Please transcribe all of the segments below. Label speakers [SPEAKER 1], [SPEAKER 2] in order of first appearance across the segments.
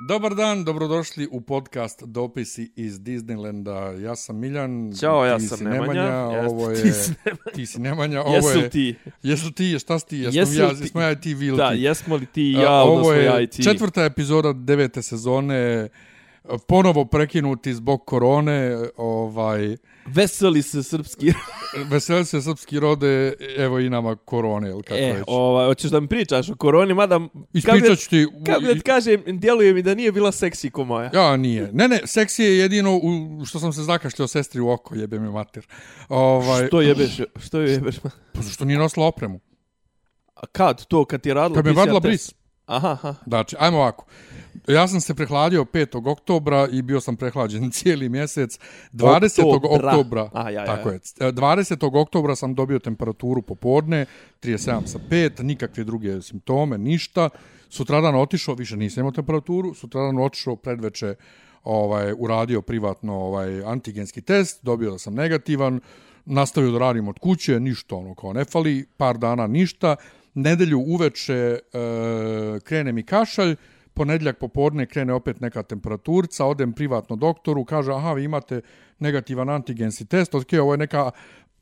[SPEAKER 1] Dobar dan, dobrodošli u podcast Dopisi iz Disneylanda. Ja sam Miljan.
[SPEAKER 2] Ćao, ja sam Nemanja. Jeste,
[SPEAKER 1] Ovo je...
[SPEAKER 2] ti si
[SPEAKER 1] Ti si Nemanja, ovo
[SPEAKER 2] Jesu
[SPEAKER 1] je...
[SPEAKER 2] ti?
[SPEAKER 1] Jesu ti, šta si ti? Jesmo
[SPEAKER 2] Jesu
[SPEAKER 1] ja,
[SPEAKER 2] ti?
[SPEAKER 1] jesmo ja i ti Vilti.
[SPEAKER 2] Da, jesmo li ti i ja,
[SPEAKER 1] Ovo
[SPEAKER 2] odnosno ja i
[SPEAKER 1] je
[SPEAKER 2] ti?
[SPEAKER 1] četvrta epizoda devete sezone. Ponovo prekinuti zbog korone, ovaj,
[SPEAKER 2] Veseli se srpski.
[SPEAKER 1] veseli se srpski rode, evo i nama korone, ili kako
[SPEAKER 2] e,
[SPEAKER 1] već.
[SPEAKER 2] ovaj, hoćeš da mi pričaš o koroni, mada...
[SPEAKER 1] Ispričat ću ti...
[SPEAKER 2] Kad da ti kažem, djeluje mi da nije bila seksi ko moja.
[SPEAKER 1] Ja, nije. Ne, ne, seksi je jedino u, što sam se zakašljao sestri u oko, jebe mi mater. Ovaj,
[SPEAKER 2] Što jebeš, što jebeš?
[SPEAKER 1] Pa zašto nije nosila opremu?
[SPEAKER 2] A kad to, kad ti je radila
[SPEAKER 1] Kad mi je
[SPEAKER 2] test?
[SPEAKER 1] bris.
[SPEAKER 2] Aha, aha.
[SPEAKER 1] Znači, ajmo ovako. Ja sam se prehladio 5. oktobra i bio sam prehlađen cijeli mjesec. 20.
[SPEAKER 2] Oktobra.
[SPEAKER 1] oktobra,
[SPEAKER 2] A, ja, ja,
[SPEAKER 1] tako
[SPEAKER 2] ja.
[SPEAKER 1] je, 20. oktobra sam dobio temperaturu popodne, 37 sa 5, nikakve druge simptome, ništa. Sutradan otišao, više nisam imao temperaturu, sutradan otišao predveče ovaj, uradio privatno ovaj antigenski test, dobio da sam negativan, nastavio da radim od kuće, ništa ono kao ne fali, par dana ništa, nedelju uveče e, krene mi kašalj, ponedjeljak popodne krene opet neka temperaturca, odem privatno doktoru, kaže, aha, vi imate negativan antigenski test, ok, ovo je neka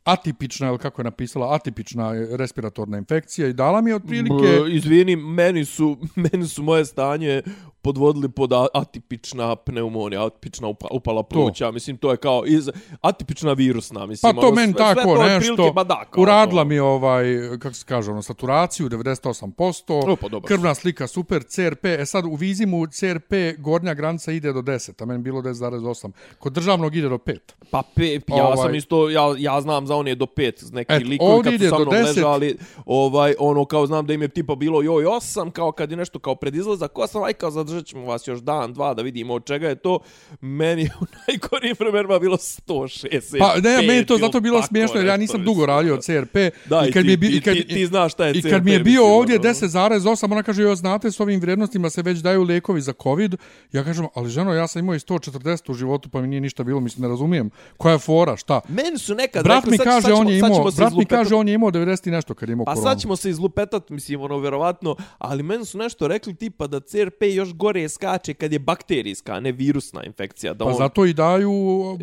[SPEAKER 1] atipična, ili kako je napisala, atipična respiratorna infekcija i dala mi je otprilike...
[SPEAKER 2] B, izvini, meni su, meni su moje stanje podvodili pod atipična pneumonija, atipična upa, upala pluća, mislim, to je kao iz, atipična virusna, mislim.
[SPEAKER 1] Pa to
[SPEAKER 2] ono,
[SPEAKER 1] meni tako
[SPEAKER 2] sve to
[SPEAKER 1] nešto,
[SPEAKER 2] ba da, kao
[SPEAKER 1] uradila
[SPEAKER 2] to.
[SPEAKER 1] mi ovaj, kako se kaže, ono, saturaciju 98%,
[SPEAKER 2] O, pa dobro.
[SPEAKER 1] krvna slika super, CRP, e sad u vizimu CRP gornja granica ide do 10, a meni bilo 10,8, kod državnog ide do 5.
[SPEAKER 2] Pa pe, ja
[SPEAKER 1] Ovaj-
[SPEAKER 2] sam isto, ja, ja znam za one do pet, neki
[SPEAKER 1] Et,
[SPEAKER 2] likovi kad su sa
[SPEAKER 1] do
[SPEAKER 2] mnom
[SPEAKER 1] 10.
[SPEAKER 2] ležali, ovaj, ono, kao znam da im je tipa bilo joj osam, kao kad je nešto kao pred izlazak osam, aj kao zadržat ćemo vas još dan, dva, da vidimo od čega je to. Meni je u najgorijim vremenima bilo 165.
[SPEAKER 1] Pa ne, meni je to zato bilo smiješno jer ja nisam dugo radio CRP
[SPEAKER 2] Da,
[SPEAKER 1] i
[SPEAKER 2] i
[SPEAKER 1] kad
[SPEAKER 2] ti,
[SPEAKER 1] mi je i kad,
[SPEAKER 2] ti, ti znaš šta je
[SPEAKER 1] I
[SPEAKER 2] CRP.
[SPEAKER 1] kad mi je bio ovdje
[SPEAKER 2] ono.
[SPEAKER 1] 10,8, ona kaže, joj, znate, s ovim vrijednostima se već daju lekovi za COVID. Ja kažem, ali ženo, ja sam imao i 140 u životu, pa mi nije ništa bilo, mislim, ne razumijem. Koja je fora, šta?
[SPEAKER 2] Meni su nekad
[SPEAKER 1] Brat
[SPEAKER 2] rekli,
[SPEAKER 1] mi kaže,
[SPEAKER 2] sad ćemo-
[SPEAKER 1] on je imao, brat mi kaže, on je imao 90 i nešto kad je imao
[SPEAKER 2] Pa
[SPEAKER 1] koronu.
[SPEAKER 2] sad ćemo se izlupetat, mislim, ono, verovatno, ali meni su nešto rekli tipa da CRP još gore skače kad je bakterijska, a ne virusna infekcija. Da
[SPEAKER 1] Pa
[SPEAKER 2] on,
[SPEAKER 1] zato i daju,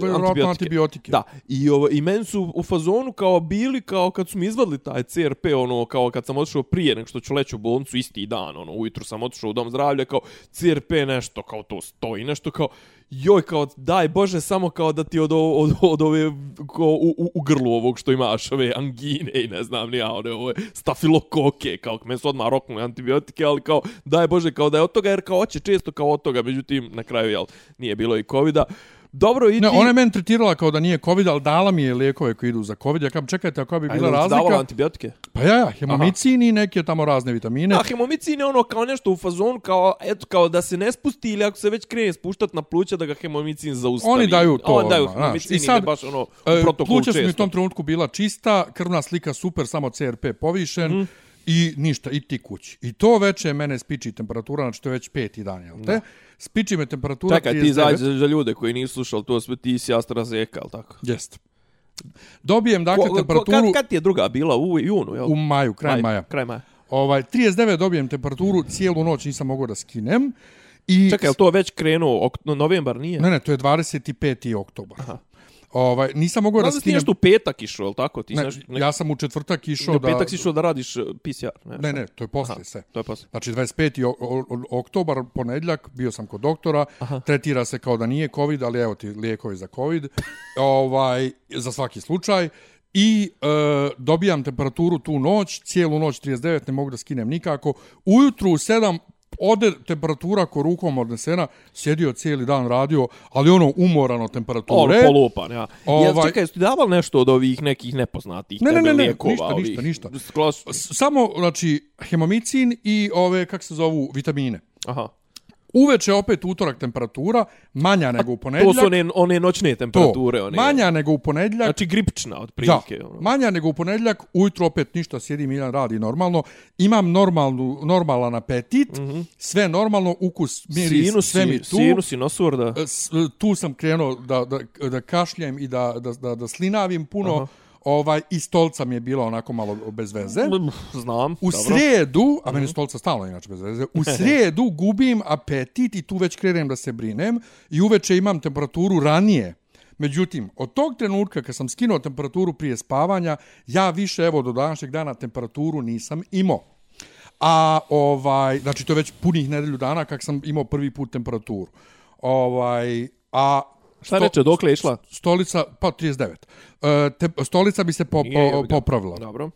[SPEAKER 1] verovatno, antibiotike.
[SPEAKER 2] Da, i, ovo, i meni su u fazonu kao bili, kao kad su mi izvadili taj CRP, ono, kao kad sam otišao prije nek što ću leći u bolnicu isti dan, ono, ujutru sam otišao u dom zdravlja, kao CRP nešto, kao to stoji, nešto kao, joj, kao, daj Bože, samo kao da ti od, od, od ove, ko, u, u, u grlu ovog što imaš, ove angine i ne znam, ni ja one, ove stafilokoke, kao, meni su odmah roknuli antibiotike, ali kao, daj Bože, kao da je od toga, jer kao hoće često kao od toga, međutim, na kraju, jel, nije bilo i covida. Dobro, i ti...
[SPEAKER 1] Ne, ona je meni tretirala kao da nije COVID, ali dala mi je lijekove koji idu za COVID. Ja kam, čekajte, a koja bi
[SPEAKER 2] A
[SPEAKER 1] bila
[SPEAKER 2] jel ti davala
[SPEAKER 1] razlika?
[SPEAKER 2] antibiotike?
[SPEAKER 1] Pa ja, ja, hemomicin i neke tamo razne vitamine.
[SPEAKER 2] Da, hemomicin je ono kao nešto u fazonu, kao, eto, kao da se ne spusti ili ako se već krene spuštat na pluća, da ga hemomicin zaustavi.
[SPEAKER 1] Oni daju to
[SPEAKER 2] Oni daju hemomicin
[SPEAKER 1] I sad,
[SPEAKER 2] baš ono, u
[SPEAKER 1] E,
[SPEAKER 2] protokolu
[SPEAKER 1] Pluća su mi u
[SPEAKER 2] često.
[SPEAKER 1] tom trenutku bila čista, krvna slika super, samo CRP povišen
[SPEAKER 2] Mhm.
[SPEAKER 1] i ništa, i ti kući. I to veče mene spiči temperatura, znači to je već peti dan, jel te? Spiči me temperatura
[SPEAKER 2] Čekaj, ti
[SPEAKER 1] 39.
[SPEAKER 2] izađe za ljude koji nisu slušali to sve, ti si AstraZeneca, ali tako?
[SPEAKER 1] Jest. Dobijem, dakle,
[SPEAKER 2] Ko- ko-
[SPEAKER 1] temperaturu
[SPEAKER 2] Kad, kad ti je druga bila? U junu, jel?
[SPEAKER 1] u maju, kraj
[SPEAKER 2] Maj,
[SPEAKER 1] maja.
[SPEAKER 2] Kraj maja.
[SPEAKER 1] Ovaj, 39 dobijem temperaturu, cijelu noć nisam mogao da skinem. I
[SPEAKER 2] Čekaj, jel to već krenuo, ok, no, novembar nije?
[SPEAKER 1] Ne, ne, to je 25. oktobar. Ovaj, nisam mogao
[SPEAKER 2] Da li si ti nešto u petak išao, jel tako? Ti
[SPEAKER 1] Ne,
[SPEAKER 2] nešto,
[SPEAKER 1] ja sam u četvrtak išao
[SPEAKER 2] u
[SPEAKER 1] da...
[SPEAKER 2] petak si išao da radiš eh, PCR. Ne,
[SPEAKER 1] Ne, ne, to je posle sve.
[SPEAKER 2] to je posle.
[SPEAKER 1] Znači 25. o- o- o- oktobar, ponedljak, bio sam kod doktora, Aha. tretira se kao da nije COVID, ali evo ti lijekovi za COVID, ovaj, za svaki slučaj. I e, dobijam temperaturu tu noć, cijelu noć 39, ne mogu da skinem nikako. Ujutru u 7 ode temperatura ko rukom odnesena, sjedio cijeli dan radio, ali ono umorano temperature.
[SPEAKER 2] Ono, polupan, ja. Ovaj...
[SPEAKER 1] Ovaj-
[SPEAKER 2] čekaj, jesi ti davali nešto od ovih nekih nepoznatih
[SPEAKER 1] Ne, ne, ne, ne,
[SPEAKER 2] lijekova?
[SPEAKER 1] ništa,
[SPEAKER 2] ovih?
[SPEAKER 1] ništa, ništa.
[SPEAKER 2] Sklas...
[SPEAKER 1] S- Samo, znači, hemomicin i ove, kak se zovu, vitamine.
[SPEAKER 2] Aha.
[SPEAKER 1] Uveče opet utorak temperatura, manja nego u
[SPEAKER 2] To
[SPEAKER 1] ponedjeljak.
[SPEAKER 2] su one, one noćne temperature.
[SPEAKER 1] to,
[SPEAKER 2] One,
[SPEAKER 1] manja nego u ponedjeljak.
[SPEAKER 2] Znači gripčna,
[SPEAKER 1] Da,
[SPEAKER 2] otprilike. ono.
[SPEAKER 1] manja nego u ponedjeljak, ujutro opet ništa, sjedi Miljan, radi normalno. Imam normalnu, normalan apetit, mm -hmm. sve normalno, ukus, miris,
[SPEAKER 2] Sinusi,
[SPEAKER 1] sve mi tu.
[SPEAKER 2] sinusi, nosur, da.
[SPEAKER 1] S- tu sam krenuo da, da, da kašljem i da, da, da, da slinavim puno.
[SPEAKER 2] Aha.
[SPEAKER 1] Ovaj, I stolca mi je bilo onako malo bez veze.
[SPEAKER 2] Znam,
[SPEAKER 1] U
[SPEAKER 2] dobro.
[SPEAKER 1] srijedu, a meni stolca stalno inače bez veze, u srijedu gubim apetit i tu već krenem da se brinem i uveče imam temperaturu ranije. Međutim, od tog trenutka kad sam skinuo temperaturu prije spavanja, ja više, evo, do današnjeg dana temperaturu nisam imao. A ovaj, znači to je već punih nedelju dana kak sam imao prvi put temperaturu. Ovaj, a
[SPEAKER 2] Šta reče, dokle je išla?
[SPEAKER 1] Stolica, pa 39. E, te, stolica bi se po,
[SPEAKER 2] Nije,
[SPEAKER 1] po, popravila
[SPEAKER 2] Dobro.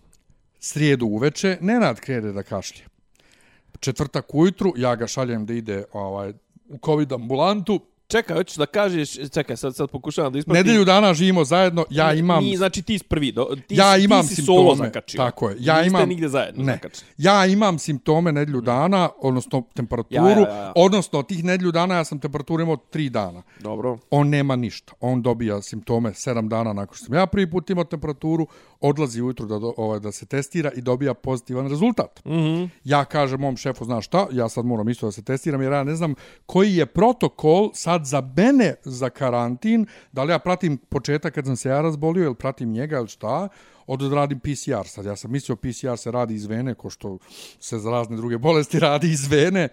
[SPEAKER 1] srijedu uveče, Nenad krene da kašlje. Četvrtak ujutru, ja ga šaljem da ide ovaj, u COVID ambulantu.
[SPEAKER 2] Čekaj, hoćeš da kažeš, čekaj, sad, sad pokušavam da ispratim.
[SPEAKER 1] Nedelju dana živimo zajedno, ja imam...
[SPEAKER 2] Ni, znači ti prvi, do, ti,
[SPEAKER 1] ja imam
[SPEAKER 2] ti si
[SPEAKER 1] simptome.
[SPEAKER 2] solo zakačio.
[SPEAKER 1] Tako je. Ja
[SPEAKER 2] Niste
[SPEAKER 1] imam
[SPEAKER 2] nigde zajedno
[SPEAKER 1] ne.
[SPEAKER 2] zakačili.
[SPEAKER 1] Ja imam simptome nedelju dana, odnosno temperaturu,
[SPEAKER 2] Ja, ja, ja,
[SPEAKER 1] odnosno tih nedelju dana ja sam temperaturu imao 3 dana.
[SPEAKER 2] Dobro.
[SPEAKER 1] On nema ništa. On dobija simptome 7 dana nakon što sam ja prvi put imao temperaturu, odlazi ujutru da, ovaj, da se testira i dobija pozitivan rezultat. Mm -hmm. Ja kažem mom šefu, znaš šta, ja sad moram isto da se testiram jer ja ne znam koji je protokol sad za mene za karantin, da li ja pratim početak kad sam se ja razbolio ili pratim njega ili šta, odradim PCR sad. Ja sam mislio PCR se radi iz vene, ko što se za razne druge bolesti radi iz vene.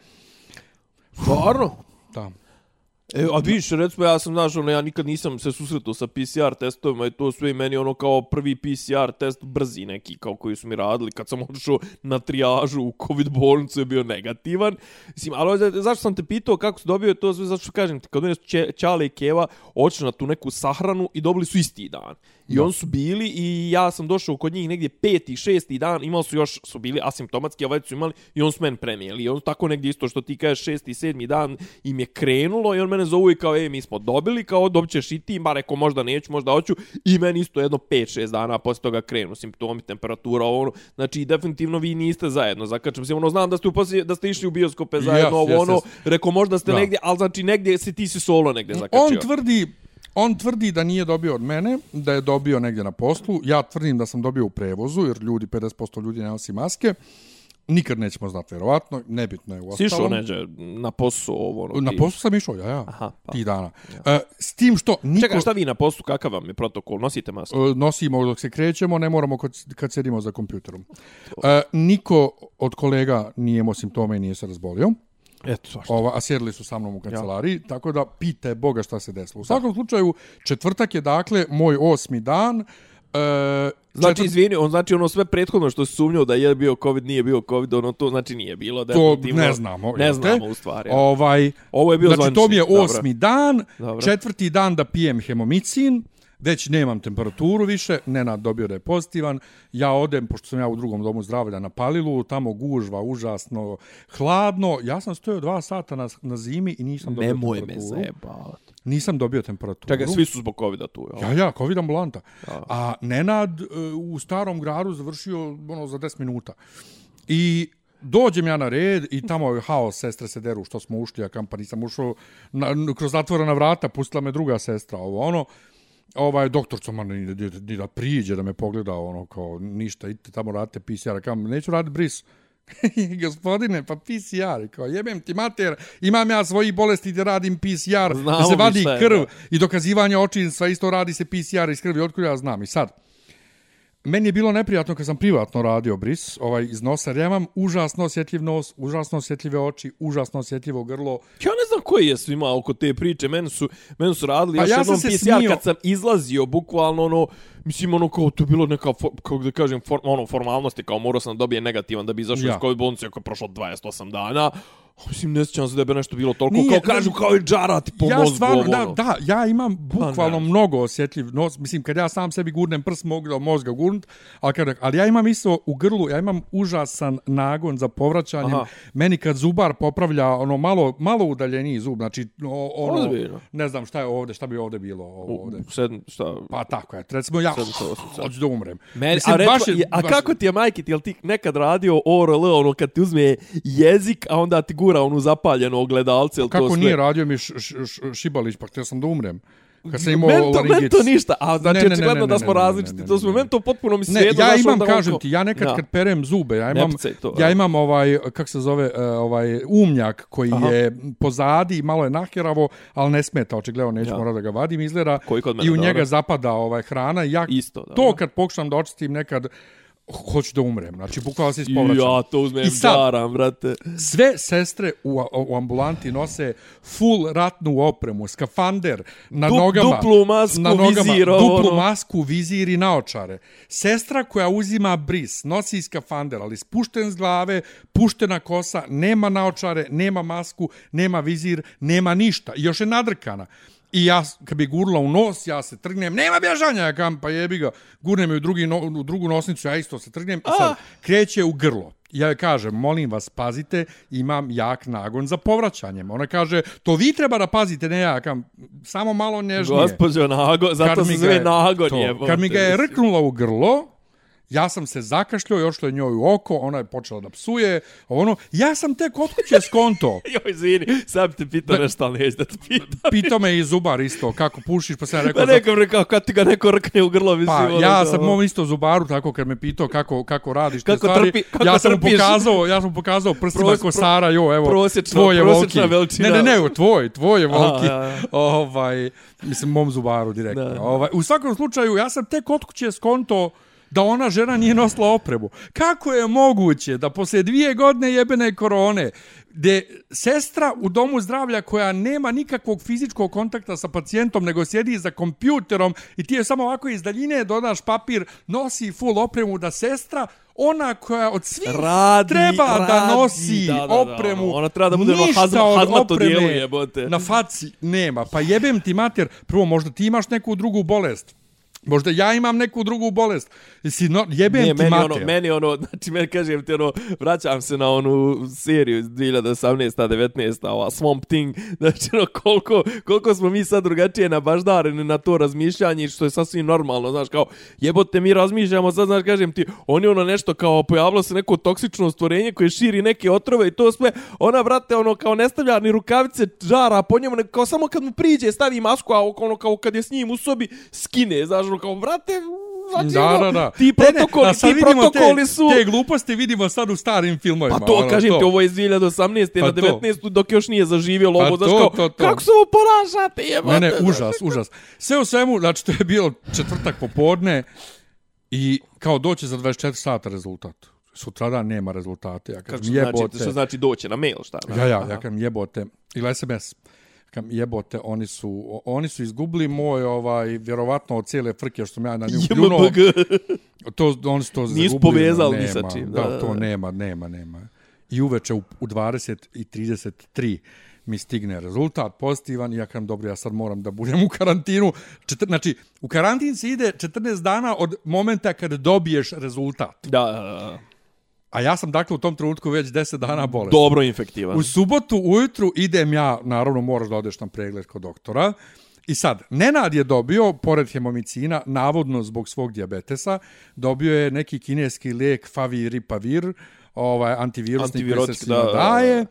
[SPEAKER 2] Stvarno?
[SPEAKER 1] Da.
[SPEAKER 2] E, a vidiš, recimo, ja sam, znaš, ono, ja nikad nisam se susretao sa PCR testovima i to sve i meni ono kao prvi PCR test brzi neki, kao koji su mi radili kad sam otišao na trijažu u COVID bolnicu je bio negativan. Mislim, ali za- zašto sam te pitao kako si dobio to sve, zašto kažem ti, kad mene su Če- Ćale i Keva otišli na tu neku sahranu i dobili su isti dan. I oni su bili i ja sam došao kod njih negdje peti, šesti dan, imali su još, su bili asimptomatski, a već su imali i on su meni prenijeli. I on tako negdje isto što ti kažeš šesti, sedmi dan im je krenulo i on mene zovu i kao, e, mi smo dobili, kao dobit ćeš i ti, ma rekao možda neću, možda hoću. I meni isto jedno 5-6 dana posle toga krenu simptomi, temperatura, ovo, ono. Znači, definitivno vi niste zajedno. Zakačem se, ono, znam da ste, u da ste išli u bioskope zajedno,
[SPEAKER 1] Yes,
[SPEAKER 2] ovo,
[SPEAKER 1] yes,
[SPEAKER 2] ono,
[SPEAKER 1] yes.
[SPEAKER 2] rekao možda ste
[SPEAKER 1] Da.
[SPEAKER 2] negdje, ali znači negdje si ti si solo negdje zakačio.
[SPEAKER 1] On tvrdi, on tvrdi da nije dobio od mene, da je dobio negdje na poslu. Ja tvrdim da sam dobio u prevozu, jer ljudi, 50% ljudi ne nosi maske. Nikad nećemo znati, vjerovatno. Nebitno je u ostalom.
[SPEAKER 2] neđe na posao, ovo, ono,
[SPEAKER 1] Na
[SPEAKER 2] ti-
[SPEAKER 1] poslu sam išao, ja, ja.
[SPEAKER 2] Aha, pa.
[SPEAKER 1] Tih dana. E, s tim što niko...
[SPEAKER 2] Čekaj, šta vi na poslu, kakav vam je protokol? Nosite masku?
[SPEAKER 1] e, nosimo dok se krećemo, ne moramo kad, kad sedimo za kompjuterom. E, niko od kolega nije imao simptome i nije se razbolio.
[SPEAKER 2] Eto, svašta.
[SPEAKER 1] Ova, a sjedili su sa mnom u kancelariji, ja. tako da pite Boga šta se desilo. U svakom slučaju, četvrtak je dakle moj osmi dan. E,
[SPEAKER 2] Znači,
[SPEAKER 1] četvrt-
[SPEAKER 2] izvini, on znači ono sve prethodno što se sumnjao da je bio COVID, nije bio COVID, ono to znači nije bilo.
[SPEAKER 1] to
[SPEAKER 2] definitivno.
[SPEAKER 1] ne znamo.
[SPEAKER 2] Ne
[SPEAKER 1] jel te?
[SPEAKER 2] znamo u stvari.
[SPEAKER 1] Ovaj,
[SPEAKER 2] Ovo je bio
[SPEAKER 1] znači, to mi je
[SPEAKER 2] zvanični, dobro.
[SPEAKER 1] osmi dan,
[SPEAKER 2] Dobro.
[SPEAKER 1] četvrti dan da pijem hemomicin, već nemam temperaturu više, Nenad dobio da je pozitivan, ja odem, pošto sam ja u drugom domu zdravlja na Palilu, tamo gužva, užasno, hladno, ja sam stojao dva sata na, na zimi i nisam dobio
[SPEAKER 2] Nemoj me
[SPEAKER 1] temperaturu.
[SPEAKER 2] zajebavati.
[SPEAKER 1] Nisam dobio temperaturu.
[SPEAKER 2] Čekaj, svi su zbog COVID-a tu, jel?
[SPEAKER 1] Ja, ja, COVID ambulanta. A Nenad e, u starom gradu završio ono za 10 minuta. I dođem ja na red i tamo je haos, sestre se deru što smo ušli, ja kam pa nisam ušao na, kroz zatvorena vrata, pustila me druga sestra, ovo ono. Ovaj doktor Coman ni, ni, ni da priđe da me pogleda ono kao ništa, idite tamo radite PCR, kam neću raditi bris. Gospodine, pa PCR, kao jebem ti mater, imam ja svoji bolesti gdje radim PCR,
[SPEAKER 2] Znamo
[SPEAKER 1] da se vadi
[SPEAKER 2] je,
[SPEAKER 1] krv
[SPEAKER 2] da.
[SPEAKER 1] i dokazivanje očinstva, isto radi se PCR iz krvi, otkud ja znam. I sad, meni je bilo neprijatno kad sam privatno radio bris, ovaj iz nosa, jer ja imam užasno osjetljiv nos, užasno osjetljive oči, užasno osjetljivo grlo.
[SPEAKER 2] Ja ne znam koji je svima oko te priče, meni su, meni su radili
[SPEAKER 1] Pa
[SPEAKER 2] još
[SPEAKER 1] ja
[SPEAKER 2] jednom
[SPEAKER 1] sam se
[SPEAKER 2] PCR
[SPEAKER 1] smio.
[SPEAKER 2] kad sam izlazio, bukvalno ono, mislim ono kao to bilo neka, for, kako da kažem, for, ono formalnosti, kao morao sam da dobije negativan da bi izašao
[SPEAKER 1] Ja.
[SPEAKER 2] iz COVID bolnice ako je prošlo 28 dana. Mislim, ne sjećam se da bi nešto bilo toliko,
[SPEAKER 1] Nije,
[SPEAKER 2] kao kažu, kao i džarati po
[SPEAKER 1] ja
[SPEAKER 2] mozgu.
[SPEAKER 1] stvarno,
[SPEAKER 2] ovo,
[SPEAKER 1] da,
[SPEAKER 2] ono.
[SPEAKER 1] da, ja imam bukvalno
[SPEAKER 2] ne.
[SPEAKER 1] mnogo osjetljiv nos, mislim, kad ja sam sebi gurnem prst, mogu da mozga gurnut, ali, kad, ali ja imam isto u grlu, ja imam užasan nagon za povraćanjem.
[SPEAKER 2] Aha.
[SPEAKER 1] Meni kad zubar popravlja ono malo, malo udaljeniji zub, znači, ono,
[SPEAKER 2] Ozbiljno?
[SPEAKER 1] ne znam šta je ovde, šta bi ovde bilo ovo ovde.
[SPEAKER 2] U sedm, šta,
[SPEAKER 1] Pa tako je, recimo ja hoću da umrem.
[SPEAKER 2] Meni,
[SPEAKER 1] Mislim,
[SPEAKER 2] a, recimo,
[SPEAKER 1] baš je-
[SPEAKER 2] a
[SPEAKER 1] baš-
[SPEAKER 2] kako ti je, majke, ti, jel ti nekad radio ORL, ono, kad ti uzme jezik, a onda ti gura onu zapaljenu ogledalce, to
[SPEAKER 1] Kako
[SPEAKER 2] sve.
[SPEAKER 1] nije radio mi š, š, š, Šibalić, pa htio sam da umrem. Kad sam imao
[SPEAKER 2] Men to, men
[SPEAKER 1] laringitis.
[SPEAKER 2] to ništa, a znači
[SPEAKER 1] Ne, ne, ne,
[SPEAKER 2] očigledno
[SPEAKER 1] ne,
[SPEAKER 2] da smo
[SPEAKER 1] ne,
[SPEAKER 2] različiti,
[SPEAKER 1] ne, ne,
[SPEAKER 2] to smo
[SPEAKER 1] ne.
[SPEAKER 2] men to potpuno mi
[SPEAKER 1] Ne,
[SPEAKER 2] svejedno.
[SPEAKER 1] ja imam, kažem ti, ja nekad kad perem zube, ja imam,
[SPEAKER 2] to,
[SPEAKER 1] ja imam ovaj, kak se zove, eh, ovaj umnjak koji
[SPEAKER 2] Aha.
[SPEAKER 1] je pozadi, malo je nahjeravo, ali ne smeta, očigledno neću
[SPEAKER 2] Ja.
[SPEAKER 1] morati da ga vadim, izgleda i u njega zapada ovaj hrana. Ja,
[SPEAKER 2] Isto, da.
[SPEAKER 1] to kad pokušam da očistim nekad, hoću da umrem. Znači, bukvalno se ispovraćam.
[SPEAKER 2] Ja to uzmem
[SPEAKER 1] I sad-
[SPEAKER 2] džaram, brate.
[SPEAKER 1] Sve sestre u, u ambulanti nose full ratnu opremu, skafander na
[SPEAKER 2] Dup-
[SPEAKER 1] nogama.
[SPEAKER 2] duplu masku,
[SPEAKER 1] na nogama,
[SPEAKER 2] vizir, ovo,
[SPEAKER 1] duplu
[SPEAKER 2] ono.
[SPEAKER 1] masku, vizir i naočare. Sestra koja uzima bris, nosi skafander, ali spušten s glave, puštena kosa, nema naočare, nema masku, nema vizir, nema ništa. I još je nadrkana. I ja, kad bi gurla u nos, ja se trgnem, nema bježanja, ja kam, pa jebi ga, gurnem je u, drugi no, u drugu nosnicu, ja isto se trgnem, i sad kreće u grlo. Ja joj kažem, molim vas, pazite, imam jak nagon za povraćanjem. Ona kaže, to vi treba da pazite, ne ja, kam, samo malo nježnije.
[SPEAKER 2] Gospođo Nago, zato se zove
[SPEAKER 1] je-
[SPEAKER 2] Nagon jebote.
[SPEAKER 1] Kad mi ga je rknula u grlo, ja sam se zakašljao, još je njoj u oko, ona je počela da psuje, ono, ja sam tek od kuće skonto.
[SPEAKER 2] Joj, izvini, bi te pitao nešto, ali neću da te pitam.
[SPEAKER 1] Pitao me i zubar isto, kako pušiš, pa sam ja
[SPEAKER 2] Pa
[SPEAKER 1] rekao, za-
[SPEAKER 2] nekam rekao, kad ti ga neko rkne u grlo, mislim,
[SPEAKER 1] Pa,
[SPEAKER 2] ono,
[SPEAKER 1] ja
[SPEAKER 2] da,
[SPEAKER 1] sam mom isto zubaru tako kad me pitao kako kako radiš te
[SPEAKER 2] Kako
[SPEAKER 1] stvari.
[SPEAKER 2] trpi- kako
[SPEAKER 1] ja sam mu pokazao, ja sam mu pokazao prstima
[SPEAKER 2] Pros-
[SPEAKER 1] kosara, jo, evo.
[SPEAKER 2] prosječna-
[SPEAKER 1] tvoj je
[SPEAKER 2] prosječna
[SPEAKER 1] volki.
[SPEAKER 2] veličina.
[SPEAKER 1] Ne, ne, ne, tvoj, tvoj je volki.
[SPEAKER 2] Aha, ja, ja.
[SPEAKER 1] Ovaj, mislim mom zubaru direktno.
[SPEAKER 2] Da.
[SPEAKER 1] Ovaj, u svakom slučaju ja sam tek kod kuće skonto da ona žena nije nosila opremu. Kako je moguće da posle dvije godine jebene korone, gde sestra u domu zdravlja koja nema nikakvog fizičkog kontakta sa pacijentom, nego sjedi za kompjuterom i ti je samo ovako iz daljine dodaš papir, nosi full opremu da sestra ona koja od svih
[SPEAKER 2] Radi,
[SPEAKER 1] treba da
[SPEAKER 2] radi,
[SPEAKER 1] nosi
[SPEAKER 2] da, da, da,
[SPEAKER 1] opremu.
[SPEAKER 2] ono, ona treba da bude ono
[SPEAKER 1] ništa
[SPEAKER 2] hazma-
[SPEAKER 1] od
[SPEAKER 2] hazmato
[SPEAKER 1] opreme
[SPEAKER 2] jebote.
[SPEAKER 1] Na faci nema. Pa jebem ti mater, prvo možda ti imaš neku drugu bolest. Možda ja imam neku drugu bolest. Jesi no, jebem
[SPEAKER 2] Nije,
[SPEAKER 1] ti
[SPEAKER 2] meni ono, meni ono, znači meni kažem ti ono, vraćam se na onu seriju iz 2018. 19. ova Swamp Thing, znači ono, koliko, koliko smo mi sad drugačije nabaždareni na to razmišljanje, što je sasvim normalno, znaš, kao, jebote, mi razmišljamo, sad, znaš, kažem ti, oni ono nešto kao, pojavilo se neko toksično stvorenje koje širi neke otrove i to sve, ona, brate, ono, kao ne stavlja ni rukavice žara po njemu, kao samo kad mu priđe, stavi masku, a ono, kao kad je s njim u sobi, skine, znaš, ono, kao, brate, znači,
[SPEAKER 1] Da,
[SPEAKER 2] ono,
[SPEAKER 1] da, da.
[SPEAKER 2] ti
[SPEAKER 1] Ne, ne,
[SPEAKER 2] protokoli,
[SPEAKER 1] a sad
[SPEAKER 2] ti protokoli
[SPEAKER 1] te,
[SPEAKER 2] su...
[SPEAKER 1] Te gluposti vidimo sad u starim filmovima.
[SPEAKER 2] Pa to,
[SPEAKER 1] ono,
[SPEAKER 2] kažem ti, ovo je iz 2018.
[SPEAKER 1] Pa
[SPEAKER 2] na
[SPEAKER 1] to.
[SPEAKER 2] 19. dok još nije zaživjelo
[SPEAKER 1] Pa
[SPEAKER 2] ovo, znaš
[SPEAKER 1] to,
[SPEAKER 2] kao,
[SPEAKER 1] to, to.
[SPEAKER 2] kako se ovo ponašate, jebate?
[SPEAKER 1] Ne, ne, užas, užas. Sve u svemu, znači to je bilo četvrtak popodne i kao doće za 24 sata rezultat. Sutradan nema rezultate. Ja
[SPEAKER 2] Kako
[SPEAKER 1] kažem,
[SPEAKER 2] što znači,
[SPEAKER 1] jebote.
[SPEAKER 2] što znači doće na mail, šta?
[SPEAKER 1] Ja, ja,
[SPEAKER 2] Aha.
[SPEAKER 1] ja kažem jebote. Ili SMS. Kam jebote, oni su, oni su izgubili moj, ovaj, vjerovatno od cijele frke što sam ja na nju pljunuo.
[SPEAKER 2] JMBG.
[SPEAKER 1] To, oni su to
[SPEAKER 2] Nisu
[SPEAKER 1] zagubili,
[SPEAKER 2] povezali ni sa čim,
[SPEAKER 1] Da, to nema, nema, nema. I uveče u, u 20 i 33 mi stigne rezultat pozitivan i ja kažem, dobro, ja sad moram da budem u karantinu. Četir, znači, u karantin se ide 14 dana od momenta kad dobiješ rezultat.
[SPEAKER 2] Da, da, da.
[SPEAKER 1] A ja sam, dakle, u tom trenutku već 10 dana bolestan.
[SPEAKER 2] dobro infektivan.
[SPEAKER 1] U subotu ujutru idem ja, naravno moraš da odeš na pregled kod doktora. I sad, Nenad je dobio, pored hemomicina, navodno zbog svog diabetesa, dobio je neki kineski lijek Faviripavir, ovaj, antivirusni koji se
[SPEAKER 2] da, da, da.
[SPEAKER 1] daje.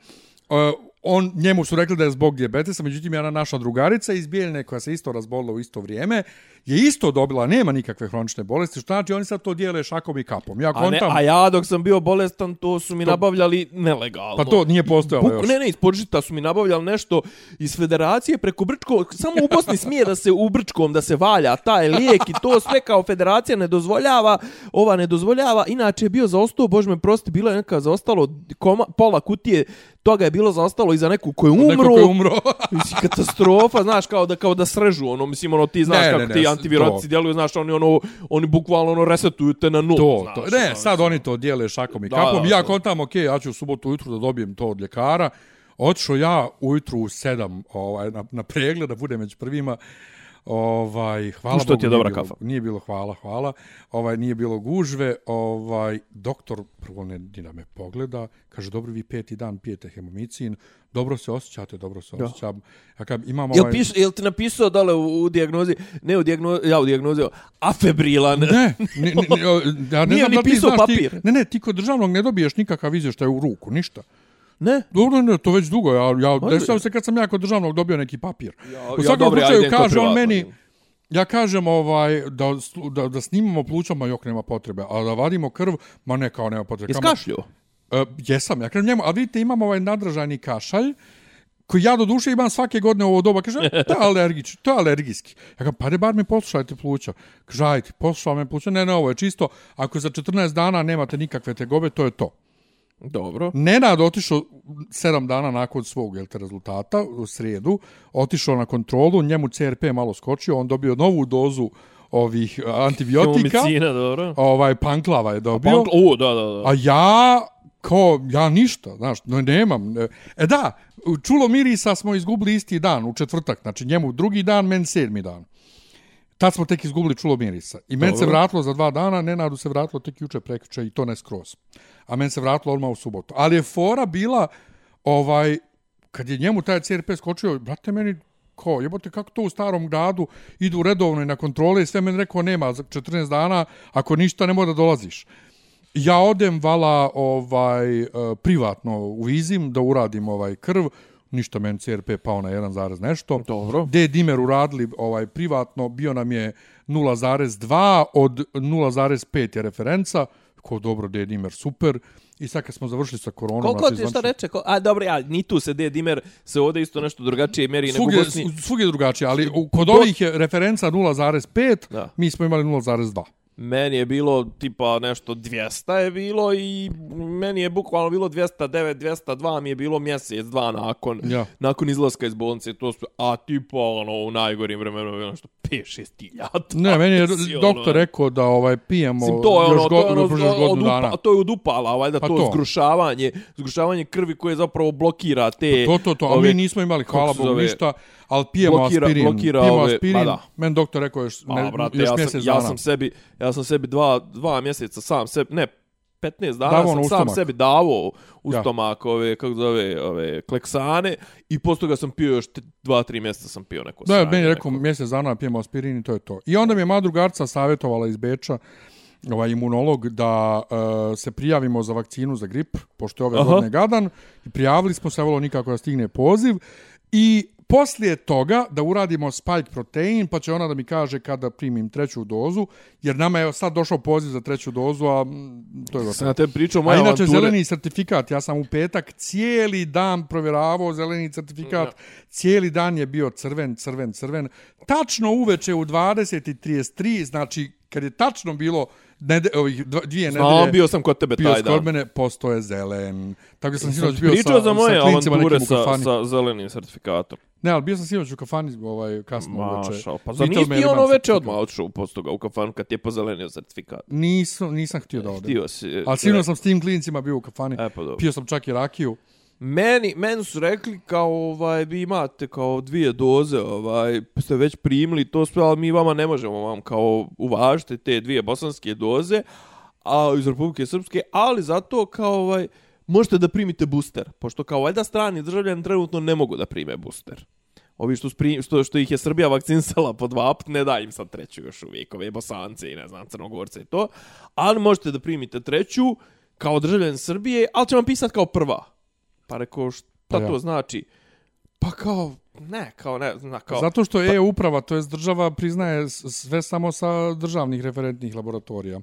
[SPEAKER 1] Uh, on, njemu su rekli da je zbog diabetesa, međutim, jedna naša drugarica iz Bijeljne, koja se isto razbolila u isto vrijeme, je isto dobila, nema nikakve hronične bolesti, što znači oni sad to dijele šakom i kapom. Ja
[SPEAKER 2] A, ne,
[SPEAKER 1] kontam,
[SPEAKER 2] a ja dok sam bio bolestan, to su mi nabavljali nelegalno.
[SPEAKER 1] pa to nije postojalo
[SPEAKER 2] Buk,
[SPEAKER 1] još.
[SPEAKER 2] ne, ne, iz Podžita su mi nabavljali nešto iz federacije preko Brčko, samo u Bosni smije da se u Brčkom da se valja taj lijek i to sve kao federacija ne dozvoljava, ova ne dozvoljava, inače je bio zaostao, bože me prosti, bilo je neka zaostalo koma, pola kutije, toga je bilo zaostalo i za neku koju umro.
[SPEAKER 1] Neko ko je umro.
[SPEAKER 2] Mislim, katastrofa, znaš, kao da kao da srežu, ono, mislim, ono, ti znaš
[SPEAKER 1] Ne,
[SPEAKER 2] kako
[SPEAKER 1] ne, ne,
[SPEAKER 2] ti antivirotici
[SPEAKER 1] to.
[SPEAKER 2] djeluju, znaš, oni, ono, oni bukvalno, ono, resetuju te na nul,
[SPEAKER 1] To,
[SPEAKER 2] znaš,
[SPEAKER 1] to. Ne,
[SPEAKER 2] ono,
[SPEAKER 1] sad oni to dijele šakom i
[SPEAKER 2] Da,
[SPEAKER 1] kapom.
[SPEAKER 2] da,
[SPEAKER 1] ja kontam, ok, ja ću u subotu ujutru da dobijem to od ljekara. Otišao ja ujutru u sedam ovaj, na, na pregled, da budem među prvima. Ovaj, hvala
[SPEAKER 2] Što ti je dobra
[SPEAKER 1] bilo,
[SPEAKER 2] kafa.
[SPEAKER 1] Nije bilo hvala, hvala. Ovaj, nije bilo gužve. Ovaj, doktor prvo ne ni da me pogleda. Kaže, dobro, vi peti dan pijete hemomicin. Dobro se osjećate, dobro se osjećam. Ja kažem, imam
[SPEAKER 2] Jel,
[SPEAKER 1] ovaj...
[SPEAKER 2] piš, jel ti napisao dole u, u dijagnozi, ne u dijagnozi, ja u dijagnozi, afebrilan.
[SPEAKER 1] Ne, ne, ne, ne, ja ne znam da ti znaš ti,
[SPEAKER 2] papir.
[SPEAKER 1] ne, ne, ti kod državnog ne dobiješ nikakav izvještaj u ruku, ništa.
[SPEAKER 2] Ne?
[SPEAKER 1] Dobro, ne, to već dugo. Ja, ja desao se kad sam ja kod državnog dobio neki papir.
[SPEAKER 2] Ja,
[SPEAKER 1] U svakom
[SPEAKER 2] dobro, ja
[SPEAKER 1] slučaju
[SPEAKER 2] idem kod
[SPEAKER 1] kaže on meni, ja kažem ovaj, da, da, da snimamo pluća, ma jok nema potrebe, a da vadimo krv, ma ne kao nema potrebe.
[SPEAKER 2] Jesi kašljio?
[SPEAKER 1] E, jesam, ja kažem njemu, a vidite imam ovaj nadražajni kašalj, koji ja do duše imam svake godine u ovo doba, kaže, to je alergič, to je alergijski. Ja kažem, pa ne bar mi poslušajte pluća. Kaže, ajde, poslušaj me pluća, ne, ne, ovo je čisto, ako za 14 dana nemate nikakve tegobe, to je to.
[SPEAKER 2] Dobro.
[SPEAKER 1] Nenad otišao sedam dana nakon svog jel te, rezultata, u srijedu, otišao na kontrolu, njemu CRP malo skočio, on dobio novu dozu ovih a, antibiotika,
[SPEAKER 2] Homicina, dobro.
[SPEAKER 1] ovaj panklava je dobio,
[SPEAKER 2] Pa, o, da, da, da.
[SPEAKER 1] a ja kao, ja ništa, znaš, no, nemam. E da, čulo mirisa smo izgubili isti dan, u četvrtak, znači njemu drugi dan, men sedmi dan. Tad smo tek izgubili čulo mirisa. I men se vratilo za dva dana, Nenadu se vratilo tek juče prekjuče i to ne skroz. A men se vratilo odmah u subotu. Ali je fora bila, ovaj, kad je njemu taj CRP skočio, brate, meni ko, jebote, kako to u starom gradu idu redovno i na kontrole i sve meni rekao nema za 14 dana, ako ništa ne mora da dolaziš. Ja odem vala ovaj e, privatno u Vizim da uradim ovaj krv, ništa meni CRP pao na 1 zarez nešto.
[SPEAKER 2] Dobro.
[SPEAKER 1] D dimer uradili ovaj privatno, bio nam je 0,2 od 0,5 je referenca. Ko dobro D dimer super. I sad kad smo završili sa koronom,
[SPEAKER 2] Koliko
[SPEAKER 1] znači,
[SPEAKER 2] ti šta
[SPEAKER 1] zvanično-
[SPEAKER 2] reče? Ko, a dobro, ja, ni tu se D dimer se ovdje isto nešto drugačije meri nego u
[SPEAKER 1] Svugdje,
[SPEAKER 2] Bosni.
[SPEAKER 1] svugdje je drugačije, ali u- kod ovih je referenca 0,5,
[SPEAKER 2] Da.
[SPEAKER 1] mi smo imali 0,2.
[SPEAKER 2] Meni je bilo tipa nešto 200 je bilo i meni je bukvalno bilo 209, 202 mi je bilo mjesec, dva nakon,
[SPEAKER 1] Ja.
[SPEAKER 2] nakon izlaska iz bolnice. To su, a tipa ono u najgorim vremenima je bilo nešto 5-6 tiljata.
[SPEAKER 1] Ne, meni je
[SPEAKER 2] Si, ono,
[SPEAKER 1] doktor rekao da ovaj pijemo
[SPEAKER 2] Mislim, to je ono,
[SPEAKER 1] još,
[SPEAKER 2] to je
[SPEAKER 1] go,
[SPEAKER 2] ono,
[SPEAKER 1] još, još
[SPEAKER 2] od
[SPEAKER 1] godinu
[SPEAKER 2] upa-
[SPEAKER 1] dana.
[SPEAKER 2] to je od upala, valjda
[SPEAKER 1] Pa
[SPEAKER 2] to,
[SPEAKER 1] to.
[SPEAKER 2] zgrušavanje, zgrušavanje krvi koje zapravo blokira te...
[SPEAKER 1] To, to, to, a
[SPEAKER 2] ove-
[SPEAKER 1] mi nismo imali, hvala Bogu, ništa, ali pijemo
[SPEAKER 2] blokira-
[SPEAKER 1] aspirin.
[SPEAKER 2] blokira
[SPEAKER 1] pijemo
[SPEAKER 2] ove-
[SPEAKER 1] aspirin,
[SPEAKER 2] ma da.
[SPEAKER 1] men doktor rekao još, ne,
[SPEAKER 2] A, brate,
[SPEAKER 1] još
[SPEAKER 2] ja
[SPEAKER 1] mjesec
[SPEAKER 2] sam,
[SPEAKER 1] dana.
[SPEAKER 2] ja sam sebi, ja sam sebi dva, dva mjeseca sam sebi, ne, 15 dana
[SPEAKER 1] Davao
[SPEAKER 2] sam sam sebi davao u
[SPEAKER 1] Ja.
[SPEAKER 2] stomak ove, kako zove, ove, kleksane i posle toga sam pio još 2-3 mjeseca sam pio neko
[SPEAKER 1] Da, meni je rekao
[SPEAKER 2] neko-
[SPEAKER 1] mjesec dana pijemo aspirin i to je to. I onda mi je moja drugarca savjetovala iz Beča, ovaj imunolog, da uh, se prijavimo za vakcinu za grip, pošto je ove
[SPEAKER 2] Aha.
[SPEAKER 1] godine gadan. I prijavili smo se, volilo nikako da stigne poziv. I poslije toga da uradimo spike protein, pa će ona da mi kaže kada primim treću dozu, jer nama je sad došao poziv za treću dozu, a mm, to je gotovo.
[SPEAKER 2] na tebi pričao
[SPEAKER 1] A
[SPEAKER 2] moje
[SPEAKER 1] inače,
[SPEAKER 2] avanture.
[SPEAKER 1] zeleni certifikat, ja sam u petak cijeli dan provjeravao zeleni certifikat, cijeli dan je bio crven, crven, crven. Tačno uveče u 20.33, znači kad je tačno bilo nede, ovih dvije
[SPEAKER 2] Znam,
[SPEAKER 1] nedelje,
[SPEAKER 2] bio sam kod tebe
[SPEAKER 1] bio
[SPEAKER 2] taj
[SPEAKER 1] kod
[SPEAKER 2] dan.
[SPEAKER 1] mene, postoje zelen. Tako da sam sinoć bio
[SPEAKER 2] pričao
[SPEAKER 1] sa,
[SPEAKER 2] za moje
[SPEAKER 1] sa klincima
[SPEAKER 2] avanture
[SPEAKER 1] nekim u
[SPEAKER 2] sa,
[SPEAKER 1] kafani.
[SPEAKER 2] sa zelenim sertifikatom.
[SPEAKER 1] Ne, ali bio sam sinoć u kafani ovaj, kasno uveče.
[SPEAKER 2] Mašao. Pa
[SPEAKER 1] Pitao
[SPEAKER 2] nisi ti ono
[SPEAKER 1] imam
[SPEAKER 2] veče
[SPEAKER 1] certifikat.
[SPEAKER 2] odmah otišao posle toga u kafanu kad ti je pozelenio sertifikat?
[SPEAKER 1] Nisam, nisam htio da odem.
[SPEAKER 2] Htio si.
[SPEAKER 1] Ali sinoć sam s tim klincima bio u kafani.
[SPEAKER 2] E, pa dobro.
[SPEAKER 1] Pio sam čak i rakiju.
[SPEAKER 2] Meni, meni su rekli kao ovaj vi imate kao dvije doze, ovaj ste već primili to sve, ali mi vama ne možemo vam kao uvažiti te dvije bosanske doze, a iz Republike Srpske, ali zato kao ovaj možete da primite booster, pošto kao valjda strani državljani trenutno ne mogu da prime booster. Ovi što, spri, što, što ih je Srbija vakcinisala po dva put, ne da im sad treću još uvijek, ove bosance i ne znam, crnogorce i to. Ali možete da primite treću kao državljan Srbije, ali će vam pisat kao prva. Pa rekao, šta
[SPEAKER 1] Pa ja.
[SPEAKER 2] to znači? Pa kao, ne, kao ne, zna, kao...
[SPEAKER 1] Zato što je uprava, to je država, priznaje sve samo sa državnih referentnih laboratorija.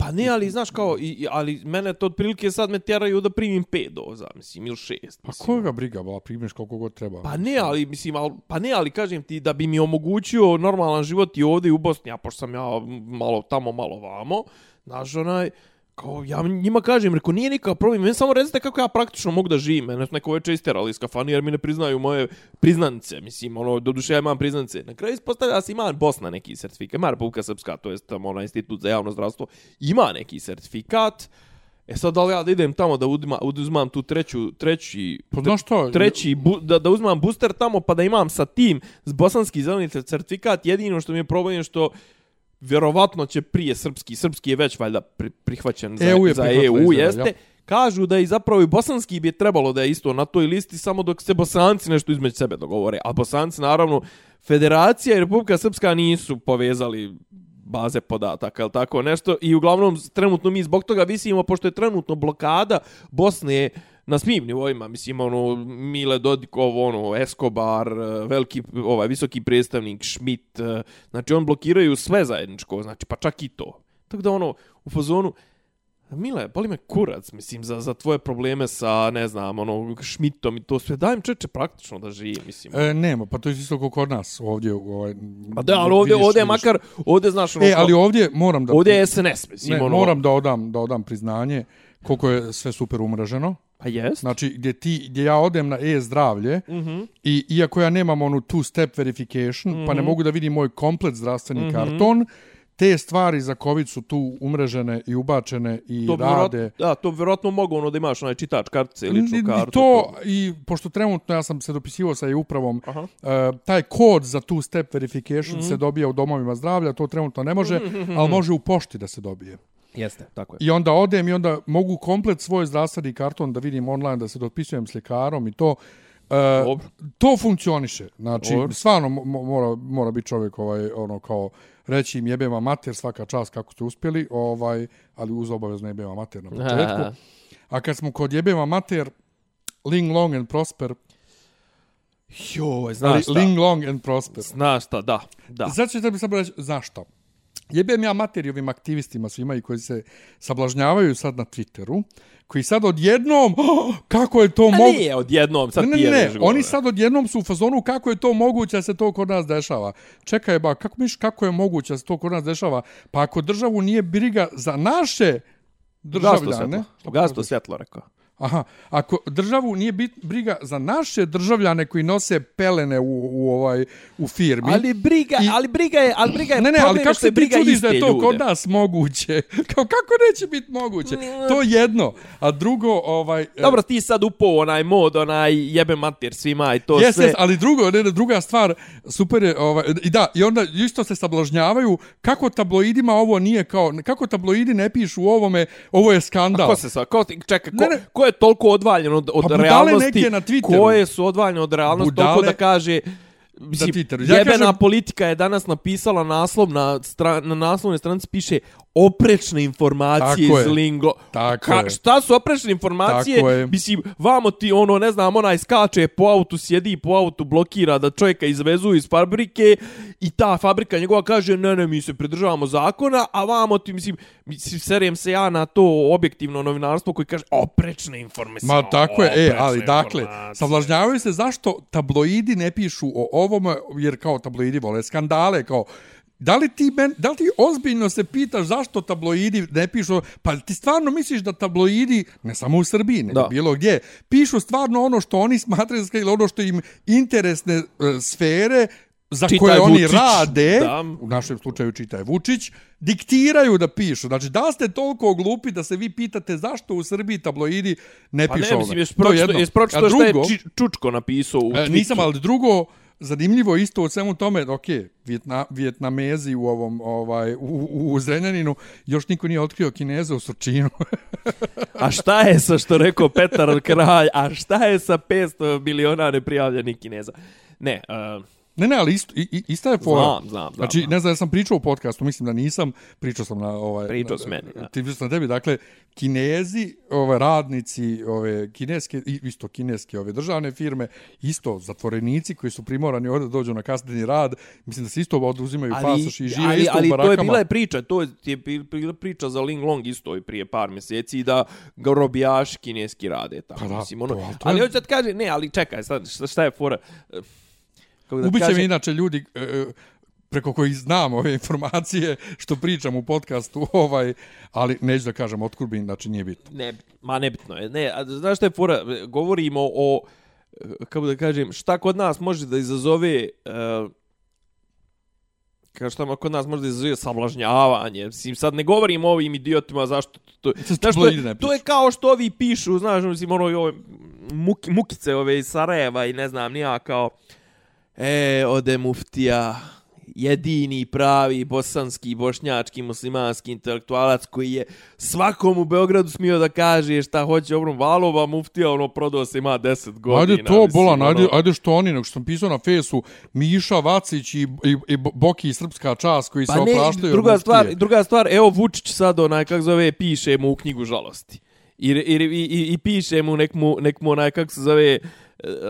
[SPEAKER 2] Pa ne, ali znaš kao, i, ali mene to otprilike sad me tjeraju da primim pet doza, mislim, ili šest.
[SPEAKER 1] Pa
[SPEAKER 2] mislim.
[SPEAKER 1] koga briga, ba, primeš koliko god treba.
[SPEAKER 2] Pa ne, ali mislim, al, pa ne, ali kažem ti da bi mi omogućio normalan život i ovdje i u Bosni, a pošto sam ja malo tamo, malo vamo, znaš, onaj, kao ja njima kažem, reko nije nikakav problem, meni samo recite kako ja praktično mogu da živim, mene su neko veče isterali iz kafani jer mi ne priznaju moje priznanice, mislim, ono, doduše ja imam priznanice. Na kraju ispostavlja da se ima Bosna neki sertifikat, ima Republika Srpska, to je tamo onaj institut za javno zdravstvo, ima neki sertifikat, E sad da li ja da idem tamo da udima, uzmam tu treću, treći,
[SPEAKER 1] Pa znaš što?
[SPEAKER 2] treći, bu, da, da uzmam booster tamo pa da imam sa tim bosanski zeleni certifikat, jedino što mi je problem je što vjerovatno će prije srpski, srpski je već valjda pri, prihvaćen za,
[SPEAKER 1] EU je
[SPEAKER 2] za EU,
[SPEAKER 1] izgleda,
[SPEAKER 2] jeste.
[SPEAKER 1] ja.
[SPEAKER 2] Kažu da i zapravo i bosanski bi trebalo da je isto na toj listi samo dok se bosanci nešto između sebe dogovore. A bosanci naravno, Federacija i Republika Srpska nisu povezali baze podataka ili tako nešto i uglavnom trenutno mi zbog toga visimo pošto je trenutno blokada Bosne na svim nivoima, mislim, ono, Mile Dodikov, ono, Escobar, eh, veliki, ovaj, visoki predstavnik, Schmidt, eh, znači, on blokiraju sve zajedničko, znači, pa čak i to. Tako da, ono, u fazonu, Mile, boli me kurac, mislim, za, za tvoje probleme sa, ne znam, ono, Schmidtom i to sve. Daj im čeče praktično da živi, mislim.
[SPEAKER 1] E, nema, pa to je isto kod nas ovdje. Ovaj,
[SPEAKER 2] Pa da, ali ovdje,
[SPEAKER 1] vidiš-
[SPEAKER 2] ovdje
[SPEAKER 1] vidiš.
[SPEAKER 2] makar, ovdje, znaš, ono,
[SPEAKER 1] E, ali ovdje moram da...
[SPEAKER 2] ovdje je SNS, mislim,
[SPEAKER 1] ne,
[SPEAKER 2] ono,
[SPEAKER 1] moram da odam, da odam priznanje koliko je sve super umreženo.
[SPEAKER 2] Pa jest.
[SPEAKER 1] Znači, gdje, ti, gdje ja odem na e-zdravlje
[SPEAKER 2] Mhm.
[SPEAKER 1] i iako ja nemam onu two-step verification, pa ne mogu da vidim moj komplet zdravstveni karton, te stvari za COVID su tu umrežene i ubačene i
[SPEAKER 2] to
[SPEAKER 1] rade.
[SPEAKER 2] vjerojatno, da, to vjerojatno mogu ono da imaš onaj čitač kartice ili ličnu kartu.
[SPEAKER 1] To, i pošto trenutno ja sam se dopisivao sa e-upravom,
[SPEAKER 2] Aha.
[SPEAKER 1] uh, taj kod za two step verification
[SPEAKER 2] Mhm.
[SPEAKER 1] se dobija u domovima zdravlja, to trenutno ne može, ali može u pošti da se dobije.
[SPEAKER 2] Jeste, tako je.
[SPEAKER 1] I onda odem i onda mogu komplet svoj zdravstveni karton da vidim online, da se dopisujem s ljekarom i to.
[SPEAKER 2] Dobro.
[SPEAKER 1] to funkcioniše. Znači,
[SPEAKER 2] Dobro.
[SPEAKER 1] stvarno mo- mo- mora, mora biti čovjek ovaj, ono kao reći im jebem mater svaka čast kako ste uspjeli, ovaj, ali uz obavezno jebem mater na početku. A kad smo kod jebem mater, Ling Long and Prosper,
[SPEAKER 2] Joj,
[SPEAKER 1] ali
[SPEAKER 2] znaš šta?
[SPEAKER 1] Ling Long and Prosper.
[SPEAKER 2] Znaš šta, da, da.
[SPEAKER 1] Zato ćete mi samo reći, zašto? Jebem ja materi ovim aktivistima svima i koji se sablažnjavaju sad na Twitteru, koji sad odjednom, "Oh, kako je to moguće?
[SPEAKER 2] nije odjednom, sad
[SPEAKER 1] Ne, ne, ne,
[SPEAKER 2] gore.
[SPEAKER 1] oni sad odjednom su u fazonu kako je to moguće da se to kod nas dešava. Čekaj, ba, kako miš kako je moguće da se to kod nas dešava? Pa ako državu nije briga za naše
[SPEAKER 2] Gasto
[SPEAKER 1] državljane...
[SPEAKER 2] svjetlo. Gasto svjetlo, rekao.
[SPEAKER 1] Aha, ako državu nije bit briga za naše državljane koji nose pelene u, u ovaj u firmi.
[SPEAKER 2] Ali briga,
[SPEAKER 1] I-
[SPEAKER 2] ali briga je, ali briga je
[SPEAKER 1] ne, ne, ali kako se ti
[SPEAKER 2] briga
[SPEAKER 1] čudiš da je to
[SPEAKER 2] ljude.
[SPEAKER 1] kod nas moguće? Kao, kako neće biti moguće? To jedno. A drugo, ovaj... e,
[SPEAKER 2] Dobro, ti sad upao onaj mod, onaj jebe mater svima i to
[SPEAKER 1] Jes,
[SPEAKER 2] sve.
[SPEAKER 1] jes, ali drugo, ne, ne, druga stvar, super je, ovaj, i da, i onda isto se sablažnjavaju kako tabloidima ovo nije kao, kako tabloidi ne pišu u ovome, ovo je skandal.
[SPEAKER 2] Ko se sa, ko, ti- čekaj, ko,
[SPEAKER 1] Ne, ne.
[SPEAKER 2] ko je toliko odvaljen od, od
[SPEAKER 1] Pa
[SPEAKER 2] realnosti?
[SPEAKER 1] na.
[SPEAKER 2] Koje su odvaljene od realnosti
[SPEAKER 1] Budale-
[SPEAKER 2] toliko da kaže... Mislim,
[SPEAKER 1] Twitteru. Ja
[SPEAKER 2] jebena
[SPEAKER 1] kažem-
[SPEAKER 2] politika je danas napisala naslov na, stra, na naslovnoj stranici piše oprečne informacije
[SPEAKER 1] Tako
[SPEAKER 2] iz
[SPEAKER 1] je.
[SPEAKER 2] Lingo.
[SPEAKER 1] Tako je.
[SPEAKER 2] Šta su oprečne informacije?
[SPEAKER 1] Tako je.
[SPEAKER 2] Mislim, vamo ti ono, ne znam, onaj skače po autu, sjedi po autu, blokira da čovjeka izvezu iz fabrike i ta fabrika njegova kaže ne, ne, mi se pridržavamo zakona, a vamo ti, mislim, mislim serem se ja na to objektivno novinarstvo koji kaže oprečne informacije.
[SPEAKER 1] Ma tako je, e, ali dakle, savlažnjavaju se zašto tabloidi ne pišu o ovome, jer kao tabloidi vole skandale, kao Da li ti, men, da li ti ozbiljno se pitaš zašto tabloidi ne pišu, pa ti stvarno misliš da tabloidi, ne samo u Srbiji, nego
[SPEAKER 2] Da.
[SPEAKER 1] bilo gdje, pišu stvarno ono što oni smatraju ili ono što im interesne e, sfere za
[SPEAKER 2] Čitaj
[SPEAKER 1] koje oni
[SPEAKER 2] Vučić,
[SPEAKER 1] rade,
[SPEAKER 2] da.
[SPEAKER 1] u našem slučaju čitaj Vučić, diktiraju da pišu. Znači, da ste toliko glupi da se vi pitate zašto u Srbiji tabloidi ne
[SPEAKER 2] Pa
[SPEAKER 1] pišu
[SPEAKER 2] ne,
[SPEAKER 1] ovo?
[SPEAKER 2] mislim, jesi
[SPEAKER 1] To
[SPEAKER 2] pročito,
[SPEAKER 1] jedno.
[SPEAKER 2] jesi pročito
[SPEAKER 1] A
[SPEAKER 2] što je
[SPEAKER 1] drugo-
[SPEAKER 2] Čučko napisao u
[SPEAKER 1] E, nisam, ali drugo, zanimljivo isto u svemu tome, ok, Vjetna, Vjetnamezi u ovom, ovaj, u, u Zrenjaninu, još niko nije otkrio Kineza u Surčinu.
[SPEAKER 2] A šta je sa što rekao Petar Kralj, a šta je sa 500 miliona neprijavljenih kineza? Ne, uh,
[SPEAKER 1] ne, ne, ali isto, i, ista je fora.
[SPEAKER 2] Znam, znam, znam,
[SPEAKER 1] Znači, ne znam, ja sam pričao u podcastu, mislim da nisam, pričao sam na ovaj...
[SPEAKER 2] Pričao si meni, da.
[SPEAKER 1] Ti pričao sam na tebi, dakle, kinezi, ove radnici, ove kineske, isto kineske ove državne firme, isto zatvorenici koji su primorani ovdje da dođu na kasneni rad, mislim da se isto oduzimaju pasoš i žive
[SPEAKER 2] ali,
[SPEAKER 1] isto
[SPEAKER 2] ali
[SPEAKER 1] u
[SPEAKER 2] to
[SPEAKER 1] barakama.
[SPEAKER 2] je bila je priča, to je bila priča za Ling Long isto i prije par mjeseci da grobijaši kineski rade tamo.
[SPEAKER 1] Pa da,
[SPEAKER 2] mislim, ono,
[SPEAKER 1] to- ali to
[SPEAKER 2] ali
[SPEAKER 1] je-
[SPEAKER 2] hoću da ti kažem, ne, ali čekaj, sad, šta, šta je fora? Kako da
[SPEAKER 1] Ubiće
[SPEAKER 2] kažem,
[SPEAKER 1] me inače ljudi e, e, preko kojih znam ove informacije što pričam u podcastu, ovaj, ali neću da kažem otkud bi, znači nije bitno.
[SPEAKER 2] Ne, ma nebitno je. Ne, a znaš šta je fora? Govorimo o, eh, kako da kažem, šta kod nas može da izazove... Uh, kao šta kod nas može da izazove sablažnjavanje. Mislim, sad ne govorim o ovim idiotima zašto... To,
[SPEAKER 1] Sad
[SPEAKER 2] znaš, to, je, to je kao što ovi pišu, znaš, mislim, ono, ove muki, mukice ove iz Sarajeva i ne znam, nija kao... E, ode muftija, jedini pravi bosanski, bošnjački, muslimanski intelektualac koji je svakom u Beogradu smio da kaže šta hoće obrom valova, muftija ono prodao se ima 10 godina.
[SPEAKER 1] Ajde to,
[SPEAKER 2] mislim,
[SPEAKER 1] bolan, ajde,
[SPEAKER 2] ono.
[SPEAKER 1] ajde što oni, nego što sam pisao na fesu, Miša Vacić i, i, i Boki i Srpska čast koji se
[SPEAKER 2] Pa ne,
[SPEAKER 1] opraštaju.
[SPEAKER 2] druga
[SPEAKER 1] muftije.
[SPEAKER 2] stvar, druga stvar, evo Vučić sad onaj, kako zove, piše mu u knjigu žalosti. I, i, i, i, i piše mu nek mu, nek mu onaj, kako se zove,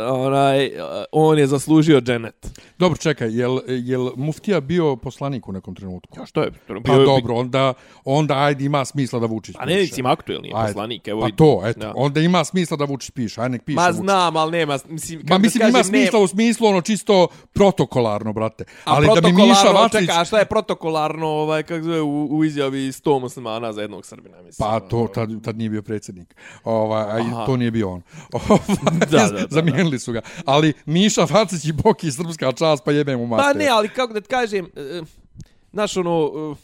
[SPEAKER 2] onaj, on je zaslužio dženet.
[SPEAKER 1] Dobro, čekaj, jel, jel Muftija bio poslanik u nekom trenutku?
[SPEAKER 2] Ja, što je?
[SPEAKER 1] Pa dobro, onda, onda ajde ima smisla da Vučić
[SPEAKER 2] piše. A ne, mislim, aktuelni je poslanik. Evo,
[SPEAKER 1] pa to, eto, ja. onda ima smisla da Vučić piše, ajde nek piše
[SPEAKER 2] Ma
[SPEAKER 1] Vučić.
[SPEAKER 2] znam, ali nema, mislim,
[SPEAKER 1] Ma mislim, ima smisla nema... u smislu ono čisto protokolarno, brate. A ali da bi Miša Vacić...
[SPEAKER 2] Čeka, šta je protokolarno, ovaj, kako zove, u, u izjavi 100 muslimana za jednog Srbina, mislim.
[SPEAKER 1] Pa to, tad, tad nije bio predsjednik. Ovaj, a to nije bio on.
[SPEAKER 2] da, da, da,
[SPEAKER 1] Zamijenili su ga. Ali Miša Vacić i Boki srpska čast, pa jebem u mater.
[SPEAKER 2] Pa ne, ali kako da ti kažem, uh, znaš ono, uh,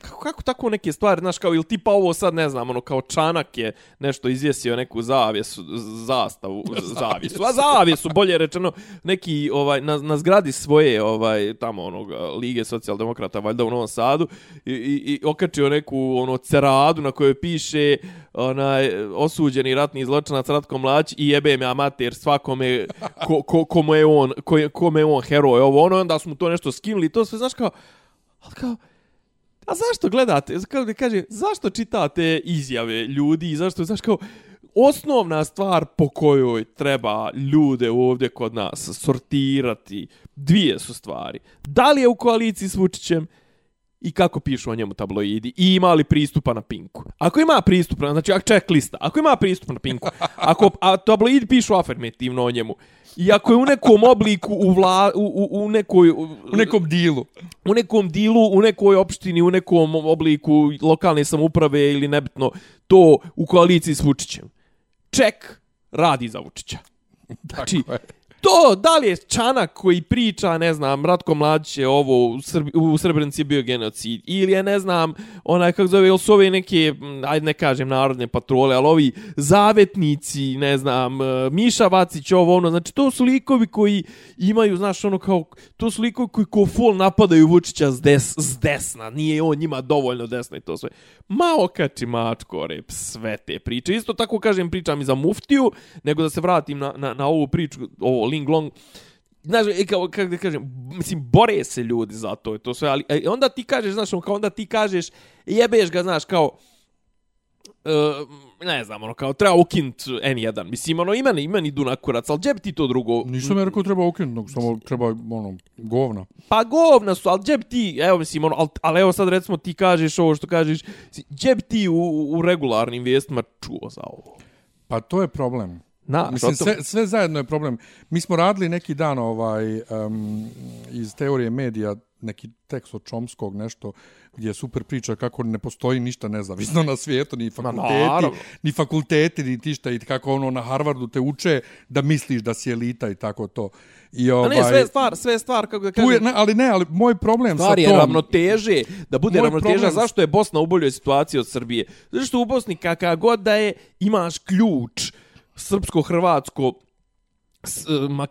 [SPEAKER 2] kako, kako tako neke stvari, znaš, kao, ili tipa ovo sad, ne znam, ono, kao Čanak je nešto izvjesio neku zavjesu, zastavu, zavjesu, a zavjesu, bolje rečeno, neki, ovaj, na, na zgradi svoje, ovaj, tamo, onog, Lige socijaldemokrata, valjda u Novom Sadu, i, i, i okačio neku, ono, ceradu na kojoj piše, onaj, osuđeni ratni zločinac Ratko Mlać i jebe me amater svakome, ko, ko, ko je on, ko, kome je on heroj, ovo, ono, onda smo to nešto skinuli, to sve, znaš, kao, ali kao, a zašto gledate, kao da kaže, zašto čitate izjave ljudi i zašto, znaš kao, osnovna stvar po kojoj treba ljude ovdje kod nas sortirati, dvije su stvari. Da li je u koaliciji s Vučićem i kako pišu o njemu tabloidi i ima li pristupa na Pinku. Ako ima pristupa, znači check lista, ako ima pristupa na Pinku, ako a tabloidi pišu afirmativno o njemu, I ako je u nekom obliku u, vla, u, u, u nekoj... U,
[SPEAKER 1] u nekom dilu.
[SPEAKER 2] U nekom dilu, u nekoj opštini, u nekom obliku lokalne samuprave ili nebitno, to u koaliciji s Vučićem. Ček radi za Vučića. Znači, to, da li je Čanak koji priča, ne znam, Ratko Mladić je ovo, u, Srbi, u Srebrenici je bio genocid, ili je, ne znam, onaj, kako zove, ili su ove neke, ajde ne kažem, narodne patrole, ali ovi zavetnici, ne znam, e, Miša Vacić, ovo, ono, znači, to su likovi koji imaju, znaš, ono, kao, to su likovi koji ko ful napadaju Vučića s, des, s desna, nije on njima dovoljno desna i to sve. Malo kači mačko, rep, sve te priče. Isto tako, kažem, pričam i za muftiju, nego da se vratim na, na, na ovu priču, ovo, Ling Long, znaš, e, kao, kako da kažem, mislim, bore se ljudi za to, to sve, ali e, onda ti kažeš, znaš, kao onda ti kažeš, jebeš ga, znaš, kao, uh, ne znam, ono, kao, treba ukint N1, mislim, ono, imeni, imeni idu na kurac, ali bi ti to drugo?
[SPEAKER 1] Nisam ja rekao treba ukint, nego samo treba, ono, govna.
[SPEAKER 2] Pa govna su, ali bi ti, evo, mislim, ono, ali, ali evo sad, recimo, ti kažeš ovo što kažeš, bi ti u, u regularnim vijestima čuo za ovo?
[SPEAKER 1] Pa to je problem.
[SPEAKER 2] Na,
[SPEAKER 1] Mislim, sve, sve zajedno je problem. Mi smo radili neki dan ovaj um, iz teorije medija, neki tekst od Čomskog, nešto, gdje je super priča kako ne postoji ništa nezavisno na svijetu, ni fakulteti, Ma, ni fakulteti, ni tišta, i kako ono na Harvardu te uče da misliš da si elita i tako to. I
[SPEAKER 2] ovaj, A ne, sve stvar, sve stvar, kako da kažem.
[SPEAKER 1] Je, ne, ali ne, ali moj problem
[SPEAKER 2] stvar
[SPEAKER 1] sa tom...
[SPEAKER 2] je ravnoteže, da bude ravnoteža. Problem... Zašto je Bosna u boljoj situaciji od Srbije? Zato što u Bosni kakav god da je, imaš ključ srpsko-hrvatsko e,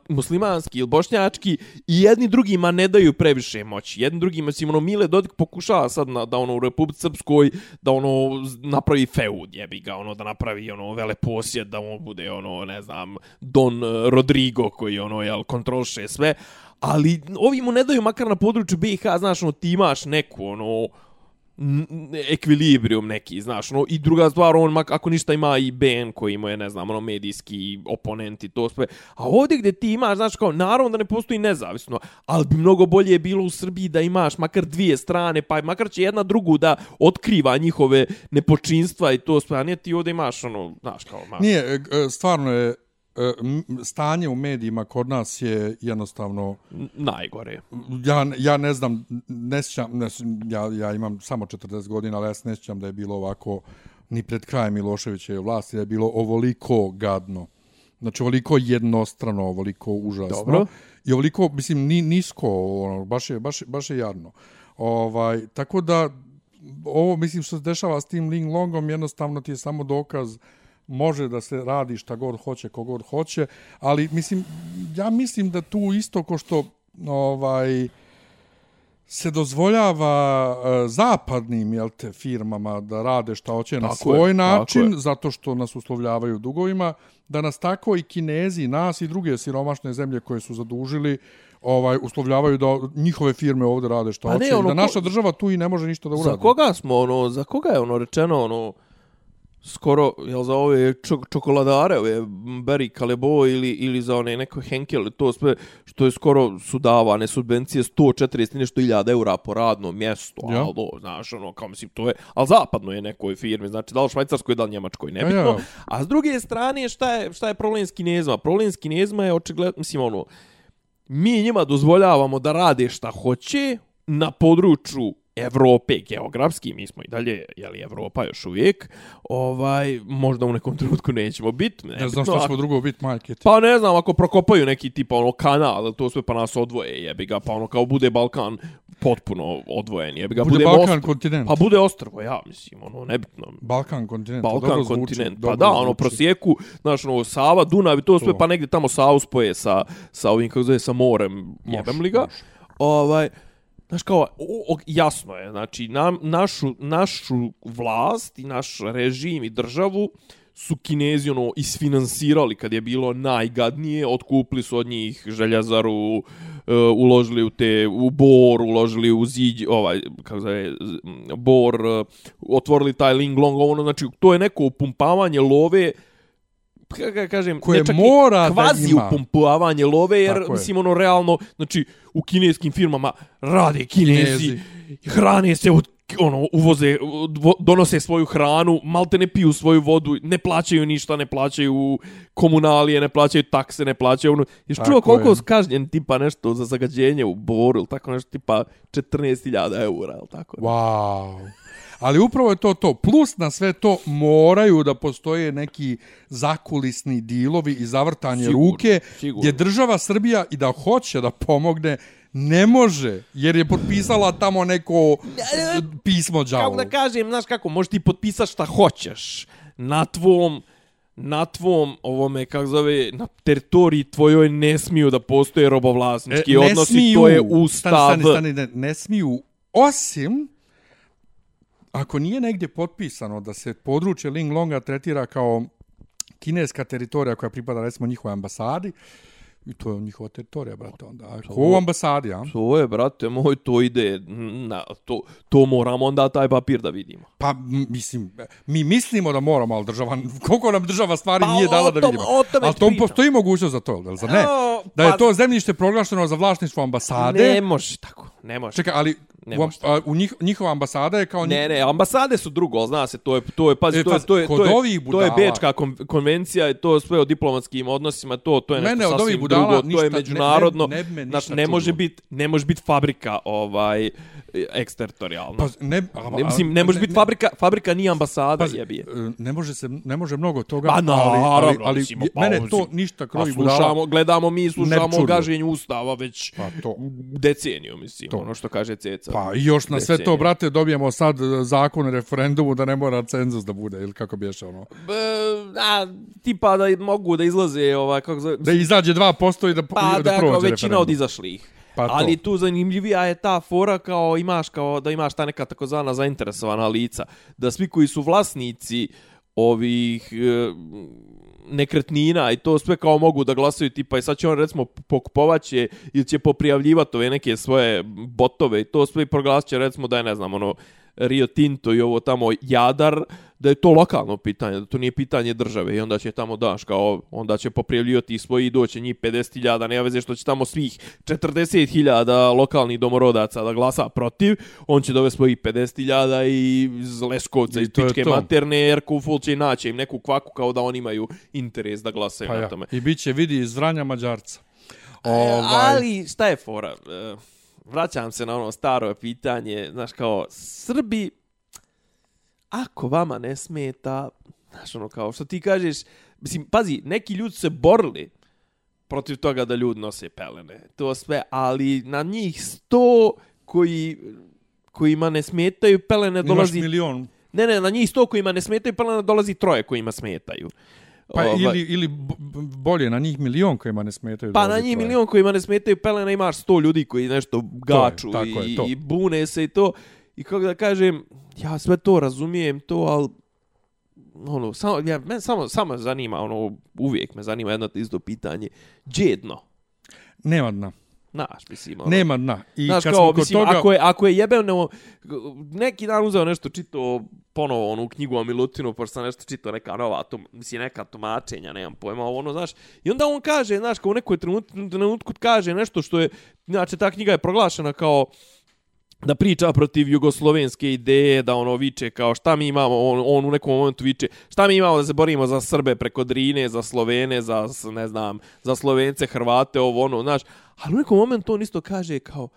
[SPEAKER 2] muslimanski ili bošnjački i jedni drugima ne daju previše moći. Jedni drugima, si ono, Mile Dodik pokušava sad na, da ono u Republici Srpskoj da ono napravi feud, jebi ga, ono, da napravi ono vele posjed, da on bude ono, ne znam, Don e, Rodrigo koji ono, jel, kontrolše sve. Ali ovi mu ne daju makar na području BiH, znaš, ono, ti imaš neku, ono, ekvilibrium neki, znaš, no, i druga stvar, on, ako ništa ima i BN koji ima je, ne znam, ono, medijski oponenti, to sve, a ovdje gdje ti imaš, znaš, kao, naravno da ne postoji nezavisno, ali bi mnogo bolje bilo u Srbiji da imaš makar dvije strane, pa makar će jedna drugu da otkriva njihove nepočinstva i to sve, a nije ti ovdje imaš, ono, znaš, kao,
[SPEAKER 1] maš. Nije, e, e, stvarno je, stanje u medijima kod nas je jednostavno
[SPEAKER 2] najgore.
[SPEAKER 1] Ja, ja ne znam, ne sjećam, ne, ja, ja imam samo 40 godina, ali ja se ne sjećam da je bilo ovako ni pred krajem Miloševića vlasti, da je bilo ovoliko gadno. Znači, ovoliko jednostrano, ovoliko užasno. Dobro. I ovoliko, mislim, ni, nisko, ono, baš, je, baš, baš je jadno. Ovaj, tako da, ovo, mislim, što se dešava s tim Ling Longom, jednostavno ti je samo dokaz može da se radi šta god hoće, kogod hoće, ali mislim, ja mislim da tu isto ko što ovaj se dozvoljava uh, zapadnim jel te, firmama da rade šta hoće tako na svoj je, način, zato što nas uslovljavaju dugovima, da nas tako i kinezi, nas i druge siromašne zemlje koje su zadužili, ovaj uslovljavaju da njihove firme ovdje rade šta pa hoće, ono, da naša država tu i ne može ništa da uradi.
[SPEAKER 2] Za koga smo ono, za koga je ono rečeno ono skoro, jel za ove čok čokoladare, ove Berry Calebo ili, ili za one neko Henkel, to sve što je skoro su davane subvencije 140 i nešto iljada eura po radnom mjestu,
[SPEAKER 1] Ja.
[SPEAKER 2] alo, znaš, ono, kao mislim, to je, ali zapadno je nekoj firmi, znači da li švajcarskoj, da li njemačkoj, nebitno.
[SPEAKER 1] Ja, ja.
[SPEAKER 2] A s druge strane, šta je, šta je problem s kinezima? Problem s kinezima je očigledno, mislim, ono, mi njima dozvoljavamo da rade šta hoće na području Evrope geografski, mi smo i dalje, jeli Evropa još uvijek, ovaj, možda u nekom trenutku nećemo biti.
[SPEAKER 1] Ne znam šta ćemo drugo biti, majke. ti.
[SPEAKER 2] Pa ne znam, ako prokopaju neki tipa ono kanal, to sve pa nas odvoje, jebi ga, pa ono kao bude Balkan potpuno odvojen, jebi ga,
[SPEAKER 1] Bude
[SPEAKER 2] bude,
[SPEAKER 1] Balkan
[SPEAKER 2] most-
[SPEAKER 1] kontinent.
[SPEAKER 2] Pa bude ostrvo, ja mislim, ono, nebitno.
[SPEAKER 1] Balkan kontinent. to
[SPEAKER 2] Balkan
[SPEAKER 1] dobro zvuči,
[SPEAKER 2] kontinent. Pa
[SPEAKER 1] dobro
[SPEAKER 2] da, ono
[SPEAKER 1] zvuči.
[SPEAKER 2] prosjeku, znaš, ono Sava, Dunav i to sve
[SPEAKER 1] To.
[SPEAKER 2] pa negdje tamo Savu spoje sa sa ovim kako zove sa morem, jebem li ga.
[SPEAKER 1] može.
[SPEAKER 2] Ovaj Znaš kao, o, o, jasno je, znači nam, našu, našu vlast i naš režim i državu su Kinezi ono isfinansirali kad je bilo najgadnije, otkupili su od njih željazaru, e, uložili u te u bor, uložili u ziđ, ovaj kako se zove, bor, e, otvorili taj Ling Long, ono znači to je neko upumpavanje love kako kažem,
[SPEAKER 1] Koje mora da
[SPEAKER 2] kvazi
[SPEAKER 1] ima.
[SPEAKER 2] upumpavanje love, jer
[SPEAKER 1] Tako je.
[SPEAKER 2] mislim ono realno, znači u kineskim firmama rade kinezi,
[SPEAKER 1] Kinezi.
[SPEAKER 2] hrane se od ono uvoze vo- donose svoju hranu malte ne piju svoju vodu ne plaćaju ništa ne plaćaju komunalije ne plaćaju takse ne plaćaju ono jesi
[SPEAKER 1] Tako
[SPEAKER 2] čuo koliko
[SPEAKER 1] je.
[SPEAKER 2] kažnjen tipa nešto za zagađenje u boru ili tako nešto tipa 14.000 eura ili tako
[SPEAKER 1] Wow. Ali upravo je to to. Plus na sve to moraju da postoje neki zakulisni dilovi i zavrtanje
[SPEAKER 2] Sigurno,
[SPEAKER 1] ruke
[SPEAKER 2] sigurno.
[SPEAKER 1] gdje država Srbija i da hoće da pomogne ne može jer je potpisala tamo neko pismo
[SPEAKER 2] kako
[SPEAKER 1] đavolu.
[SPEAKER 2] da kažem znaš kako možeš ti potpisati šta hoćeš na tvom na tvom ovome kako zove na teritoriji tvojoj ne smiju da postoje robovlasnički
[SPEAKER 1] E,
[SPEAKER 2] odnosi
[SPEAKER 1] smiju,
[SPEAKER 2] to je ustav
[SPEAKER 1] Stani, stani, stani, ne, ne smiju, osim ako nije negdje potpisano da se područje Ling Longa tretira kao kineska teritorija koja pripada recimo njihovoj ambasadi, i to je njihova teritorija, brate, onda. Ko u ambasadi, a?
[SPEAKER 2] To je, brate moj, to ide, na, to, to moramo onda taj papir da vidimo.
[SPEAKER 1] Pa, mislim, mi mislimo da moramo, ali država, koliko nam država stvari
[SPEAKER 2] Pa,
[SPEAKER 1] nije dala da
[SPEAKER 2] tom-
[SPEAKER 1] vidimo.
[SPEAKER 2] o tome
[SPEAKER 1] ali
[SPEAKER 2] pričam.
[SPEAKER 1] postoji mogućnost za to, jel za ne?
[SPEAKER 2] O,
[SPEAKER 1] Da je
[SPEAKER 2] pa-
[SPEAKER 1] to zemljište proglašeno za vlasništvo ambasade.
[SPEAKER 2] Ne može tako, ne može.
[SPEAKER 1] Čekaj, ali
[SPEAKER 2] Ne
[SPEAKER 1] u, a, u njih, njihova ambasada je kao...
[SPEAKER 2] Ne, ne, ambasade su drugo, ali zna se, to je, to je, pazi,
[SPEAKER 1] E,
[SPEAKER 2] to je,
[SPEAKER 1] pazi,
[SPEAKER 2] to je, to je,
[SPEAKER 1] ovih
[SPEAKER 2] to je Bečka kon, konvencija i to sve o diplomatskim odnosima, to, to je nešto
[SPEAKER 1] Mene od ovih
[SPEAKER 2] sasvim
[SPEAKER 1] budala
[SPEAKER 2] drugo, to
[SPEAKER 1] ništa-
[SPEAKER 2] je
[SPEAKER 1] ne-
[SPEAKER 2] međunarodno,
[SPEAKER 1] ne- ne
[SPEAKER 2] znaš,
[SPEAKER 1] ništa
[SPEAKER 2] ne može biti, ne može biti fabrika, ovaj, eksteritorijalna.
[SPEAKER 1] Pa, ne, a,
[SPEAKER 2] ne, mislim, ne može biti fabrika, fabrika nije ambasada,
[SPEAKER 1] Pazi,
[SPEAKER 2] jebi je.
[SPEAKER 1] e, ne može se ne može mnogo toga,
[SPEAKER 2] Pa
[SPEAKER 1] ali,
[SPEAKER 2] naravno,
[SPEAKER 1] ali, ali
[SPEAKER 2] mislimo, pa,
[SPEAKER 1] mene to ništa
[SPEAKER 2] Pa
[SPEAKER 1] krovi budala.
[SPEAKER 2] slušamo, gledamo mi, slušamo gaženju ustava već
[SPEAKER 1] Pa to.
[SPEAKER 2] deceniju, mislim,
[SPEAKER 1] To.
[SPEAKER 2] ono što kaže Ceca.
[SPEAKER 1] Pa i još na sve to, brate, dobijemo sad e, zakon o referendumu da ne mora cenzus da bude, ili kako biješe ono.
[SPEAKER 2] B, a, tipa da mogu da izlaze, ovaj, kako zove,
[SPEAKER 1] Da izađe 2% i da,
[SPEAKER 2] Pa
[SPEAKER 1] i
[SPEAKER 2] da,
[SPEAKER 1] da prođe
[SPEAKER 2] većina
[SPEAKER 1] referendum.
[SPEAKER 2] od izašlih.
[SPEAKER 1] Pa to.
[SPEAKER 2] Ali tu zanimljivija je ta fora kao imaš kao da imaš ta neka takozvana zainteresovana lica. Da svi koji su vlasnici ovih e, nekretnina i to sve kao mogu da glasaju tipa i sad će on recimo pokupovaće ili će poprijavljivati ove neke svoje botove i to sve i proglasit će recimo da je ne znam ono Rio Tinto i ovo tamo Jadar, da je to lokalno pitanje, da to nije pitanje države i onda će tamo daš kao, onda će poprijavljivati svoji i doće njih 50.000, nema veze što će tamo svih 40.000 lokalnih domorodaca da glasa protiv, on će dove svojih 50.000 i iz Leskovca,
[SPEAKER 1] I
[SPEAKER 2] iz pičke
[SPEAKER 1] to.
[SPEAKER 2] materne, jer Kuful će naći im neku kvaku kao da oni imaju interes da glasaju
[SPEAKER 1] Pa
[SPEAKER 2] na
[SPEAKER 1] ja.
[SPEAKER 2] tome.
[SPEAKER 1] I bit će vidi iz Vranja Mađarca.
[SPEAKER 2] Ovaj. Ali šta je fora? E, Vraćam se na ono staro pitanje, znaš kao Srbi ako vama ne smeta, znaš ono kao što ti kažeš, mislim pazi, neki ljudi se borili protiv toga da ljudi nose pelene. To sve, ali na njih sto koji kojima ne smetaju pelene
[SPEAKER 1] Imaš
[SPEAKER 2] dolazi
[SPEAKER 1] milion.
[SPEAKER 2] Ne, ne, na njih sto kojima ne smetaju pelene dolazi troje kojima smetaju.
[SPEAKER 1] Pa
[SPEAKER 2] Ovaj,
[SPEAKER 1] ili, ili bolje, na njih milion kojima ne smetaju.
[SPEAKER 2] Pa na njih
[SPEAKER 1] troje.
[SPEAKER 2] milion kojima ne smetaju pelene imaš sto ljudi koji nešto gaču
[SPEAKER 1] tako je,
[SPEAKER 2] i,
[SPEAKER 1] to.
[SPEAKER 2] i bune se i to. I kako da kažem, ja sve to razumijem, to, ali ono, samo, ja, men samo, samo zanima, ono, uvijek me zanima jedno isto pitanje. Džedno.
[SPEAKER 1] Nema dna.
[SPEAKER 2] Znaš, mislim, ono.
[SPEAKER 1] Nema dna. I
[SPEAKER 2] Znaš,
[SPEAKER 1] kad
[SPEAKER 2] kao,
[SPEAKER 1] smo
[SPEAKER 2] mislim,
[SPEAKER 1] toga...
[SPEAKER 2] ako je, ako je jebeno, neki dan uzeo nešto čito ponovo onu knjigu o Milutinu, pošto sam nešto čitao neka nova, to, mislim, neka tumačenja, nemam pojma, ono, znaš, i onda on kaže, znaš, kao u nekoj trenutku, trenutku kaže nešto što je, znači, ta knjiga je proglašena kao, da priča protiv jugoslovenske ideje, da ono viče kao šta mi imamo, on, on u nekom momentu viče, šta mi imamo da se borimo za Srbe preko Drine, za Slovene, za, ne znam, za Slovence, Hrvate, ovo ono, znaš, ali u nekom momentu on isto kaže kao,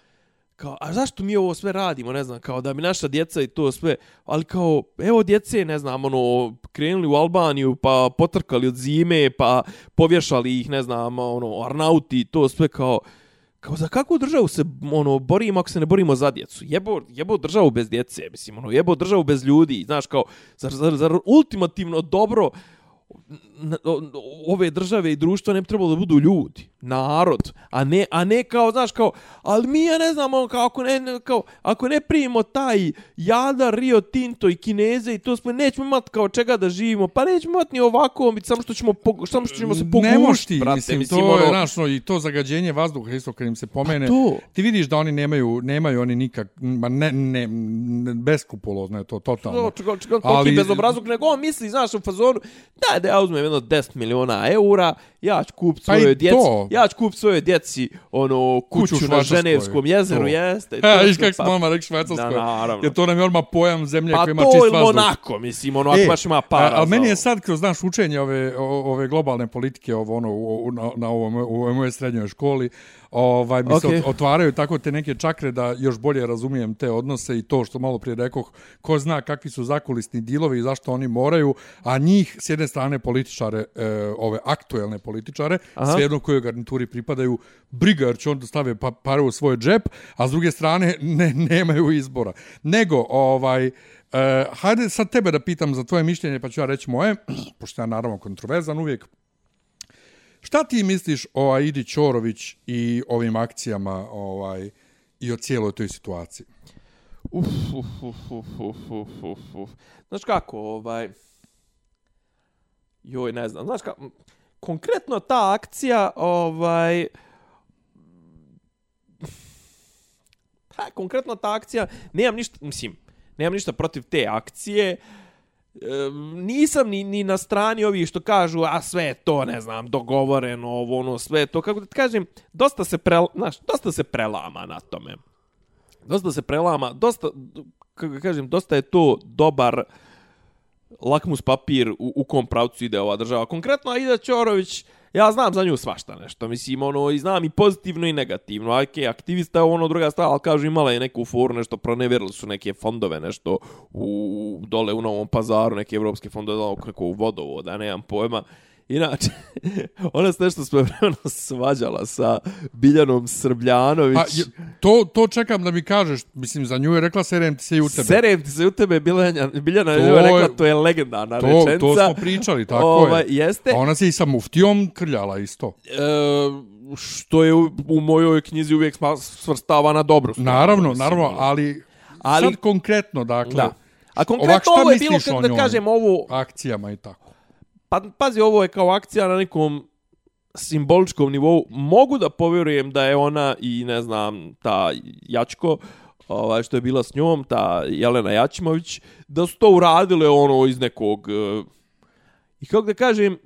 [SPEAKER 2] kao, a zašto mi ovo sve radimo, ne znam, kao da mi naša djeca i to sve, ali kao, evo djece, ne znam, ono, krenuli u Albaniju, pa potrkali od zime, pa povješali ih, ne znam, ono, Arnauti, to sve kao, kao za kakvu državu se ono borimo ako se ne borimo za djecu? Jebo, jebo državu bez djece, mislim, ono, jebo državu bez ljudi, znaš, kao, zar, zar, zar ultimativno dobro ove države i društva ne bi trebalo da budu ljudi, narod, a ne, a ne kao, znaš, kao, ali mi ja ne znamo, kao, ako ne, kao, ako ne primimo taj Jada, Rio Tinto i Kineze i to smo, nećemo imati kao čega da živimo, pa nećemo imati ni ovako, samo što ćemo, samo što ćemo se pogušiti, brate,
[SPEAKER 1] mislim,
[SPEAKER 2] mislim,
[SPEAKER 1] to
[SPEAKER 2] ono,
[SPEAKER 1] je, znaš, no, i to zagađenje vazduha, isto kad im se pomene,
[SPEAKER 2] Pa to.
[SPEAKER 1] ti vidiš da oni nemaju, nemaju oni nikak, ma ne, ne, ne beskrupulozno je to, totalno.
[SPEAKER 2] čekaj, čekaj, toliki
[SPEAKER 1] Ali-
[SPEAKER 2] bezobrazluk, nego on misli, znaš, u fazonu, daj da ja uzmem jedno 10 miliona eura, ja ću kupiti
[SPEAKER 1] Pa i
[SPEAKER 2] svojoj djeci,
[SPEAKER 1] to.
[SPEAKER 2] ja ću kupiti svojoj djeci, ono,
[SPEAKER 1] Kuću
[SPEAKER 2] kuću,
[SPEAKER 1] u
[SPEAKER 2] na. Ženevskom jezeru,
[SPEAKER 1] To.
[SPEAKER 2] jeste. To
[SPEAKER 1] viš
[SPEAKER 2] sve,
[SPEAKER 1] kak smo
[SPEAKER 2] pa-
[SPEAKER 1] odmah rekli Švajcarskoj.
[SPEAKER 2] Da.
[SPEAKER 1] Jer to nam je odmah pojam zemlje
[SPEAKER 2] Pa
[SPEAKER 1] koja ima
[SPEAKER 2] to
[SPEAKER 1] čist vazduh.
[SPEAKER 2] Monako, mislim, ono, ako
[SPEAKER 1] E,
[SPEAKER 2] baš ima para.
[SPEAKER 1] a- Ali meni je sad kroz naš učenje ove, ove globalne politike ovo, ono, u, u, na, na ovom, u mojoj srednjoj školi, ovaj, mi se
[SPEAKER 2] Okej.
[SPEAKER 1] ot- otvaraju tako te neke čakre da još bolje razumijem te odnose i to što malo prije rekoh, ko zna kakvi su zakulisni dilovi i zašto oni moraju, a njih s jedne strane političare, e, ove aktuelne političare,
[SPEAKER 2] Aha.
[SPEAKER 1] svejedno kojoj garnituri pripadaju, briga jer će onda stave pa, pare u svoj džep, a s druge strane ne, nemaju izbora. Nego, ovaj, Uh, hajde sad tebe da pitam za tvoje mišljenje, pa ću ja reći moje, pošto ja naravno kontroverzan uvijek. Šta ti misliš o Aidi Ćorović i ovim akcijama ovaj, i o cijeloj toj situaciji?
[SPEAKER 2] Uf, uf, uf, uf, uf, uf, uf, uf. Znaš kako, ovaj... Joj, ne znam, znaš kako... Konkretno ta akcija, ovaj... Pa, konkretno ta akcija, nemam ništa, mislim, nemam ništa protiv te akcije, uh, nisam ni, ni na strani ovih što kažu, a sve je to, ne znam, dogovoreno, ovo, ono, sve to, kako da ti kažem, dosta se, pre, znaš, dosta se prelama na tome dosta se prelama, dosta, kako kažem, dosta je to dobar lakmus papir u, u kom pravcu ide ova država. Konkretno Aida Ćorović, ja znam za nju svašta nešto, mislim, ono, i znam i pozitivno i negativno, ok, aktivista je ono druga stava, ali kažu imala je neku foru, nešto proneverili su neke fondove, nešto u, dole u Novom pazaru, neke evropske fondove, da, kako u vodovoda, nemam pojma, Inače, ona se nešto svojevremeno svađala sa Biljanom Srbljanović.
[SPEAKER 1] Pa, je- to, to čekam da mi kažeš, mislim, za nju je rekla serem ti se i u tebe.
[SPEAKER 2] Serem ti se u tebe, Biljana, Biljana
[SPEAKER 1] To
[SPEAKER 2] je rekla, to je legendarna
[SPEAKER 1] to,
[SPEAKER 2] rečenica.
[SPEAKER 1] to smo pričali, tako
[SPEAKER 2] Ovaj,
[SPEAKER 1] je.
[SPEAKER 2] Jeste,
[SPEAKER 1] A ona se i sa muftijom krljala isto.
[SPEAKER 2] e, što je u, u mojoj knjizi uvijek sma- svrstava na dobro.
[SPEAKER 1] Naravno,
[SPEAKER 2] mislim,
[SPEAKER 1] naravno,
[SPEAKER 2] ono.
[SPEAKER 1] ali,
[SPEAKER 2] Ali-
[SPEAKER 1] sad konkretno, dakle,
[SPEAKER 2] Da. A
[SPEAKER 1] Ovak,
[SPEAKER 2] konkretno
[SPEAKER 1] šta
[SPEAKER 2] ovo je bilo, kako da kažem, ovo,
[SPEAKER 1] akcijama i tako
[SPEAKER 2] pa pazi, ovo je kao akcija na nekom simboličkom nivou. Mogu da povjerujem da je ona i, ne znam, ta Jačko, ovaj, što je bila s njom, ta Jelena Jačimović, da su to uradile ono iz nekog... E, I kako da kažem,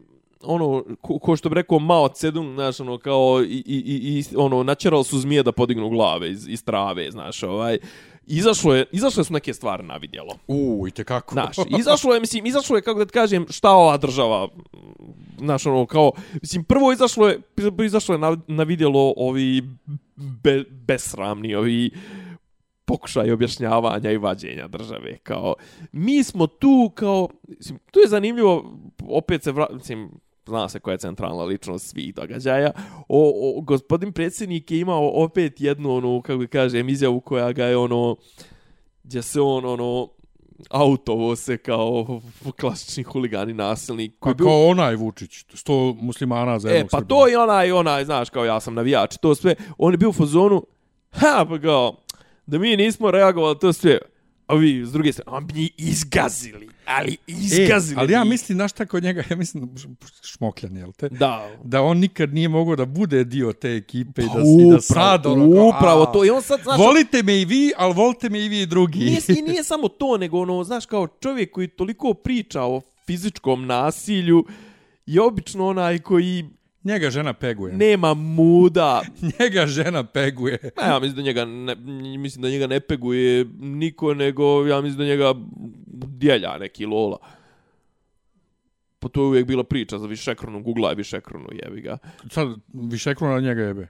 [SPEAKER 2] ono, ko, ko što bi rekao Mao Zedong, znaš, ono, kao, i, i, i, i ono, načerali su zmije da podignu glave iz, iz trave, znaš, ovaj, izašlo je, izašle su neke stvari na vidjelo.
[SPEAKER 1] U, i tekako.
[SPEAKER 2] Znaš, izašlo je, mislim, izašlo je, kako da ti kažem, šta ova država, znaš, ono, kao, mislim, prvo izašlo je, izašlo je na, na vidjelo ovi be, besramni, ovi pokušaj objašnjavanja i vađenja države, kao, mi smo tu, kao, mislim, tu je zanimljivo, opet se, vra, mislim, zna se koja je centralna ličnost svih događaja. O, o, gospodin predsjednik je imao opet jednu, ono, kako bi kažem, izjavu koja ga je, ono, gdje se on, ono, autovo se kao klasični huligani nasilnik.
[SPEAKER 1] Pa kao onaj Vučić, sto muslimana za
[SPEAKER 2] E,
[SPEAKER 1] jednog
[SPEAKER 2] pa
[SPEAKER 1] Srbina.
[SPEAKER 2] to i onaj, onaj, znaš, kao ja sam navijač, to sve, on je bio u fazonu, ha, pa kao, da mi nismo reagovali, to sve, A vi, s druge strane, on bi njih izgazili, ali
[SPEAKER 1] E,
[SPEAKER 2] izgazili.
[SPEAKER 1] ali ja mislim, znaš šta kod njega, ja mislim, šmokljan, jel te?
[SPEAKER 2] Da.
[SPEAKER 1] Da on nikad nije mogao da bude dio te ekipe i da,
[SPEAKER 2] Pa
[SPEAKER 1] i da sad ono kao,
[SPEAKER 2] upravo
[SPEAKER 1] a,
[SPEAKER 2] to. I on sad, znaš,
[SPEAKER 1] Volite me i vi, ali volite me i vi drugi.
[SPEAKER 2] nije, i nije samo to, nego ono, znaš, kao čovjek koji toliko priča o fizičkom nasilju je obično onaj koji
[SPEAKER 1] Njega žena peguje.
[SPEAKER 2] nema muda.
[SPEAKER 1] Njega žena peguje.
[SPEAKER 2] Pa ja mislim da njega ne, mislim da njega ne peguje niko, nego ja mislim da njega djelja neki lola. Pa to je uvijek bila priča za višekronu, googlaj višekronu, jebi ga.
[SPEAKER 1] Sad, više ekrona njega jebe.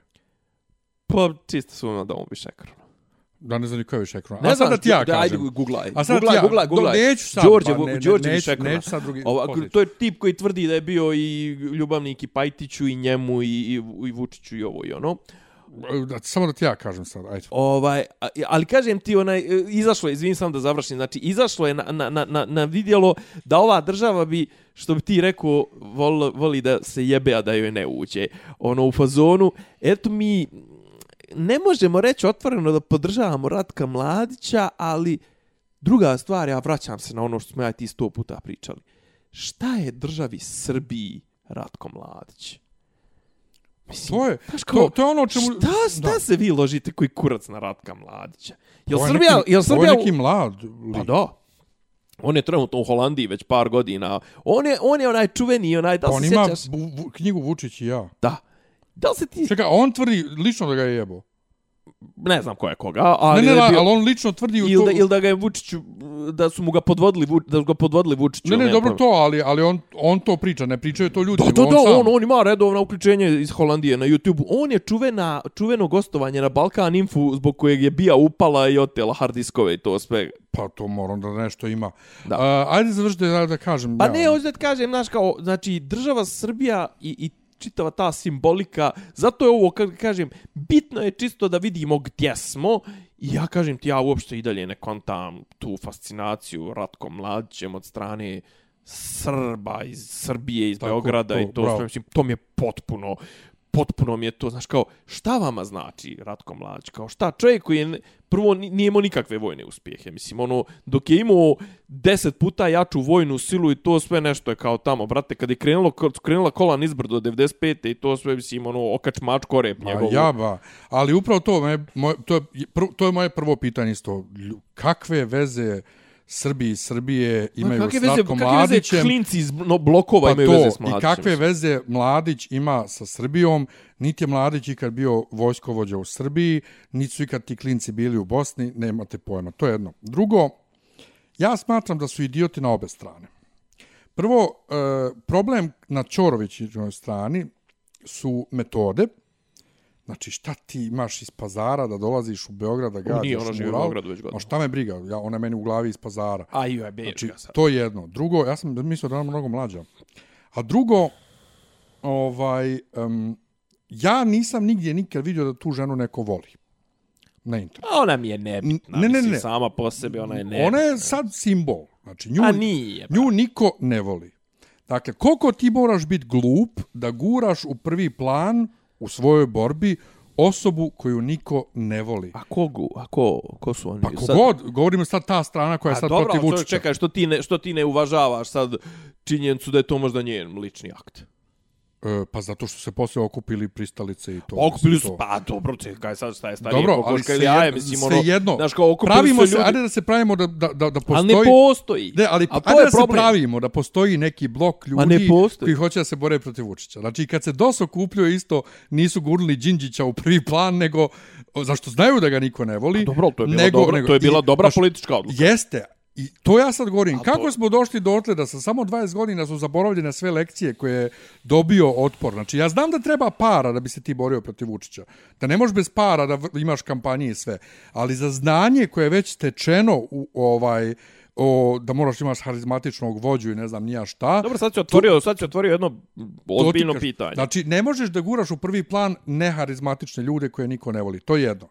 [SPEAKER 2] Pa čisto sumnjam da on višekronu.
[SPEAKER 1] Da ne znam ni ko je više.
[SPEAKER 2] Ne
[SPEAKER 1] A sad da ti ja
[SPEAKER 2] da, ajde,
[SPEAKER 1] kažem.
[SPEAKER 2] googlaj.
[SPEAKER 1] A sad
[SPEAKER 2] googlaj,
[SPEAKER 1] ja-
[SPEAKER 2] googlaj,
[SPEAKER 1] do-
[SPEAKER 2] googlaj.
[SPEAKER 1] neću sad,
[SPEAKER 2] Đorđe,
[SPEAKER 1] pa ne, ne,
[SPEAKER 2] Đorđe
[SPEAKER 1] neću-
[SPEAKER 2] Višekrona.
[SPEAKER 1] neću sad drugi-
[SPEAKER 2] Ova, to je tip koji tvrdi da je bio i ljubavnik i Pajtiću i njemu i, i, i Vučiću i ovo i ono.
[SPEAKER 1] Da, samo da ti ja kažem sad, ajde.
[SPEAKER 2] Ovaj, ali kažem ti, onaj, e, izašlo je, izvim sam da završim, znači, izašlo je na, na, na, na, na vidjelo da ova država bi, što bi ti rekao, vol, voli da se jebe, a da joj ne uđe. Ono, u fazonu, eto mi, ne možemo reći otvoreno da podržavamo Ratka Mladića, ali druga stvar, ja vraćam se na ono što smo ja ti sto puta pričali. Šta je državi Srbiji Ratko Mladić? Mislim,
[SPEAKER 1] To je,
[SPEAKER 2] kao,
[SPEAKER 1] to, to je ono čemu...
[SPEAKER 2] Šta, šta
[SPEAKER 1] da.
[SPEAKER 2] se vi ložite koji kurac na Ratka Mladića? Jel
[SPEAKER 1] je
[SPEAKER 2] Srbija,
[SPEAKER 1] neki,
[SPEAKER 2] jel Srbija...
[SPEAKER 1] je neki mlad
[SPEAKER 2] Pa
[SPEAKER 1] lik.
[SPEAKER 2] da. On je trenutno u Holandiji već par godina. On je, on je onaj čuveni, onaj, da
[SPEAKER 1] Pa
[SPEAKER 2] li
[SPEAKER 1] on
[SPEAKER 2] se
[SPEAKER 1] ima
[SPEAKER 2] sjećaš?
[SPEAKER 1] bu, bu, knjigu Vučić i ja.
[SPEAKER 2] Da. Da li se ti...
[SPEAKER 1] Čekaj, on tvrdi lično da ga je jebo.
[SPEAKER 2] Ne znam ko je koga, ali...
[SPEAKER 1] ne, ne,
[SPEAKER 2] da bio-
[SPEAKER 1] ali on lično tvrdi
[SPEAKER 2] Ili da, ili da ga je Vučiću, da su mu ga podvodili, da su ga podvodili Vučiću.
[SPEAKER 1] Ne, ne,
[SPEAKER 2] ili
[SPEAKER 1] dobro to, ali, ali on, on to priča, ne pričaju to ljudi,
[SPEAKER 2] Da, da, da,
[SPEAKER 1] on sam.
[SPEAKER 2] on, on ima redovna uključenje iz Holandije na YouTube. On je čuvena, čuveno gostovanje na Balkan Infu zbog kojeg je bija upala i otela hard diskove i to sve.
[SPEAKER 1] Pa to moram da nešto ima.
[SPEAKER 2] Da.
[SPEAKER 1] Uh, ajde završite da, da kažem.
[SPEAKER 2] Pa
[SPEAKER 1] ja.
[SPEAKER 2] ne, hoću da kažem, znaš, kao, znači, država Srbija i, i čitava ta simbolika, zato je ovo, kad kažem, bitno je čisto da vidimo gdje smo. I ja kažem ti, ja uopšte i dalje ne kontam tu fascinaciju Ratkom Mladićem od strane Srba iz Srbije, iz
[SPEAKER 1] Tako,
[SPEAKER 2] Beograda
[SPEAKER 1] to,
[SPEAKER 2] i to, sve, mislim, to mi je potpuno, potpuno mi je to, znaš, kao, šta vama znači Ratko Mladić? Kao, šta, čovjek koji je, prvo, ni- nije imao nikakve vojne uspjehe, mislim, ono, dok je imao deset puta jaču vojnu silu i to sve nešto je kao tamo, brate, kad je krenulo, krenula kola nizbrdo 95. i to sve, mislim, ono, okač mač korep
[SPEAKER 1] Ma
[SPEAKER 2] njegov.
[SPEAKER 1] ja ba. Ali upravo to, me, moj, to, je, to je moje prvo pitanje isto. Kakve veze Srbiji i Srbije imaju
[SPEAKER 2] kakve
[SPEAKER 1] s
[SPEAKER 2] veze,
[SPEAKER 1] Ratkom
[SPEAKER 2] kakve veze
[SPEAKER 1] Mladićem?
[SPEAKER 2] klinci iz no, blokova
[SPEAKER 1] Pa
[SPEAKER 2] imaju
[SPEAKER 1] to,
[SPEAKER 2] veze s
[SPEAKER 1] i
[SPEAKER 2] mladićem?
[SPEAKER 1] kakve
[SPEAKER 2] mislim.
[SPEAKER 1] veze Mladić ima sa Srbijom, niti je Mladić ikad bio vojskovođa u Srbiji, niti su ikad ti klinci bili u Bosni, nemate pojma. To je jedno. Drugo, ja smatram da su idioti na obe strane. Prvo, e, problem na Ćorovićinoj strani su metode. Znači, šta ti imaš iz pazara da dolaziš u Beograd da
[SPEAKER 2] On nije,
[SPEAKER 1] gađaš
[SPEAKER 2] ona živi u
[SPEAKER 1] mural?
[SPEAKER 2] Beogradu već godinama.
[SPEAKER 1] Ma šta me briga, ja, ona je meni u glavi iz pazara.
[SPEAKER 2] A ju je
[SPEAKER 1] Znači,
[SPEAKER 2] sad.
[SPEAKER 1] to je jedno. Drugo, ja sam mislio da ona mnogo mlađa. A drugo, ovaj, um, ja nisam nigdje nikad vidio da tu ženu neko voli. Na internetu.
[SPEAKER 2] A ona mi je nebitna,
[SPEAKER 1] Ne, ne, ne.
[SPEAKER 2] sama po sebi ona je nebitna.
[SPEAKER 1] Ona je sad simbol. Znači, nju,
[SPEAKER 2] A nije.
[SPEAKER 1] nju niko ne voli. Dakle, koliko ti moraš biti glup da guraš u prvi plan u svojoj borbi osobu koju niko ne voli.
[SPEAKER 2] A kogu, a ko, ko su oni?
[SPEAKER 1] Pa kogod, govorimo sad ta strana koja je
[SPEAKER 2] A
[SPEAKER 1] sad
[SPEAKER 2] dobro,
[SPEAKER 1] protiv
[SPEAKER 2] ali to-
[SPEAKER 1] Vučića.
[SPEAKER 2] čekaj, što ti, ne, što ti ne uvažavaš sad činjenicu da je to možda njen lični akt?
[SPEAKER 1] E, pa zato što se posle okupili pristalice i to.
[SPEAKER 2] Okupili
[SPEAKER 1] mislim,
[SPEAKER 2] su, pa dobro, te, kaj sad šta je starije
[SPEAKER 1] Dobro,
[SPEAKER 2] kokoška ili jaje, mislim, ono,
[SPEAKER 1] jedno.
[SPEAKER 2] znaš, kao okupili
[SPEAKER 1] pravimo
[SPEAKER 2] su
[SPEAKER 1] se,
[SPEAKER 2] ljudi,
[SPEAKER 1] ajde da se pravimo da, da, da, da postoji...
[SPEAKER 2] ali ne postoji.
[SPEAKER 1] Ne, ali
[SPEAKER 2] A
[SPEAKER 1] ajde da se
[SPEAKER 2] problem.
[SPEAKER 1] pravimo da postoji neki blok ljudi
[SPEAKER 2] ne
[SPEAKER 1] koji hoće da se bore protiv Vučića. Znači, kad se DOS okupljuje isto, nisu gurnuli Đinđića u prvi plan, nego, zašto znaju da ga niko ne voli.
[SPEAKER 2] A dobro, to je bila
[SPEAKER 1] nego,
[SPEAKER 2] dobra- to je bila
[SPEAKER 1] i-
[SPEAKER 2] dobra
[SPEAKER 1] znaš,
[SPEAKER 2] politička odluka.
[SPEAKER 1] Jeste, I to ja sad govorim.
[SPEAKER 2] A
[SPEAKER 1] Kako
[SPEAKER 2] to-
[SPEAKER 1] smo došli do otle da sa samo 20 godina su zaboravljene sve lekcije koje je dobio otpor. Znači, ja znam da treba para da bi se ti borio protiv Vučića. Da ne možeš bez para da imaš kampanje i sve. Ali za znanje koje je već stečeno u ovaj o, da moraš imaš harizmatičnog vođu i ne znam nija šta.
[SPEAKER 2] Dobro, sad si otvorio, sad si otvorio jedno
[SPEAKER 1] to
[SPEAKER 2] ozbiljno pitanje.
[SPEAKER 1] Znači, ne možeš da guraš u prvi plan neharizmatične ljude koje niko ne voli. To je jedno.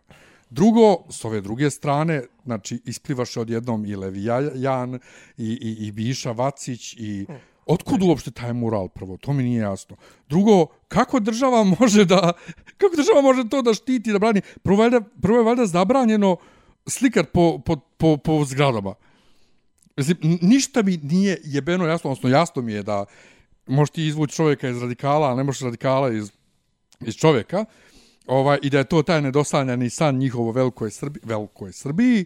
[SPEAKER 1] Drugo, s ove druge strane, znači, isplivaš odjednom i Levijan, i, i, i Biša Vacić, i... Otkud uopšte taj mural prvo? To mi nije jasno. Drugo, kako država može da... Kako država može to da štiti, da brani? Prvo, valjda, prvo je valjda zabranjeno slikat po, po, po, po zgradama. Mislim, ništa mi nije jebeno jasno, odnosno jasno mi je da možeš ti izvući čovjeka iz radikala, a ne možeš radikala iz, iz čovjeka, ovaj, i da je to taj nedosanjani san njihovo velikoj, Srbi, velikoj Srbiji,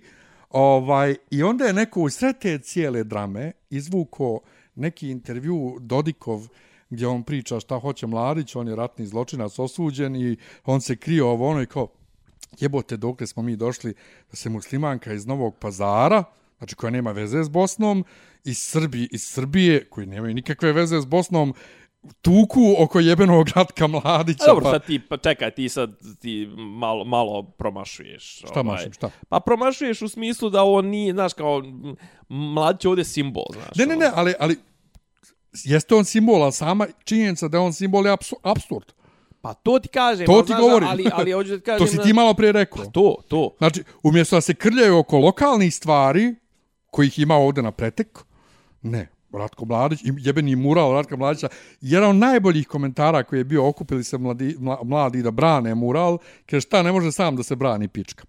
[SPEAKER 1] ovaj, i onda je neko u sred te cijele drame izvuko neki intervju Dodikov gdje on priča šta hoće Mladić, on je ratni zločinac osuđen i on se krio ovo ono i kao, jebote dokle smo mi došli da se muslimanka iz Novog pazara, znači koja nema veze s Bosnom, i Srbi, iz Srbije, koji nemaju nikakve veze s Bosnom, tuku oko jebenog Ratka Mladića.
[SPEAKER 2] A dobro,
[SPEAKER 1] pa,
[SPEAKER 2] sad ti, pa čekaj, ti sad ti malo, malo promašuješ.
[SPEAKER 1] šta mašim, šta?
[SPEAKER 2] Pa promašuješ u smislu da on nije, znaš, kao, mladić je ovdje simbol, znaš.
[SPEAKER 1] Ne, ne,
[SPEAKER 2] ono.
[SPEAKER 1] ne, ali, ali jeste on simbol, ali sama činjenica da on simbol je apsurd.
[SPEAKER 2] Pa to ti kažem.
[SPEAKER 1] To ti
[SPEAKER 2] znaš,
[SPEAKER 1] govorim.
[SPEAKER 2] Ali, ali hoću da ti kažem...
[SPEAKER 1] To si ti malo prije rekao.
[SPEAKER 2] To, to.
[SPEAKER 1] Znači, umjesto da se krljaju oko lokalnih stvari, kojih ima ovdje na pretek, ne. Ratko Mladić, i jebeni mural Ratka Mladića, jedan od najboljih komentara koji je bio okupili se mladi, mla, mladi da brane mural, kaže šta ne može sam da se brani pička.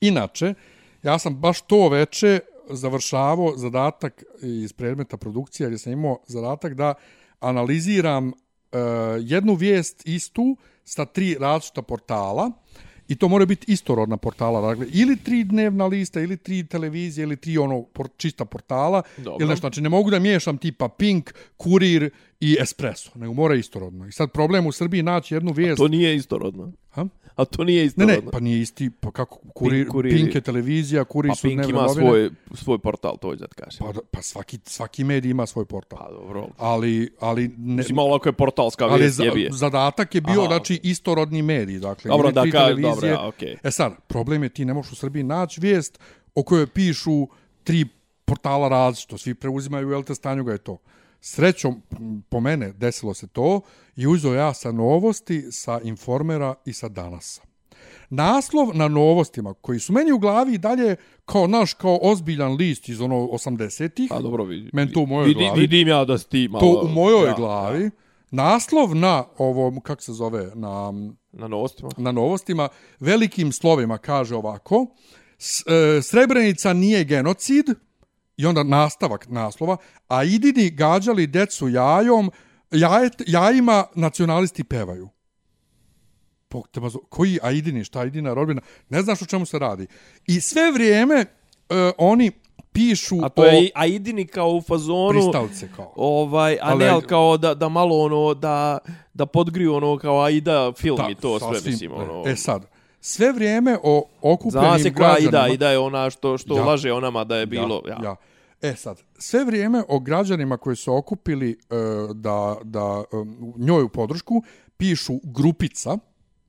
[SPEAKER 1] Inače, ja sam baš to veče završavao zadatak iz predmeta produkcija gdje sam imao zadatak da analiziram uh, jednu vijest istu sa tri različita portala i to mora biti istorodna portala, dakle ili tri dnevna lista, ili tri televizije, ili tri ono por, čista portala,
[SPEAKER 2] Dobro.
[SPEAKER 1] ili nešto, znači ne mogu da miješam tipa Pink, Kurir i Espresso, nego mora istorodno. I sad problem u Srbiji naći jednu vijest...
[SPEAKER 2] To nije istorodno.
[SPEAKER 1] Ha?
[SPEAKER 2] A to nije
[SPEAKER 1] Ne,
[SPEAKER 2] istorodno.
[SPEAKER 1] ne, pa nije isti, pa kako, kurir,
[SPEAKER 2] Pink, Kurir-
[SPEAKER 1] Pink je televizija, Kurir
[SPEAKER 2] pa
[SPEAKER 1] su
[SPEAKER 2] Pink
[SPEAKER 1] dnevne
[SPEAKER 2] ima
[SPEAKER 1] novine.
[SPEAKER 2] svoj, svoj portal, to hoću da kažem.
[SPEAKER 1] Pa, pa svaki, svaki medij ima svoj portal.
[SPEAKER 2] Pa dobro.
[SPEAKER 1] Ali, ali, ne,
[SPEAKER 2] Mislim, malo ako je portalska
[SPEAKER 1] ali
[SPEAKER 2] vijest,
[SPEAKER 1] za,
[SPEAKER 2] jebije.
[SPEAKER 1] zadatak je bio,
[SPEAKER 2] Aha.
[SPEAKER 1] znači, istorodni medij. Dakle,
[SPEAKER 2] Dobro, da kažem, dobro, ja, okej.
[SPEAKER 1] E sad, problem je ti ne možeš u Srbiji naći vijest o kojoj pišu tri portala različito. Svi preuzimaju, jel te stanju ga je to. Srećom, po mene, desilo se to i uzeo ja sa novosti, sa informera i sa danasa. Naslov na novostima, koji su meni u glavi i dalje kao naš, kao ozbiljan list iz ono 80-ih,
[SPEAKER 2] Pa dobro, vidi.
[SPEAKER 1] Men to u mojoj
[SPEAKER 2] vidi,
[SPEAKER 1] glavi.
[SPEAKER 2] Vidim ja da si ti malo...
[SPEAKER 1] to u mojoj
[SPEAKER 2] ja,
[SPEAKER 1] glavi, naslov na ovom, kako se zove, na,
[SPEAKER 2] Na novostima.
[SPEAKER 1] na novostima, velikim slovima kaže ovako, S, e, Srebrenica nije genocid, i onda nastavak naslova, a idini gađali decu jajom, jajet, jajima nacionalisti pevaju. Bog te mazo, koji Aidini, šta Aidina rodbina, ne znaš o čemu se radi. I sve vrijeme e, oni pišu
[SPEAKER 2] A to
[SPEAKER 1] o
[SPEAKER 2] je, a idini kao u fazonu...
[SPEAKER 1] pristavce kao.
[SPEAKER 2] Ovaj, a ne, ali kao da, da malo ono, da, da podgriju ono kao Aida film i to sve, mislim, ono.
[SPEAKER 1] E sad, sve vrijeme o okupljenim
[SPEAKER 2] Zna se koja
[SPEAKER 1] građanima...
[SPEAKER 2] Aida, Aida je ona što, što
[SPEAKER 1] Ja.
[SPEAKER 2] laže o nama da je bilo, ja.
[SPEAKER 1] ja. ja. E sad, sve vrijeme o građanima koji su okupili e, da, da e, njoj u podršku pišu grupica,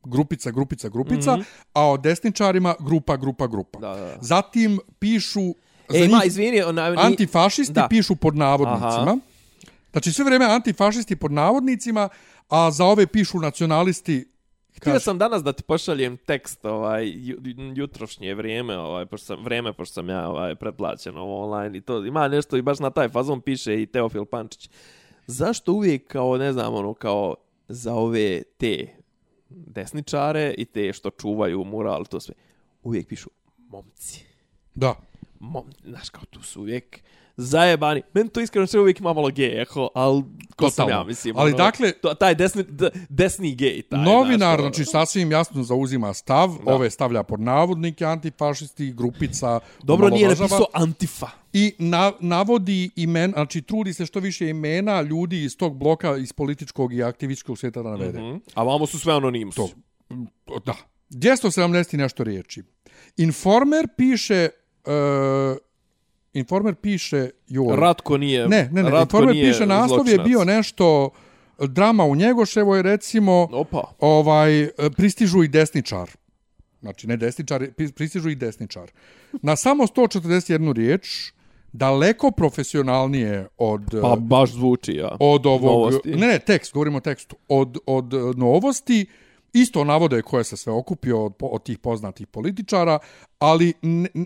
[SPEAKER 1] grupica, grupica, grupica, mm -hmm. a o desničarima grupa, grupa, grupa.
[SPEAKER 2] Da, da.
[SPEAKER 1] Zatim pišu
[SPEAKER 2] E, ma, izvini, ona, ni,
[SPEAKER 1] antifašisti
[SPEAKER 2] da.
[SPEAKER 1] pišu pod navodnicima.
[SPEAKER 2] Aha.
[SPEAKER 1] Znači sve vrijeme antifašisti pod navodnicima, a za ove pišu nacionalisti
[SPEAKER 2] Htio sam danas da ti pošaljem tekst ovaj ju- jutrošnje vrijeme, ovaj pošto sam vrijeme pošto sam ja ovaj pretplaćen ovo online i to ima nešto i baš na taj fazon piše i Teofil Pančić. Zašto uvijek kao ne znam ono kao za ove te desničare i te što čuvaju mural to sve uvijek pišu momci.
[SPEAKER 1] Da.
[SPEAKER 2] Mom, znaš kao tu su uvijek zajebani. Meni to iskreno sve uvijek ima malo gej, eho, ali ko sam ja, mislim.
[SPEAKER 1] Ali
[SPEAKER 2] ono,
[SPEAKER 1] dakle-
[SPEAKER 2] to, taj desni, d, desni gej, taj.
[SPEAKER 1] Novinar,
[SPEAKER 2] ono.
[SPEAKER 1] znači, sasvim jasno zauzima stav, da. ove stavlja pod navodnike, antifašisti, grupica,
[SPEAKER 2] Dobro nije napisao Antifa.
[SPEAKER 1] I na, navodi imen, znači trudi se što više imena ljudi iz tog bloka, iz političkog i aktivističkog svijeta da navede. Mm -hmm.
[SPEAKER 2] Mm. A vamo su sve anonimus.
[SPEAKER 1] To. Da. 270 i nešto riječi. Informer piše... Uh, Informer piše... Joj,
[SPEAKER 2] Ratko nije.
[SPEAKER 1] Ne, ne, ne.
[SPEAKER 2] Ratko
[SPEAKER 1] Informer piše naslov je
[SPEAKER 2] zločinac.
[SPEAKER 1] bio nešto drama u Njegoševoj recimo
[SPEAKER 2] Opa.
[SPEAKER 1] ovaj pristižu i desničar. Znači ne desničar, pri- pristižu i desničar. Na samo 141 riječ daleko profesionalnije od
[SPEAKER 2] Pa baš zvuči, ja.
[SPEAKER 1] od ovog
[SPEAKER 2] Novosti.
[SPEAKER 1] ne ne tekst govorimo o tekstu od od novosti isto navode koje se sve okupio od, od tih poznatih političara ali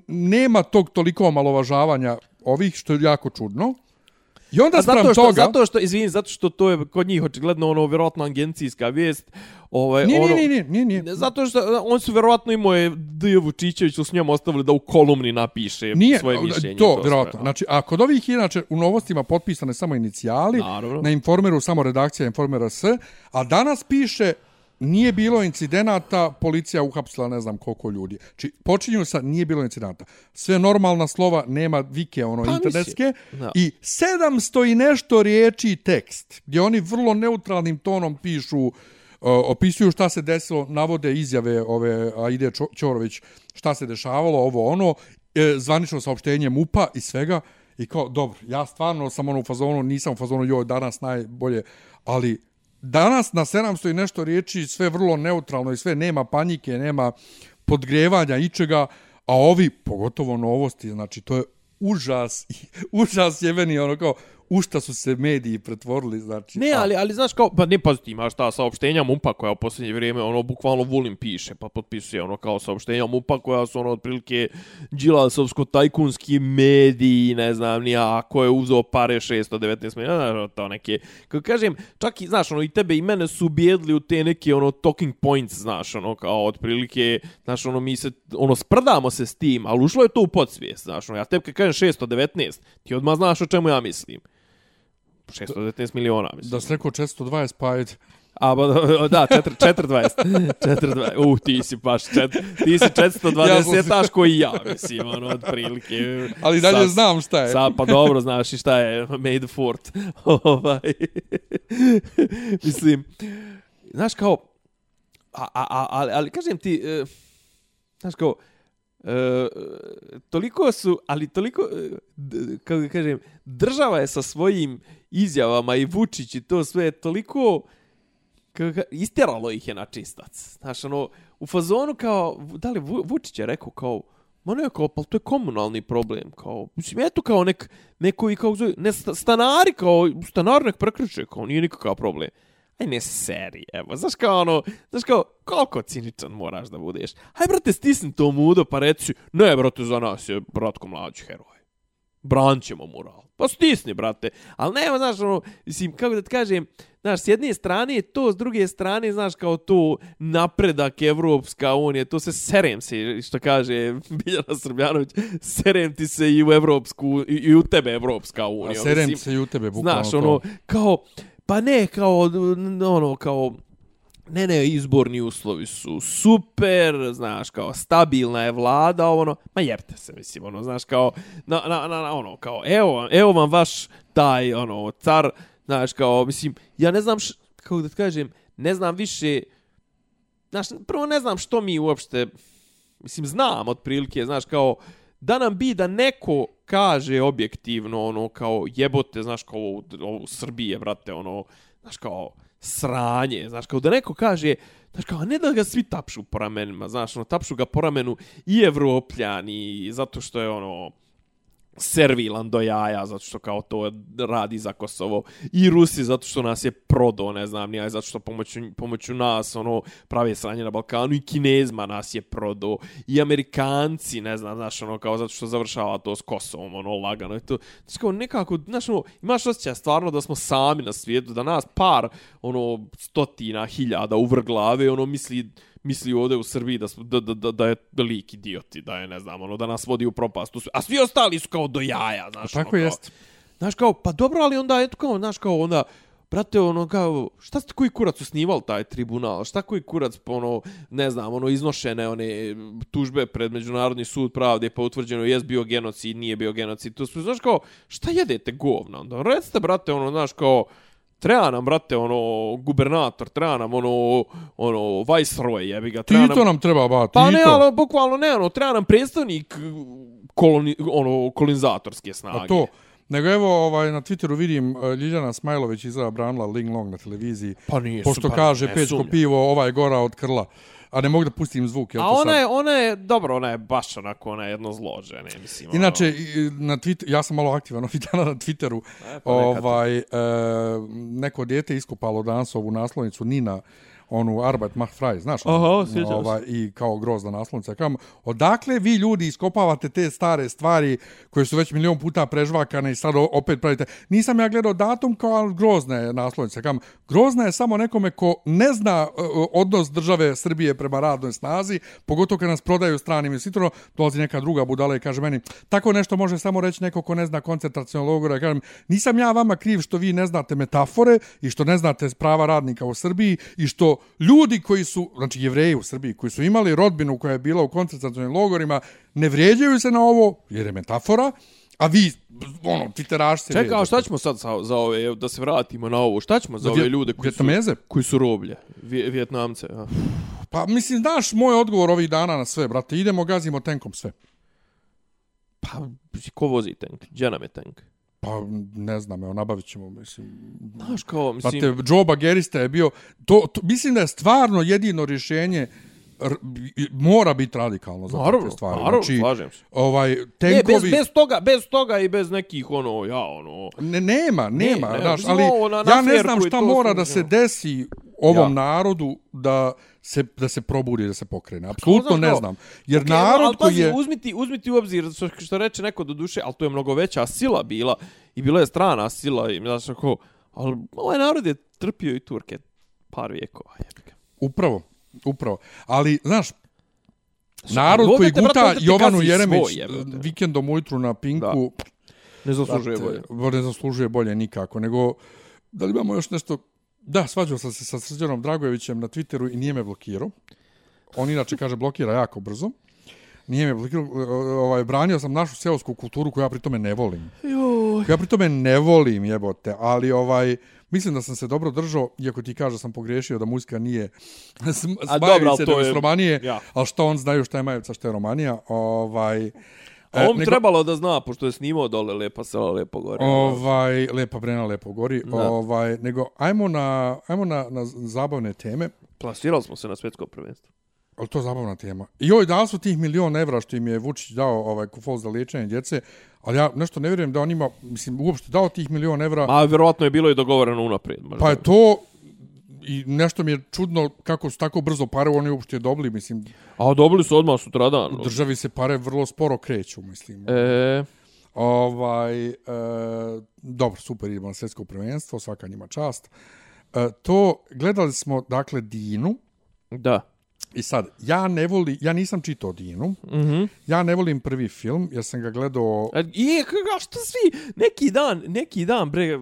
[SPEAKER 1] nema tog toliko omalovažavanja ovih što je jako čudno I onda
[SPEAKER 2] A zato što,
[SPEAKER 1] toga...
[SPEAKER 2] zato što, izvini, zato što to je kod njih očigledno ono, vjerojatno agencijska vijest. Ovaj,
[SPEAKER 1] Nije,
[SPEAKER 2] ono,
[SPEAKER 1] nije, nije, nije, nije.
[SPEAKER 2] Zato što on su vjerojatno imao je D. Vučićević su s njom ostavili da u kolumni napiše
[SPEAKER 1] Nije,
[SPEAKER 2] svoje mišljenje.
[SPEAKER 1] to,
[SPEAKER 2] sve,
[SPEAKER 1] vjerojatno. Znači, a kod ovih inače u novostima potpisane samo inicijali,
[SPEAKER 2] Naravno.
[SPEAKER 1] na informeru samo redakcija informera S, a danas piše nije bilo incidenata, policija uhapsila ne znam koliko ljudi. Či počinju sa nije bilo incidenata. Sve normalna slova, nema vike ono
[SPEAKER 2] Pa,
[SPEAKER 1] internetske
[SPEAKER 2] da.
[SPEAKER 1] i 700 i nešto riječi tekst gdje oni vrlo neutralnim tonom pišu uh, opisuju šta se desilo, navode izjave ove Aide Ćorović šta se dešavalo, ovo ono, e, zvanično saopštenje MUPA i svega i kao, dobro, ja stvarno sam ono u fazonu, nisam u fazonu, joj, danas najbolje, ali danas na 700 i nešto riječi sve vrlo neutralno i sve nema panike, nema podgrevanja ičega, a ovi, pogotovo novosti, znači to je užas, užas jebeni, ono kao, u šta su se mediji pretvorili, znači...
[SPEAKER 2] Ne, ali, ali znaš kao, pa ne paziti, imaš ta saopštenja MUPA koja u posljednje vrijeme, ono, bukvalno Vulin piše, pa potpisuje, ono, kao saopštenja MUPA koja su, ono, otprilike džilasovsko-tajkunski mediji, ne znam, nija, ko je uzeo pare 619 milijuna, znaš, to neke, kako kažem, čak i, znaš, ono, i tebe i mene su ubijedili u te neke, ono, talking points, znaš, ono, kao, otprilike, znaš, ono, mi se, ono, sprdamo se s tim, ali ušlo je to u podsvijest, znaš, ono, ja tebi kad kažem 619, ti odmah znaš o čemu ja mislim. 619 miliona, mislim.
[SPEAKER 1] Da se rekao 420, pa ajde.
[SPEAKER 2] A, ba, da, 4, 420. 420. Uh, ti si baš, čet, ti si 420
[SPEAKER 1] Ja sam si-
[SPEAKER 2] taš koji ja, mislim, ono, od prilike.
[SPEAKER 1] Ali dalje znam šta je.
[SPEAKER 2] Sa, pa dobro, znaš i šta je Made Fort. ovaj. mislim, znaš kao, a, a, a, ali, ali kažem ti, e, znaš kao, e, E, toliko su, ali toliko, e, kako kažem, država je sa svojim izjavama i Vučić i to sve toliko, kako, istjeralo ih je na čistac. Znaš, ono, u fazonu kao, da li Vučić je rekao kao, Ma ne, kao, pa to je komunalni problem, kao, mislim, eto kao nek, neko i kao, zove, ne, stanari, kao, stanar nek prekriče, kao, nije nikakav problem. Aj ne seri, evo, znaš kao ono, znaš kao, koliko ciničan moraš da budeš. Aj, brate, stisni to mudo, pa reci, ne, brate, za nas je Bratko mlađi heroj. Branit ćemo moral. Pa stisni, brate. Ali nema, znaš, ono, mislim, kako da ti kažem, znaš, s jedne strane je to, s druge strane, znaš, kao to napredak Evropska unija, to se serem se, što kaže Biljana Srbljanović, serem ti se i u Evropsku, i, i u tebe Evropska
[SPEAKER 1] A
[SPEAKER 2] unija.
[SPEAKER 1] serem
[SPEAKER 2] Mislim,
[SPEAKER 1] se i u tebe, bukvalno
[SPEAKER 2] Znaš,
[SPEAKER 1] to.
[SPEAKER 2] ono, kao, pa ne, kao, ono, kao, ne, ne, izborni uslovi su super, znaš, kao, stabilna je vlada, ono, ma jebte se, mislim, ono, znaš, kao, na, na, na, na, ono, kao, evo, evo vam vaš taj, ono, car, znaš, kao, mislim, ja ne znam, š, kako da ti kažem, ne znam više, znaš, prvo ne znam što mi uopšte, mislim, znam otprilike, znaš, kao, da nam bi da neko kaže objektivno, ono, kao, jebote, znaš, kao, ovo, ovo u Srbije, brate, ono, znaš, kao, sranje, znaš, kao da neko kaže, znaš, kao, a ne da ga svi tapšu po ramenima, znaš, ono, tapšu ga po ramenu i evropljani, zato što je, ono, servilan do jaja, zato što kao to radi za Kosovo. I Rusi, zato što nas je prodo, ne znam, nije, zato što pomoću, pomoću nas, ono, prave sranje na Balkanu. I Kinezma nas je prodo. I Amerikanci, ne znam, znaš, ono, kao zato što završava to s Kosovom, ono, lagano. I to, znaš, kao nekako, znaš, ono, imaš osjećaj stvarno da smo sami na svijetu, da nas par, ono, stotina, hiljada uvrglave, ono, misli, misli ovdje u Srbiji da, smo- da, da, da, je lik idioti, da je, ne znam, ono, da nas vodi u propast. A svi ostali su kao do jaja, znaš.
[SPEAKER 1] Tako
[SPEAKER 2] ono,
[SPEAKER 1] jest.
[SPEAKER 2] Znaš, kao, pa dobro, ali onda, eto kao, znaš, kao, onda, brate, ono, kao, šta ste koji kurac usnival taj tribunal? Šta koji kurac, pa, ono, ne znam, ono, iznošene, one, tužbe pred Međunarodni sud pravde, pa utvrđeno, jes bio genocid, nije bio genocid, to su, znaš, kao, šta jedete govna? Onda, recite, brate, ono, znaš, kao, treba nam, brate, ono, gubernator, treba nam, ono, ono, viceroy, jebi ga, treba
[SPEAKER 1] Tito
[SPEAKER 2] nam...
[SPEAKER 1] nam treba, ba, Tito.
[SPEAKER 2] Pa ne, ali bukvalno ne, ono, treba nam predstavnik koloni, ono, kolonizatorske snage.
[SPEAKER 1] A to, nego evo ovaj, na Twitteru vidim uh, Ljiljana Smajlović izgleda branila Ling Long na televiziji.
[SPEAKER 2] Pa nije
[SPEAKER 1] Pošto
[SPEAKER 2] super,
[SPEAKER 1] kaže pečko pivo, ovaj gora od krla. A ne mogu da pustim zvuk. Jel
[SPEAKER 2] A ona
[SPEAKER 1] sad?
[SPEAKER 2] je, ona je, dobro, ona je baš onako, ona je jedno zlože, ne mislim. ono.
[SPEAKER 1] Inače, na Twitter, ja sam malo aktivan ovih dana na Twitteru.
[SPEAKER 2] E, pa
[SPEAKER 1] ovaj, e, neko dijete iskopalo danas ovu naslovnicu Nina onu Arbeit macht frei, znaš?
[SPEAKER 2] Aha, sjećam se.
[SPEAKER 1] ovaj, I kao grozna naslovnica. Kao, odakle vi ljudi iskopavate te stare stvari koje su već milion puta prežvakane i sad opet pravite? Nisam ja gledao datum kao ali grozna je naslovnica. Kao, grozna je samo nekome ko ne zna e, odnos države Srbije prema radnoj snazi, pogotovo kad nas prodaju stranim investitorom, dolazi neka druga budala i kaže meni, tako nešto može samo reći neko ko ne zna koncentracijalnog logora. Kažem, nisam ja vama kriv što vi ne znate metafore i što ne znate prava radnika u Srbiji i što ljudi koji su, znači jevreji u Srbiji, koji su imali rodbinu koja je bila u koncentracionim logorima, ne vrijeđaju se na ovo, jer je metafora, a vi, ono, twitteraši se
[SPEAKER 2] Čekaj, a šta ćemo sad za, za ove, da se vratimo na ovo, šta ćemo za,
[SPEAKER 1] Za
[SPEAKER 2] ove ljude koji su,
[SPEAKER 1] Vjetnameze?
[SPEAKER 2] koji su roblje, Vje, Vjetnamce? Ja.
[SPEAKER 1] Pa mislim, znaš moj odgovor ovih dana na sve, brate. Idemo, gazimo tenkom sve.
[SPEAKER 2] Pa, ko vozi tank? Gdje nam je tank?
[SPEAKER 1] Pa ne znam, evo, nabavit ćemo, mislim.
[SPEAKER 2] Znaš kao, mislim...
[SPEAKER 1] Brate, Joe Bagerista je bio, to, to, mislim da je stvarno jedino rješenje r, mora biti radikalno za
[SPEAKER 2] Naravno,
[SPEAKER 1] takve stvari.
[SPEAKER 2] naravno,
[SPEAKER 1] znači,
[SPEAKER 2] slažem se.
[SPEAKER 1] ovaj,
[SPEAKER 2] Ne,
[SPEAKER 1] tenkovi...
[SPEAKER 2] bez, bez, toga, bez toga i bez nekih, ono, ja, ono...
[SPEAKER 1] Ne, nema, nema,
[SPEAKER 2] ne,
[SPEAKER 1] znaš,
[SPEAKER 2] mislim,
[SPEAKER 1] ali
[SPEAKER 2] na- na
[SPEAKER 1] ja ne znam šta mora da se desi ovom
[SPEAKER 2] Ja.
[SPEAKER 1] narodu da se da se probudi, da se pokrene. Apsolutno
[SPEAKER 2] znaš
[SPEAKER 1] ne znam. Jer
[SPEAKER 2] Okej,
[SPEAKER 1] narod
[SPEAKER 2] ali
[SPEAKER 1] koji je...
[SPEAKER 2] Uzmiti, uzmiti u obzir što, što reče neko do duše, ali to je mnogo veća sila bila i bila je strana sila i znaš ako, ali ovaj narod je trpio i Turke par vijekova. jebi ga.
[SPEAKER 1] Upravo, upravo. Ali, znaš, narod koji
[SPEAKER 2] brate,
[SPEAKER 1] guta
[SPEAKER 2] ovdje te
[SPEAKER 1] Jovanu Jeremić
[SPEAKER 2] svoj,
[SPEAKER 1] vikendom ujutru na Pinku,
[SPEAKER 2] Ne zaslužuje
[SPEAKER 1] brate,
[SPEAKER 2] bolje.
[SPEAKER 1] Ne zaslužuje bolje nikako, nego da li imamo još nešto... Da, svađao sam se sa Srđanom Dragojevićem na Twitteru i nije me blokirao. On inače kaže blokira jako brzo. Nije me blokirao, ovaj, branio sam našu seosku kulturu koju ja pritome ne volim.
[SPEAKER 2] Joj.
[SPEAKER 1] Ja pritome ne volim, jebote, ali ovaj, mislim da sam se dobro držao, iako ti kaže da sam pogriješio da muzika nije sm-
[SPEAKER 2] A dobro, ali
[SPEAKER 1] Smajevice,
[SPEAKER 2] to
[SPEAKER 1] nego
[SPEAKER 2] je-
[SPEAKER 1] Romanije,
[SPEAKER 2] ja.
[SPEAKER 1] ali što on znaju šta je Majevca, šta je Romanija, ovaj...
[SPEAKER 2] A on
[SPEAKER 1] e,
[SPEAKER 2] nego... trebalo da zna, pošto je snimao dole Lepa sela, Lepo gore.
[SPEAKER 1] Ovaj, lepa brena, lepo gori.
[SPEAKER 2] Da.
[SPEAKER 1] Ovaj, nego, ajmo na, ajmo na, na zabavne teme.
[SPEAKER 2] Plasirali smo se na svjetsko prvenstvo.
[SPEAKER 1] Ali to je zabavna tema. I joj, da li su tih milion evra što im je Vučić dao ovaj, kufol za liječenje djece, ali ja nešto ne vjerujem da on ima, mislim, uopšte dao tih milion evra.
[SPEAKER 2] Ma, vjerovatno je bilo i dogovoreno unaprijed. možda.
[SPEAKER 1] Pa je to i nešto mi je čudno kako su tako brzo pare oni uopšte dobili, mislim,
[SPEAKER 2] A dobili su odmah sutradan.
[SPEAKER 1] u državi se pare vrlo sporo kreću, mislim.
[SPEAKER 2] E,
[SPEAKER 1] Ovaj, e, dobro, super, idemo na svjetsko prvenstvo, svaka njima čast. E, to, gledali smo, dakle, Dinu,
[SPEAKER 2] da.
[SPEAKER 1] i sad, ja ne voli, ja nisam čitao Dinu, mm. -hmm. ja ne volim prvi film, jer sam ga gledao,
[SPEAKER 2] I, kako, što svi, neki dan, neki dan, bre,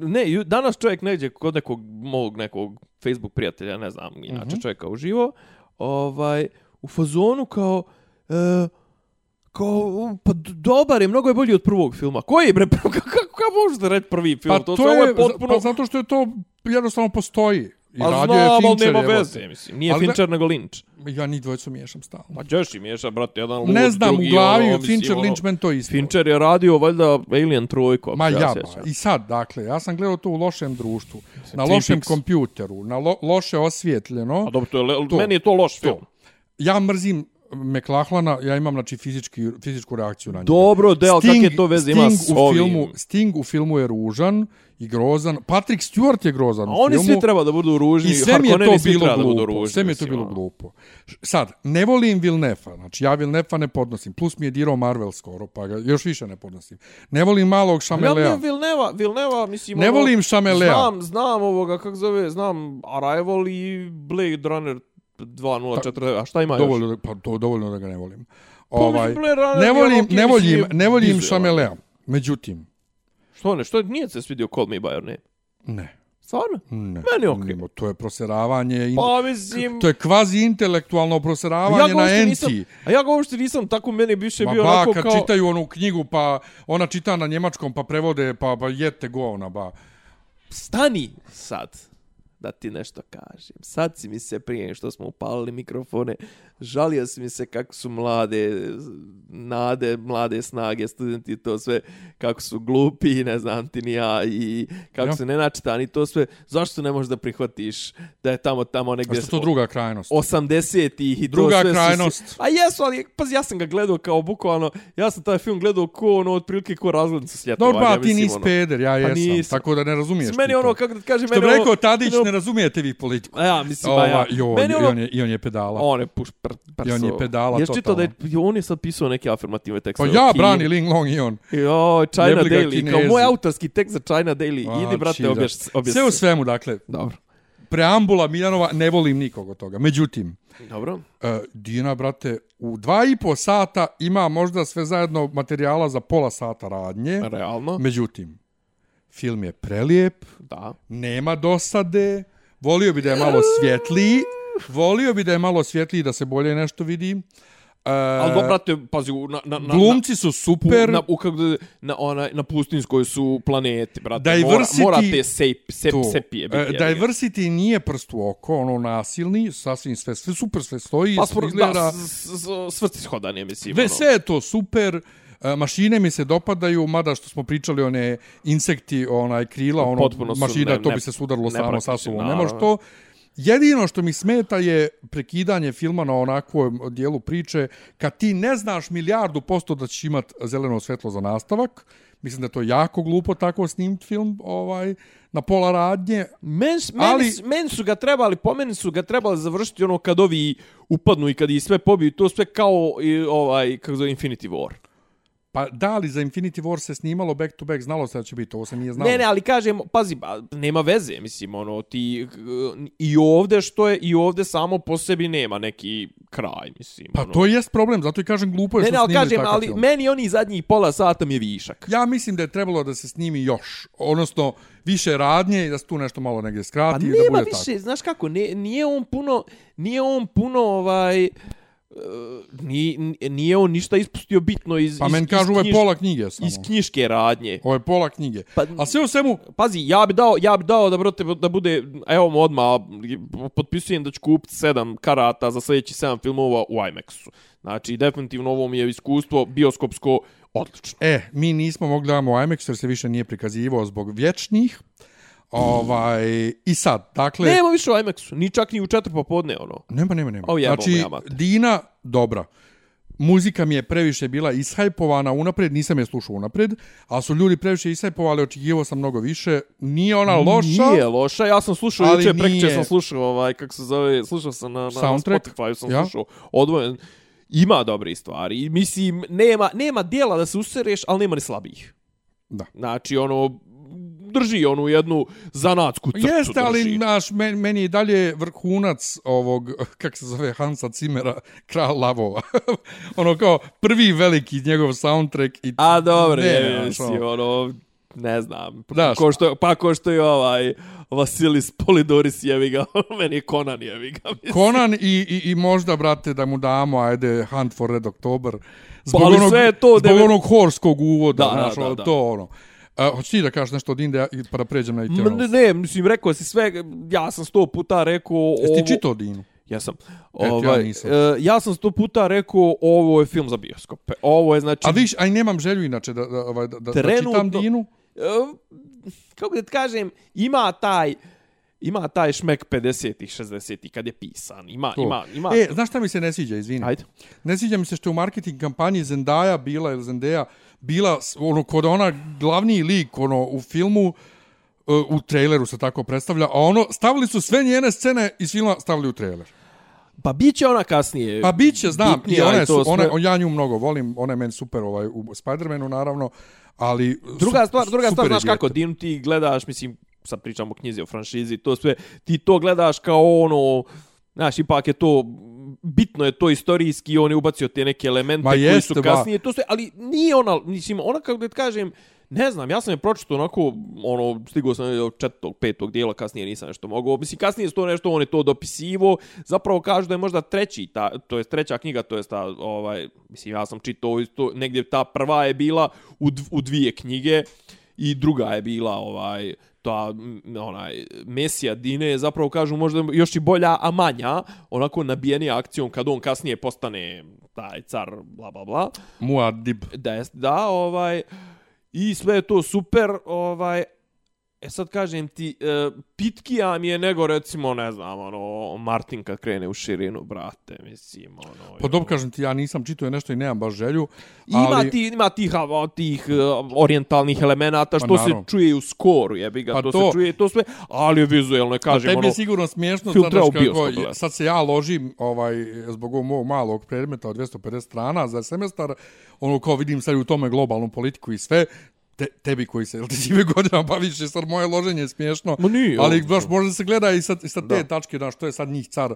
[SPEAKER 2] ne, ju- danas čovjek neđe kod nekog mog nekog Facebook prijatelja, ne znam, inače mm -hmm. čovjeka uživo, ovaj, u fazonu kao, e, kao, pa dobar je, mnogo je bolji od prvog filma. Koji je, bre, kako, kako, kako možete reći prvi film?
[SPEAKER 1] pa to,
[SPEAKER 2] sve
[SPEAKER 1] je,
[SPEAKER 2] ovo potpuno...
[SPEAKER 1] pa zato što je to jednostavno postoji. I
[SPEAKER 2] A
[SPEAKER 1] radio je
[SPEAKER 2] znam, ali
[SPEAKER 1] Fincher,
[SPEAKER 2] nema
[SPEAKER 1] evo te.
[SPEAKER 2] veze, mislim. Nije
[SPEAKER 1] Ali
[SPEAKER 2] Fincher, nego Lynch.
[SPEAKER 1] Ja ni dvojicu miješam stalno.
[SPEAKER 2] Pa ćeš i miješa, brate, jedan lud,
[SPEAKER 1] Ne znam,
[SPEAKER 2] drugi,
[SPEAKER 1] u glavi
[SPEAKER 2] ono,
[SPEAKER 1] od Fincher,
[SPEAKER 2] mislim, ono,
[SPEAKER 1] Lynch, men to isto.
[SPEAKER 2] Fincher je radio, valjda, Alien trojku, ako
[SPEAKER 1] Ma ja,
[SPEAKER 2] sjećam.
[SPEAKER 1] I sad, dakle, ja sam gledao to u lošem društvu, na
[SPEAKER 2] Twin
[SPEAKER 1] lošem
[SPEAKER 2] Peaks.
[SPEAKER 1] kompjuteru, na lo, loše osvjetljeno.
[SPEAKER 2] A dobro, to je,
[SPEAKER 1] To.
[SPEAKER 2] meni je to loš film.
[SPEAKER 1] Ja mrzim McLachlana, ja imam znači fizički fizičku reakciju na njega.
[SPEAKER 2] Dobro, de, ali kakve to veze ima s ovim?
[SPEAKER 1] filmu, Sting u filmu je ružan i grozan. Patrick Stewart je grozan
[SPEAKER 2] A oni
[SPEAKER 1] filmu.
[SPEAKER 2] svi treba da budu ružni,
[SPEAKER 1] I sve mi je to bilo
[SPEAKER 2] da
[SPEAKER 1] glupo.
[SPEAKER 2] ružni,
[SPEAKER 1] Sve mi je to bilo glupo. Sad, ne volim Vilnefa. Znači, ja Vilnefa ne podnosim. Plus mi je dirao Marvel skoro, pa ga još više ne podnosim. Ne volim malog
[SPEAKER 2] Ja
[SPEAKER 1] Šamelea.
[SPEAKER 2] volim Vilneva, Vilneva, mislim...
[SPEAKER 1] Ne
[SPEAKER 2] ono,
[SPEAKER 1] volim Šamelea.
[SPEAKER 2] Znam, znam ovoga, kako zove, znam Arrival i Blade Runner 2049, a šta ima još?
[SPEAKER 1] Dovoljno, da- pa to dovoljno da ga ne volim.
[SPEAKER 2] Pa,
[SPEAKER 1] Ovaj, ne
[SPEAKER 2] je
[SPEAKER 1] volim, ne volim, ne volim
[SPEAKER 2] vizualan.
[SPEAKER 1] Šamelea. Međutim,
[SPEAKER 2] Što ne, što nije se svidio Call Me By Your Name?
[SPEAKER 1] ne.
[SPEAKER 2] Stvarno?
[SPEAKER 1] Ne.
[SPEAKER 2] Meni okej.
[SPEAKER 1] Nimo, To je proseravanje. in-
[SPEAKER 2] Pa, mislim...
[SPEAKER 1] To je kvazi intelektualno proseravanje
[SPEAKER 2] ga
[SPEAKER 1] na enci.
[SPEAKER 2] nisam- A ja ga uopšte nisam, tako meni više
[SPEAKER 1] Ma
[SPEAKER 2] bio
[SPEAKER 1] ba,
[SPEAKER 2] onako kao...
[SPEAKER 1] čitaju onu knjigu, pa ona čita na njemačkom, pa prevode, pa, pa jete govna, ba.
[SPEAKER 2] Stani sad da ti nešto kažem. Sad si mi se prije što smo upalili mikrofone, žalio si mi se kako su mlade nade, mlade snage, studenti i to sve, kako su glupi, ne znam ti ni ja, i kako
[SPEAKER 1] Ja.
[SPEAKER 2] su nenačitani, to sve. Zašto ne možeš da prihvatiš da je tamo, tamo
[SPEAKER 1] A
[SPEAKER 2] negdje...
[SPEAKER 1] što to druga krajnost?
[SPEAKER 2] 80-ih i
[SPEAKER 1] Druga
[SPEAKER 2] to sve su
[SPEAKER 1] krajnost.
[SPEAKER 2] Si... A jesu, ali pazi, ja sam ga gledao kao bukvalno, ja sam taj film gledao ko ono, otprilike ko razglednica s ljetovanja.
[SPEAKER 1] Dobro, pa ti nisi
[SPEAKER 2] ono.
[SPEAKER 1] peder, ja
[SPEAKER 2] Pa
[SPEAKER 1] jesam,
[SPEAKER 2] nisam.
[SPEAKER 1] tako da ne razumiješ
[SPEAKER 2] Meni
[SPEAKER 1] ti
[SPEAKER 2] ono,
[SPEAKER 1] to.
[SPEAKER 2] kako da kažem,
[SPEAKER 1] Što bi
[SPEAKER 2] meni
[SPEAKER 1] rekao Tadić,
[SPEAKER 2] ono
[SPEAKER 1] ne razumijete vi politiku.
[SPEAKER 2] A ja, mislim, ba ja.
[SPEAKER 1] Ova, i, on,
[SPEAKER 2] Meni
[SPEAKER 1] i,
[SPEAKER 2] ono-
[SPEAKER 1] on je, I on je pedala.
[SPEAKER 2] On je puš pr,
[SPEAKER 1] I on je pedala
[SPEAKER 2] Jesi čitao da je,
[SPEAKER 1] totalno.
[SPEAKER 2] on je sad pisao neke afirmativne
[SPEAKER 1] Pa
[SPEAKER 2] tekstove.
[SPEAKER 1] ja
[SPEAKER 2] Kini.
[SPEAKER 1] brani Ling Long i on.
[SPEAKER 2] Jo, China
[SPEAKER 1] Jebli
[SPEAKER 2] Daily, kao moj autorski tekst za China Daily.
[SPEAKER 1] A,
[SPEAKER 2] Idi, brate,
[SPEAKER 1] čira.
[SPEAKER 2] obješ, obješ.
[SPEAKER 1] Sve u svemu, dakle,
[SPEAKER 2] Dobro.
[SPEAKER 1] preambula Miljanova, ne volim nikog od toga. Međutim,
[SPEAKER 2] Dobro.
[SPEAKER 1] uh, Dina, brate, u dva i po sata ima možda sve zajedno materijala za pola sata radnje.
[SPEAKER 2] Realno.
[SPEAKER 1] Međutim, film je prelijep,
[SPEAKER 2] Da.
[SPEAKER 1] nema dosade, volio bi da je malo svjetliji, volio bi da je malo svjetliji da se bolje nešto vidi. Uh,
[SPEAKER 2] Ali dobro, brate, pazi, na, na, na,
[SPEAKER 1] glumci su super,
[SPEAKER 2] na, u, kako na, onaj, na pustinskoj su planeti, brate.
[SPEAKER 1] Diversity-
[SPEAKER 2] Mora, mora te sep, sep, sepije biti. ga.
[SPEAKER 1] diversity nije prst u oko, ono nasilni, sasvim sve, sve super, sve stoji,
[SPEAKER 2] Pa spor,
[SPEAKER 1] izgleda...
[SPEAKER 2] da, s- s- svrci shodan je, mislim.
[SPEAKER 1] Ve,
[SPEAKER 2] ono.
[SPEAKER 1] sve je to super, e, mašine mi se dopadaju, mada što smo pričali one insekti, onaj krila, ono
[SPEAKER 2] Potpuno su
[SPEAKER 1] mašina,
[SPEAKER 2] ne-
[SPEAKER 1] to
[SPEAKER 2] ne-
[SPEAKER 1] bi se sudarilo samo sa sobom. Ne može to. Jedino što mi smeta je prekidanje filma na onakvom dijelu priče, kad ti ne znaš milijardu posto da ćeš imat zeleno svetlo za nastavak, mislim da je to jako glupo tako snimt film ovaj na pola radnje.
[SPEAKER 2] Men,
[SPEAKER 1] Ali-
[SPEAKER 2] ali... meni su ga trebali, po meni su ga trebali završiti ono kad ovi upadnu i kad ih sve pobiju, to sve kao ovaj, kako zove Infinity War.
[SPEAKER 1] Pa da li za Infinity War se snimalo back to back, znalo se da će biti, ovo se nije znalo.
[SPEAKER 2] Ne, ne, ali kažem, pazi, ba, nema veze, mislim, ono, ti, i ovde što je, i ovde samo po sebi nema neki kraj, mislim.
[SPEAKER 1] Pa
[SPEAKER 2] ono.
[SPEAKER 1] to jest problem, zato i kažem glupo je
[SPEAKER 2] Ne,
[SPEAKER 1] što
[SPEAKER 2] ne, ali
[SPEAKER 1] snimili
[SPEAKER 2] kažem, ali
[SPEAKER 1] film.
[SPEAKER 2] meni oni zadnjih pola sata mi je višak.
[SPEAKER 1] Ja mislim da je trebalo da se snimi još, odnosno više radnje i da se tu nešto malo negdje
[SPEAKER 2] Pa
[SPEAKER 1] skrati i da
[SPEAKER 2] nema
[SPEAKER 1] bude
[SPEAKER 2] više,
[SPEAKER 1] tako.
[SPEAKER 2] znaš kako, ne, nije on puno, nije on puno, ovaj, uh, nije, nije on ništa ispustio bitno iz,
[SPEAKER 1] Pa
[SPEAKER 2] iz,
[SPEAKER 1] men
[SPEAKER 2] iz
[SPEAKER 1] kažu ovo je pola knjige samo.
[SPEAKER 2] iz knjiške radnje.
[SPEAKER 1] Ovo je pola knjige.
[SPEAKER 2] Pa-
[SPEAKER 1] A sve u svemu,
[SPEAKER 2] Pazi, ja bi dao, ja bi dao da brate da bude evo mu odma potpisujem da ću kupiti 7 karata za sljedeći 7 filmova u IMAX-u. Znači definitivno ovo mi je iskustvo bioskopsko odlično.
[SPEAKER 1] e, mi nismo mogli da imamo IMAX jer se više nije prikazivao zbog vječnih. Ovaj, I sad, dakle...
[SPEAKER 2] Nema više u IMAX-u, ni čak ni u 4 popodne ono.
[SPEAKER 1] Nema, nema, nema.
[SPEAKER 2] O, jebo mu
[SPEAKER 1] znači,
[SPEAKER 2] ja.
[SPEAKER 1] Dina, dobra. Muzika mi je previše bila ishajpovana unapred, nisam je slušao unapred, a su ljudi previše ishajpovali, očekivao sam mnogo više. Nije ona loša,
[SPEAKER 2] Nije loša, ja sam slušao juče, prekjuče
[SPEAKER 1] nije-
[SPEAKER 2] sam slušao ovaj kako se zove, slušao sam na na,
[SPEAKER 1] Soundtrack?
[SPEAKER 2] Spotify sam
[SPEAKER 1] Ja.
[SPEAKER 2] slušao odvojen. Ima dobre stvari. Mislim nema nema dijela da se usereš, ali nema ni slabih.
[SPEAKER 1] Da.
[SPEAKER 2] Znači ono drži onu jednu zanatsku crtu
[SPEAKER 1] Jeste, ali
[SPEAKER 2] drži.
[SPEAKER 1] naš, men, meni je dalje vrhunac ovog, kak se zove, Hansa Cimera, kralj lavova. ono kao prvi veliki njegov soundtrack. I,
[SPEAKER 2] A dobro,
[SPEAKER 1] Ne,
[SPEAKER 2] je,
[SPEAKER 1] znaš,
[SPEAKER 2] mislim, ono, ne znam.
[SPEAKER 1] Znaš.
[SPEAKER 2] ko što, pa ko što je ovaj Vasilis Polidoris jevi ga, meni je Conan jevi ga. mislim.
[SPEAKER 1] Conan i, i, i možda, brate, da mu damo, ajde, Hunt for Red October. Zbog
[SPEAKER 2] Pa, ali
[SPEAKER 1] onog,
[SPEAKER 2] sve to
[SPEAKER 1] zbog
[SPEAKER 2] devet-
[SPEAKER 1] onog horskog uvoda,
[SPEAKER 2] Da, da,
[SPEAKER 1] znaš,
[SPEAKER 2] da,
[SPEAKER 1] ono,
[SPEAKER 2] da.
[SPEAKER 1] to ono. Uh, hoćeš ti da kažeš nešto od Inde, ja- pa da pređem na Eternals?
[SPEAKER 2] Ne, ne, mislim, rekao si sve, ja sam sto puta rekao...
[SPEAKER 1] Jesi ti čitao Dinu?
[SPEAKER 2] Ja sam.
[SPEAKER 1] ja
[SPEAKER 2] Ovaj,
[SPEAKER 1] nisam.
[SPEAKER 2] e, ja sam sto puta rekao, ovo je film za bioskope. Ovo je, znači...
[SPEAKER 1] A viš, aj nemam želju inače da, da, ovaj, da, da, da čitam
[SPEAKER 2] Trenutno-
[SPEAKER 1] Dinu.
[SPEAKER 2] e, kako da ti kažem, ima taj ima taj šmek 50-ih, 60-ih kad je pisan. Ima,
[SPEAKER 1] To.
[SPEAKER 2] ima, ima.
[SPEAKER 1] E, znaš šta mi se ne sviđa, izvini?
[SPEAKER 2] Ajde.
[SPEAKER 1] Ne sviđa mi se što je u marketing kampanji Zendaya bila, ili Zendaya, bila ono, kod ona glavni lik ono, u filmu, uh, u traileru se tako predstavlja, a ono, stavili su sve njene scene iz filma, stavili u trailer.
[SPEAKER 2] Pa bit će ona kasnije.
[SPEAKER 1] Pa bit će, znam, i
[SPEAKER 2] bitnija
[SPEAKER 1] one
[SPEAKER 2] i to
[SPEAKER 1] su, one,
[SPEAKER 2] sve.
[SPEAKER 1] ja nju mnogo volim, ona je meni super ovaj, u Spider-Manu, naravno, ali...
[SPEAKER 2] Druga
[SPEAKER 1] su-
[SPEAKER 2] stvar, druga stvar, znaš kako. Dinu ti gledaš, mislim, sad pričamo o knjizi, o franšizi, to sve, ti to gledaš kao ono, znaš, ipak je to, bitno je to istorijski, on je ubacio te neke elemente
[SPEAKER 1] Ma
[SPEAKER 2] koji
[SPEAKER 1] jeste,
[SPEAKER 2] su
[SPEAKER 1] ba.
[SPEAKER 2] kasnije, to sve, ali nije ona, mislim, ona kako da kažem, ne znam, ja sam je pročito onako, ono, stigao sam do četvrtog, petog dijela, kasnije nisam nešto mogao. Mislim, kasnije su to nešto, on je to dopisivo, zapravo kažu da je možda treći, ta, to je treća knjiga, to je ta, ovaj, mislim, ja sam čitao isto, negdje ta prva je bila u, dv, u dvije knjige i druga je bila, ovaj, ta, onaj, Mesija Dine je zapravo kažu možda još i bolja, a manja, onako nabijenija akcijom kad on kasnije postane taj car, bla, bla, bla
[SPEAKER 1] Muad'Dib.
[SPEAKER 2] da, jest- da, ovaj, i sve je to super, ovaj, E sad kažem ti, e, pitkija mi je nego recimo, ne znam, ono, Martin kad krene u širinu, brate, mislim, ono...
[SPEAKER 1] Pa dobro kažem ti, ja nisam čitao nešto i nemam baš želju,
[SPEAKER 2] Ima,
[SPEAKER 1] ali...
[SPEAKER 2] ti, ima tih, a, tih uh, orientalnih elemenata što
[SPEAKER 1] Pa,
[SPEAKER 2] se čuje u skoru, jebi ga,
[SPEAKER 1] Pa
[SPEAKER 2] to,
[SPEAKER 1] to-
[SPEAKER 2] se čuje to sve, ali je vizuelno,
[SPEAKER 1] Pa
[SPEAKER 2] kažem,
[SPEAKER 1] tebi
[SPEAKER 2] ono...
[SPEAKER 1] je sigurno smiješno, znaš kako,
[SPEAKER 2] bioskop
[SPEAKER 1] sad se ja ložim ovaj, zbog ovog mog malog predmeta od 250 strana za semestar, ono kao vidim sad u tome globalnu politiku i sve, te, tebi koji se, jel ti žive godinama baviš, je sad moje loženje je smiješno,
[SPEAKER 2] Ma nije,
[SPEAKER 1] ali baš može se gleda i sa, i sa te
[SPEAKER 2] Da.
[SPEAKER 1] tačke, da, što je sad njih car,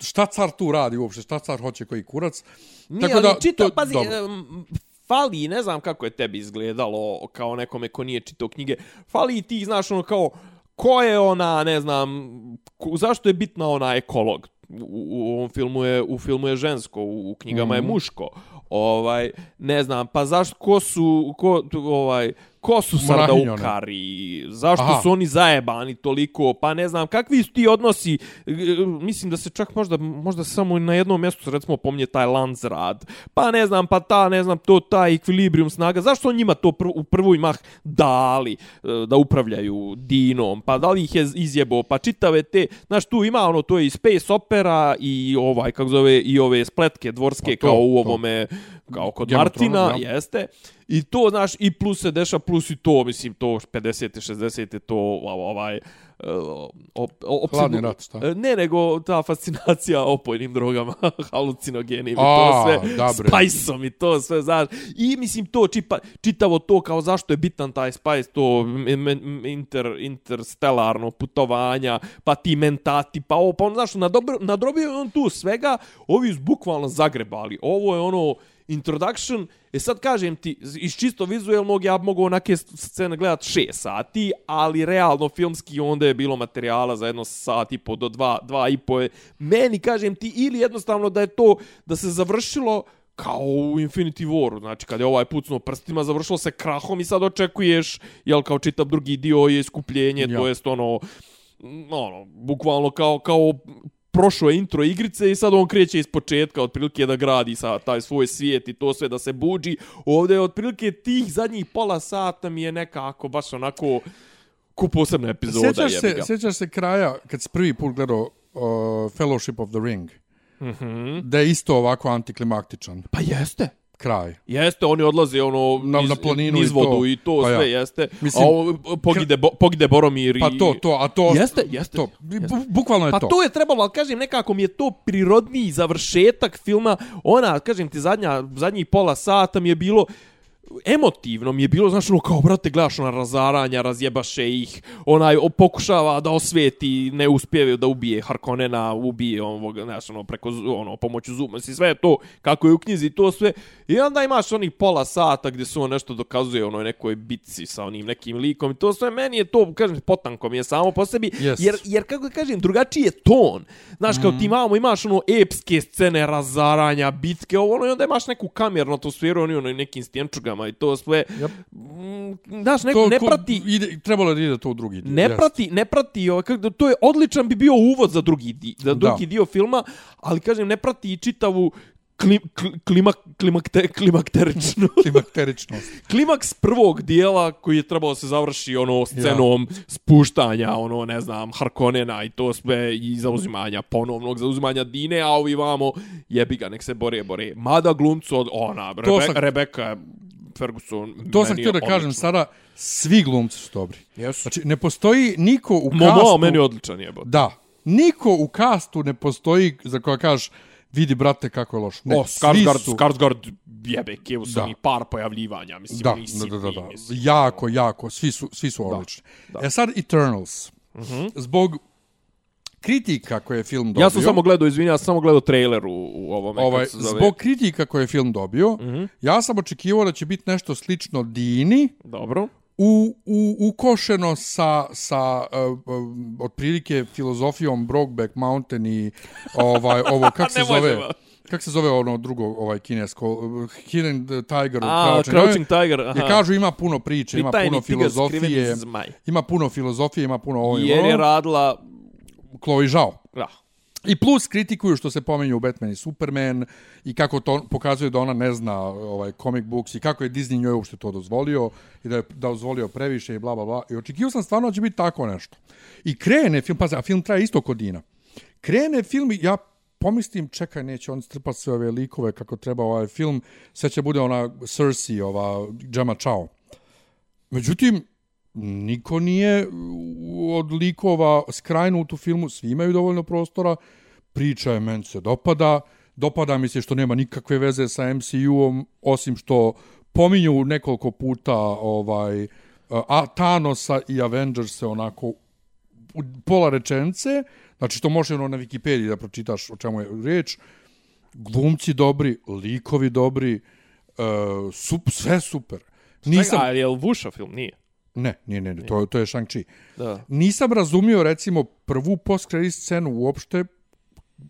[SPEAKER 1] šta car tu radi uopšte, šta car hoće koji kurac,
[SPEAKER 2] Nije, ali čitao, pazi, em, fali, ne znam kako je tebi izgledalo kao nekome ko nije čitao knjige, fali ti, znaš, ono kao, ko je ona, ne znam, ko, zašto je bitna ona ekolog? U, u ovom filmu je u filmu je žensko, u, u knjigama
[SPEAKER 1] Mhm.
[SPEAKER 2] je muško. Ovaj, ne znam, pa zašto ko su ko ovaj ko su
[SPEAKER 1] one.
[SPEAKER 2] Sardaukari? Zašto
[SPEAKER 1] Aha.
[SPEAKER 2] su oni zajebani toliko? Pa ne znam, kakvi su ti odnosi? E, Mislim da se čak možda možda samo na jednom mjestu recimo pominje taj Landsrad. Pa ne znam, pa ta, ne znam, to taj ekvilibrium snaga. Zašto on njima to prv, u prvoj mah dali e, da upravljaju Dinom? Pa da li ih je izjebo? Pa čitave te, znaš, tu ima ono, to je i space opera i ovaj, kako zove, i ove spletke dvorske
[SPEAKER 1] Pa to,
[SPEAKER 2] kao u
[SPEAKER 1] to.
[SPEAKER 2] Kao kod
[SPEAKER 1] Game of
[SPEAKER 2] Martina,
[SPEAKER 1] Thrones, ja.
[SPEAKER 2] jeste. I to, znaš, i plus se deša, plus i to, mislim, to 50. 60. to, ovaj, op, op,
[SPEAKER 1] Hladni rat, šta?
[SPEAKER 2] Ne, nego ta fascinacija opojnim drogama, halucinogenim i
[SPEAKER 1] A,
[SPEAKER 2] to sve,
[SPEAKER 1] da, bre.
[SPEAKER 2] spajsom i to sve, znaš. I mislim, to čipa, čitavo to kao zašto je bitan taj spajs, to inter, interstellarno putovanja, pa ti mentati, pa ovo, pa on, znaš, nadobro, nadrobio je on tu svega, ovi su bukvalno zagrebali. Ovo je ono, introduction, e sad kažem ti, iz čisto vizuelnog ja mogu onake scene gledat 6 sati, ali realno filmski onda je bilo materijala za jedno sat i po do dva, dva i po. Meni, kažem ti, ili jednostavno da je to, da se završilo kao u Infinity Waru, znači kad je ovaj pucnuo prstima, završilo se krahom i sad očekuješ, jel kao čitav drugi dio je iskupljenje,
[SPEAKER 1] Ja.
[SPEAKER 2] to jest ono, ono, bukvalno kao, kao prošlo je intro igrice i sad on kreće iz početka otprilike da gradi sa taj svoj svijet i to sve da se buđi. Ovdje je otprilike tih zadnjih pola sata mi je nekako baš onako ko posebna epizoda
[SPEAKER 1] Sjećaš se, sjećaš se kraja, kad si prvi put gledao uh, Fellowship of the Ring,
[SPEAKER 2] Mhm.
[SPEAKER 1] da je isto ovako antiklimaktičan
[SPEAKER 2] Pa jeste.
[SPEAKER 1] Kraj.
[SPEAKER 2] Jeste, oni odlaze ono
[SPEAKER 1] Na-
[SPEAKER 2] niz,
[SPEAKER 1] na planinu
[SPEAKER 2] niz
[SPEAKER 1] i
[SPEAKER 2] vodu
[SPEAKER 1] to.
[SPEAKER 2] i to
[SPEAKER 1] Pa ja.
[SPEAKER 2] sve jeste.
[SPEAKER 1] Mislim,
[SPEAKER 2] a ovo pogide, bo, pogide Boromir i...
[SPEAKER 1] Pa to, to, a to...
[SPEAKER 2] Jeste, jeste.
[SPEAKER 1] To, bu- bukvalno je
[SPEAKER 2] Pa
[SPEAKER 1] to.
[SPEAKER 2] to je trebalo, ali kažem, nekako mi je to prirodniji završetak filma. Ona, kažem ti, zadnja, zadnjih pola sata mi je bilo emotivno mi je bilo, znaš, ono kao, brate, gledaš ona razaranja, razjebaše ih, onaj pokušava da osvijeti, ne uspjeve da ubije Harkonnena, ubije ovog, znaš, ono, preko, ono, pomoću zuma, mislim, sve to, kako je u knjizi, to sve, i onda imaš onih pola sata gdje su on nešto dokazuje, onoj nekoj bitci sa onim nekim likom, i to sve, meni je to, kažem, potanko mi je samo po sebi,
[SPEAKER 1] Jest.
[SPEAKER 2] jer, jer, kako kažem, drugačiji je ton, znaš, kao ti imamo, imaš ono epske scene razaranja, bitke, ovo, ono, i onda imaš neku kamernu atmosferu, oni ono, nekim stjenčugama i to sve,
[SPEAKER 1] Yep.
[SPEAKER 2] Mm, znaš, neko
[SPEAKER 1] to,
[SPEAKER 2] ne
[SPEAKER 1] ko-
[SPEAKER 2] prati,
[SPEAKER 1] Ide, trebalo je da ide to u drugi dio.
[SPEAKER 2] ne
[SPEAKER 1] jest.
[SPEAKER 2] prati, ne prati, ovaj, kako, da- to je odličan bi bio uvod za drugi, di, za
[SPEAKER 1] Da.
[SPEAKER 2] drugi dio filma, ali kažem, ne prati i čitavu kli, kli, klimak, klimakte, klimakteričnu.
[SPEAKER 1] Klimakteričnost.
[SPEAKER 2] Klimaks prvog dijela koji je trebalo se završi ono scenom ja. spuštanja, ono ne znam, Harkonnena i to sve i zauzimanja, ponovnog zauzimanja Dine, a ovi vamo jebi ga, nek se bore, bore. Mada glumcu od ona, Rebe,
[SPEAKER 1] sam-
[SPEAKER 2] Rebeka Ferguson.
[SPEAKER 1] To sam htio da kažem
[SPEAKER 2] odlična.
[SPEAKER 1] sada, svi glumci su dobri.
[SPEAKER 2] Jesu.
[SPEAKER 1] Znači, ne postoji niko u
[SPEAKER 2] Momo,
[SPEAKER 1] kastu...
[SPEAKER 2] meni je odličan jebo.
[SPEAKER 1] Da. Niko u kastu ne postoji za koja kažeš vidi, brate, kako je loš. Ne,
[SPEAKER 2] o, Skarsgård,
[SPEAKER 1] svi su...
[SPEAKER 2] Skarsgård jebe, kevu
[SPEAKER 1] Da.
[SPEAKER 2] sam i par pojavljivanja, mislim,
[SPEAKER 1] Da,
[SPEAKER 2] oni
[SPEAKER 1] da, da, da, da.
[SPEAKER 2] mislim.
[SPEAKER 1] Jako, jako, svi su, svi su odlični.
[SPEAKER 2] da.
[SPEAKER 1] E sad Eternals. Mm -hmm. Zbog kritika koje je film dobio...
[SPEAKER 2] Ja sam samo gledao, izvinja, ja sam samo gledao trailer u, u ovome.
[SPEAKER 1] ovaj,
[SPEAKER 2] kako se zove.
[SPEAKER 1] zbog kritika koje je film dobio, mm -hmm. ja sam očekivao da će biti nešto slično Dini,
[SPEAKER 2] Dobro.
[SPEAKER 1] u, u, ukošeno sa, sa uh, uh, otprilike filozofijom Brokeback Mountain i ovaj, ovo, kak se zove?
[SPEAKER 2] možemo.
[SPEAKER 1] Kak se zove ono drugo ovaj kinesko uh, Hidden Tiger
[SPEAKER 2] A, Crouching Tiger, aha.
[SPEAKER 1] Gdje kažu ima puno priče, ima puno filozofije, ima puno filozofije, ima puno ovo i
[SPEAKER 2] Jer je
[SPEAKER 1] ono.
[SPEAKER 2] radila...
[SPEAKER 1] Chloe Zhao.
[SPEAKER 2] Da.
[SPEAKER 1] I plus kritikuju što se pominju Batman i Superman i kako to pokazuje da ona ne zna ovaj comic books i kako je Disney njoj uopšte to dozvolio i da je da dozvolio previše i bla bla bla. I očekivao sam stvarno da će biti tako nešto. I krene film, pa a film traje isto kod Dina. Krene film i ja pomislim, čekaj, neće on strpati sve ove likove kako treba ovaj film, sve će bude ona Cersei, ova Gemma Chao. Međutim, niko nije od likova skrajnut u filmu, svi imaju dovoljno prostora, priča je, meni se dopada, dopada mi se što nema nikakve veze sa MCU-om, osim što pominju nekoliko puta ovaj a Thanosa i Avengers se onako u pola rečence, znači to može ono na Wikipediji da pročitaš o čemu je riječ, glumci dobri, likovi dobri, uh, sup, sve super.
[SPEAKER 2] Nisam... Čekaj, ali je li Vuša film? Nije.
[SPEAKER 1] Ne, nije, ne, ne, to, to je Shang-Chi.
[SPEAKER 2] Da.
[SPEAKER 1] Nisam razumio, recimo, prvu post-credit scenu uopšte,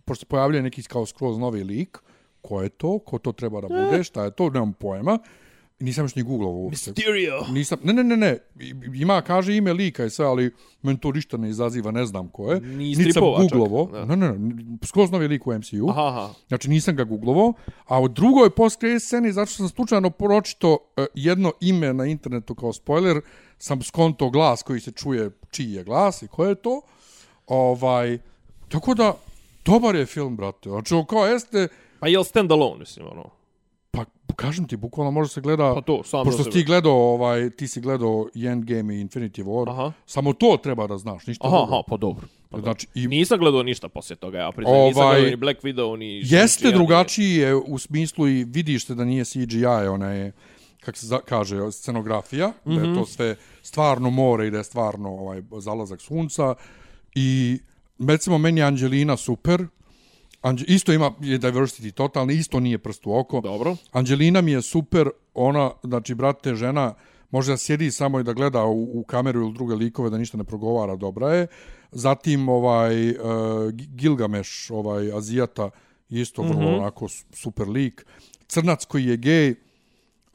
[SPEAKER 1] pošto pojavljuje neki kao skroz novi lik, ko je to, ko to treba da bude, šta je to, nemam pojma. Nisam još ni googlao uopšte.
[SPEAKER 2] Mysterio.
[SPEAKER 1] Nisam, ne, ne, ne, ne, ima, kaže ime lika i sve, ali meni to ništa ne izaziva, ne znam ko je.
[SPEAKER 2] Ni
[SPEAKER 1] Nisam googlovo. Ne, ne, ne, skroz novi lik u MCU.
[SPEAKER 2] Aha, aha.
[SPEAKER 1] Znači nisam ga googlovao, a u drugoj post sceni, zato što sam slučajno pročito uh, jedno ime na internetu kao spoiler, sam skonto glas koji se čuje čiji je glas i ko je to. Ovaj, tako da, dobar je film, brate. Znači, kao jeste,
[SPEAKER 2] Pa je li stand-alone, mislim, ono?
[SPEAKER 1] pa kažem ti, bukvalno može se gleda,
[SPEAKER 2] Pa to, sam
[SPEAKER 1] pošto ti gledao, ovaj, ti si gledao Endgame i Infinity War,
[SPEAKER 2] Aha.
[SPEAKER 1] samo to treba da znaš, ništa
[SPEAKER 2] Aha,
[SPEAKER 1] drugo.
[SPEAKER 2] aha, pa dobro. Pa.
[SPEAKER 1] Znači, i
[SPEAKER 2] Nisam gledao ništa poslije toga, ja priznam. Nisam
[SPEAKER 1] Ovaj,
[SPEAKER 2] gledao ni Black Widow, ni...
[SPEAKER 1] Jeste drugačiji je u smislu i vidiš se da nije CGI, ona je kako se za- kaže, scenografija, mm -hmm. da je to sve stvarno more i da je stvarno ovaj zalazak sunca i recimo meni je Angelina super, Anđe, isto ima je diversity totalni, isto nije prst u oko.
[SPEAKER 2] Dobro.
[SPEAKER 1] Angelina mi je super, ona, znači, brate, žena, može da sjedi samo i da gleda u, u kameru ili druge likove, da ništa ne progovara, dobra je. Zatim, ovaj, uh, Gilgamesh, ovaj, Azijata, isto vrlo mm -hmm. onako su- super lik. Crnac koji je gej,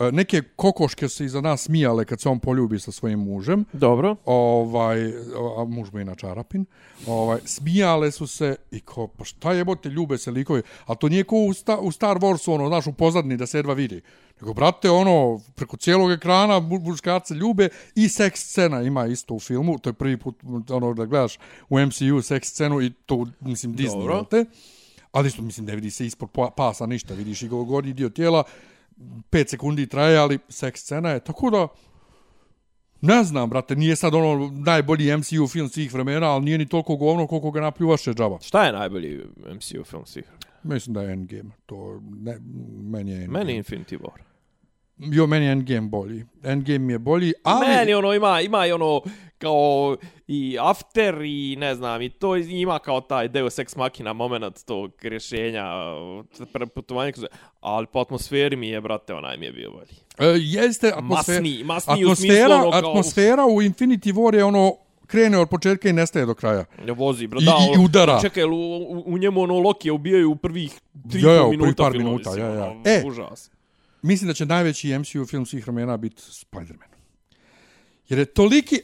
[SPEAKER 1] neke kokoške se iza nas smijale kad se on poljubi sa svojim mužem
[SPEAKER 2] Dobro.
[SPEAKER 1] ovaj, a muž mu je inače Arapin, ovaj, smijale su se i ko, pa šta jebote, ljube se likovi, a to nije ko u, sta, u Star Warsu, ono, znaš, u pozadni da se jedva vidi. Nego, brate, ono, preko cijelog ekrana mu- muškarce ljube i seks scena ima isto u filmu, to je prvi put, ono, da gledaš u MCU seks scenu i to, mislim, Disney,
[SPEAKER 2] Dobro.
[SPEAKER 1] te? Ali isto, mislim, ne vidi se ispod pa- pasa ništa, vidiš i gornji dio tijela, 5 sekundi traje, ali seks scena je, tako da, Ne znam, brate, nije sad ono najbolji MCU film svih vremena, ali nije ni toliko govno koliko ga napljuvaše džaba.
[SPEAKER 2] Šta je najbolji MCU film svih?
[SPEAKER 1] Mislim da je Endgame. To, ne, meni je Endgame.
[SPEAKER 2] Meni Infinity War.
[SPEAKER 1] Jo, meni je Endgame bolji. Endgame je bolji, ali...
[SPEAKER 2] Meni ono ima, ima i ono kao i after i ne znam i to ima kao taj Deus Ex Machina moment tog rješenja preputovanja ali po atmosferi mi je brate onaj mi je bio bolji.
[SPEAKER 1] E, jeste atmosfera...
[SPEAKER 2] Masniji, masniji u
[SPEAKER 1] atmosfera,
[SPEAKER 2] smislu ono kao-
[SPEAKER 1] atmosfera u Infinity War je ono krene od početka i nestaje do kraja.
[SPEAKER 2] Ne vozi, bro,
[SPEAKER 1] I-
[SPEAKER 2] da,
[SPEAKER 1] i
[SPEAKER 2] ono,
[SPEAKER 1] udara.
[SPEAKER 2] Čekaj, u, u, u njemu ono Loki ubijaju u prvih tri
[SPEAKER 1] Ja, ja,
[SPEAKER 2] ja,
[SPEAKER 1] u prvih
[SPEAKER 2] minuta
[SPEAKER 1] par minuta, ja, ja.
[SPEAKER 2] ono,
[SPEAKER 1] E,
[SPEAKER 2] užas.
[SPEAKER 1] Mislim da će najveći MCU film svih vremena biti Spider-Man. Jer je toliki...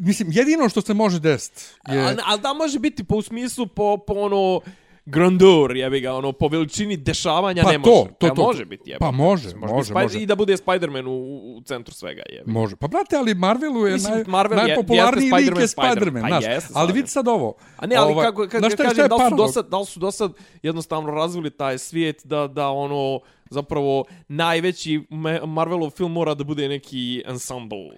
[SPEAKER 1] Mislim, jedino što se može desiti je...
[SPEAKER 2] Je... Ali da može biti po u smislu po, po ono grandeur, jebi ga, ono, po veličini dešavanja
[SPEAKER 1] Pa
[SPEAKER 2] ne
[SPEAKER 1] to,
[SPEAKER 2] može.
[SPEAKER 1] to,
[SPEAKER 2] Pa
[SPEAKER 1] to,
[SPEAKER 2] može biti, jebi
[SPEAKER 1] pa može, može,
[SPEAKER 2] Spider-
[SPEAKER 1] može.
[SPEAKER 2] I da bude Spider-Man u, u centru svega, jebi.
[SPEAKER 1] Može. Pa brate, ali Marvelu je
[SPEAKER 2] Mislim,
[SPEAKER 1] naj,
[SPEAKER 2] Marvel je-
[SPEAKER 1] najpopularniji
[SPEAKER 2] jeste
[SPEAKER 1] lik je
[SPEAKER 2] Spider-Man,
[SPEAKER 1] Spider-Man,
[SPEAKER 2] pa
[SPEAKER 1] znaš.
[SPEAKER 2] jeste,
[SPEAKER 1] ali vidi sad ovo.
[SPEAKER 2] A ne, ali
[SPEAKER 1] Ovaj,
[SPEAKER 2] kako, kako
[SPEAKER 1] je- šta
[SPEAKER 2] kažem,
[SPEAKER 1] je
[SPEAKER 2] da li su,
[SPEAKER 1] paradoks?
[SPEAKER 2] dosad, da li su dosad jednostavno razvili taj svijet da, da ono, zapravo najveći Marvelov film mora da bude neki ensemble.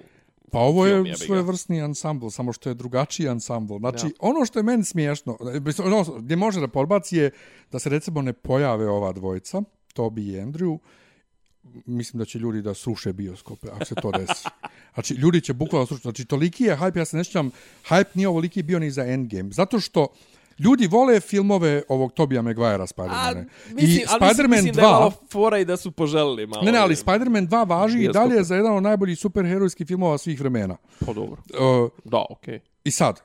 [SPEAKER 1] Pa ovo je svojevrsni ansambl, samo što je drugačiji ansambl. Znači,
[SPEAKER 2] Ja.
[SPEAKER 1] ono što je meni smiješno, ono gdje može da podbaci je da se recimo ne pojave ova dvojica, Toby i Andrew, mislim da će ljudi da sruše bioskope, ako se to desi. Znači, ljudi će bukvalno srušiti. Znači, toliki je hype, ja se ne sjećam, hype nije ovoliki bio ni za Endgame. Zato što ljudi vole filmove ovog Tobija Maguire'a Spider-mana. I Spider-Man
[SPEAKER 2] mislim da je
[SPEAKER 1] 2...
[SPEAKER 2] malo fora i da su poželili malo.
[SPEAKER 1] Ne, ne, ali Spider-Man 2 važi i dalje za jedan od najboljih superherojskih filmova svih vremena.
[SPEAKER 2] Pa dobro.
[SPEAKER 1] Uh,
[SPEAKER 2] Da, okej.
[SPEAKER 1] I sad,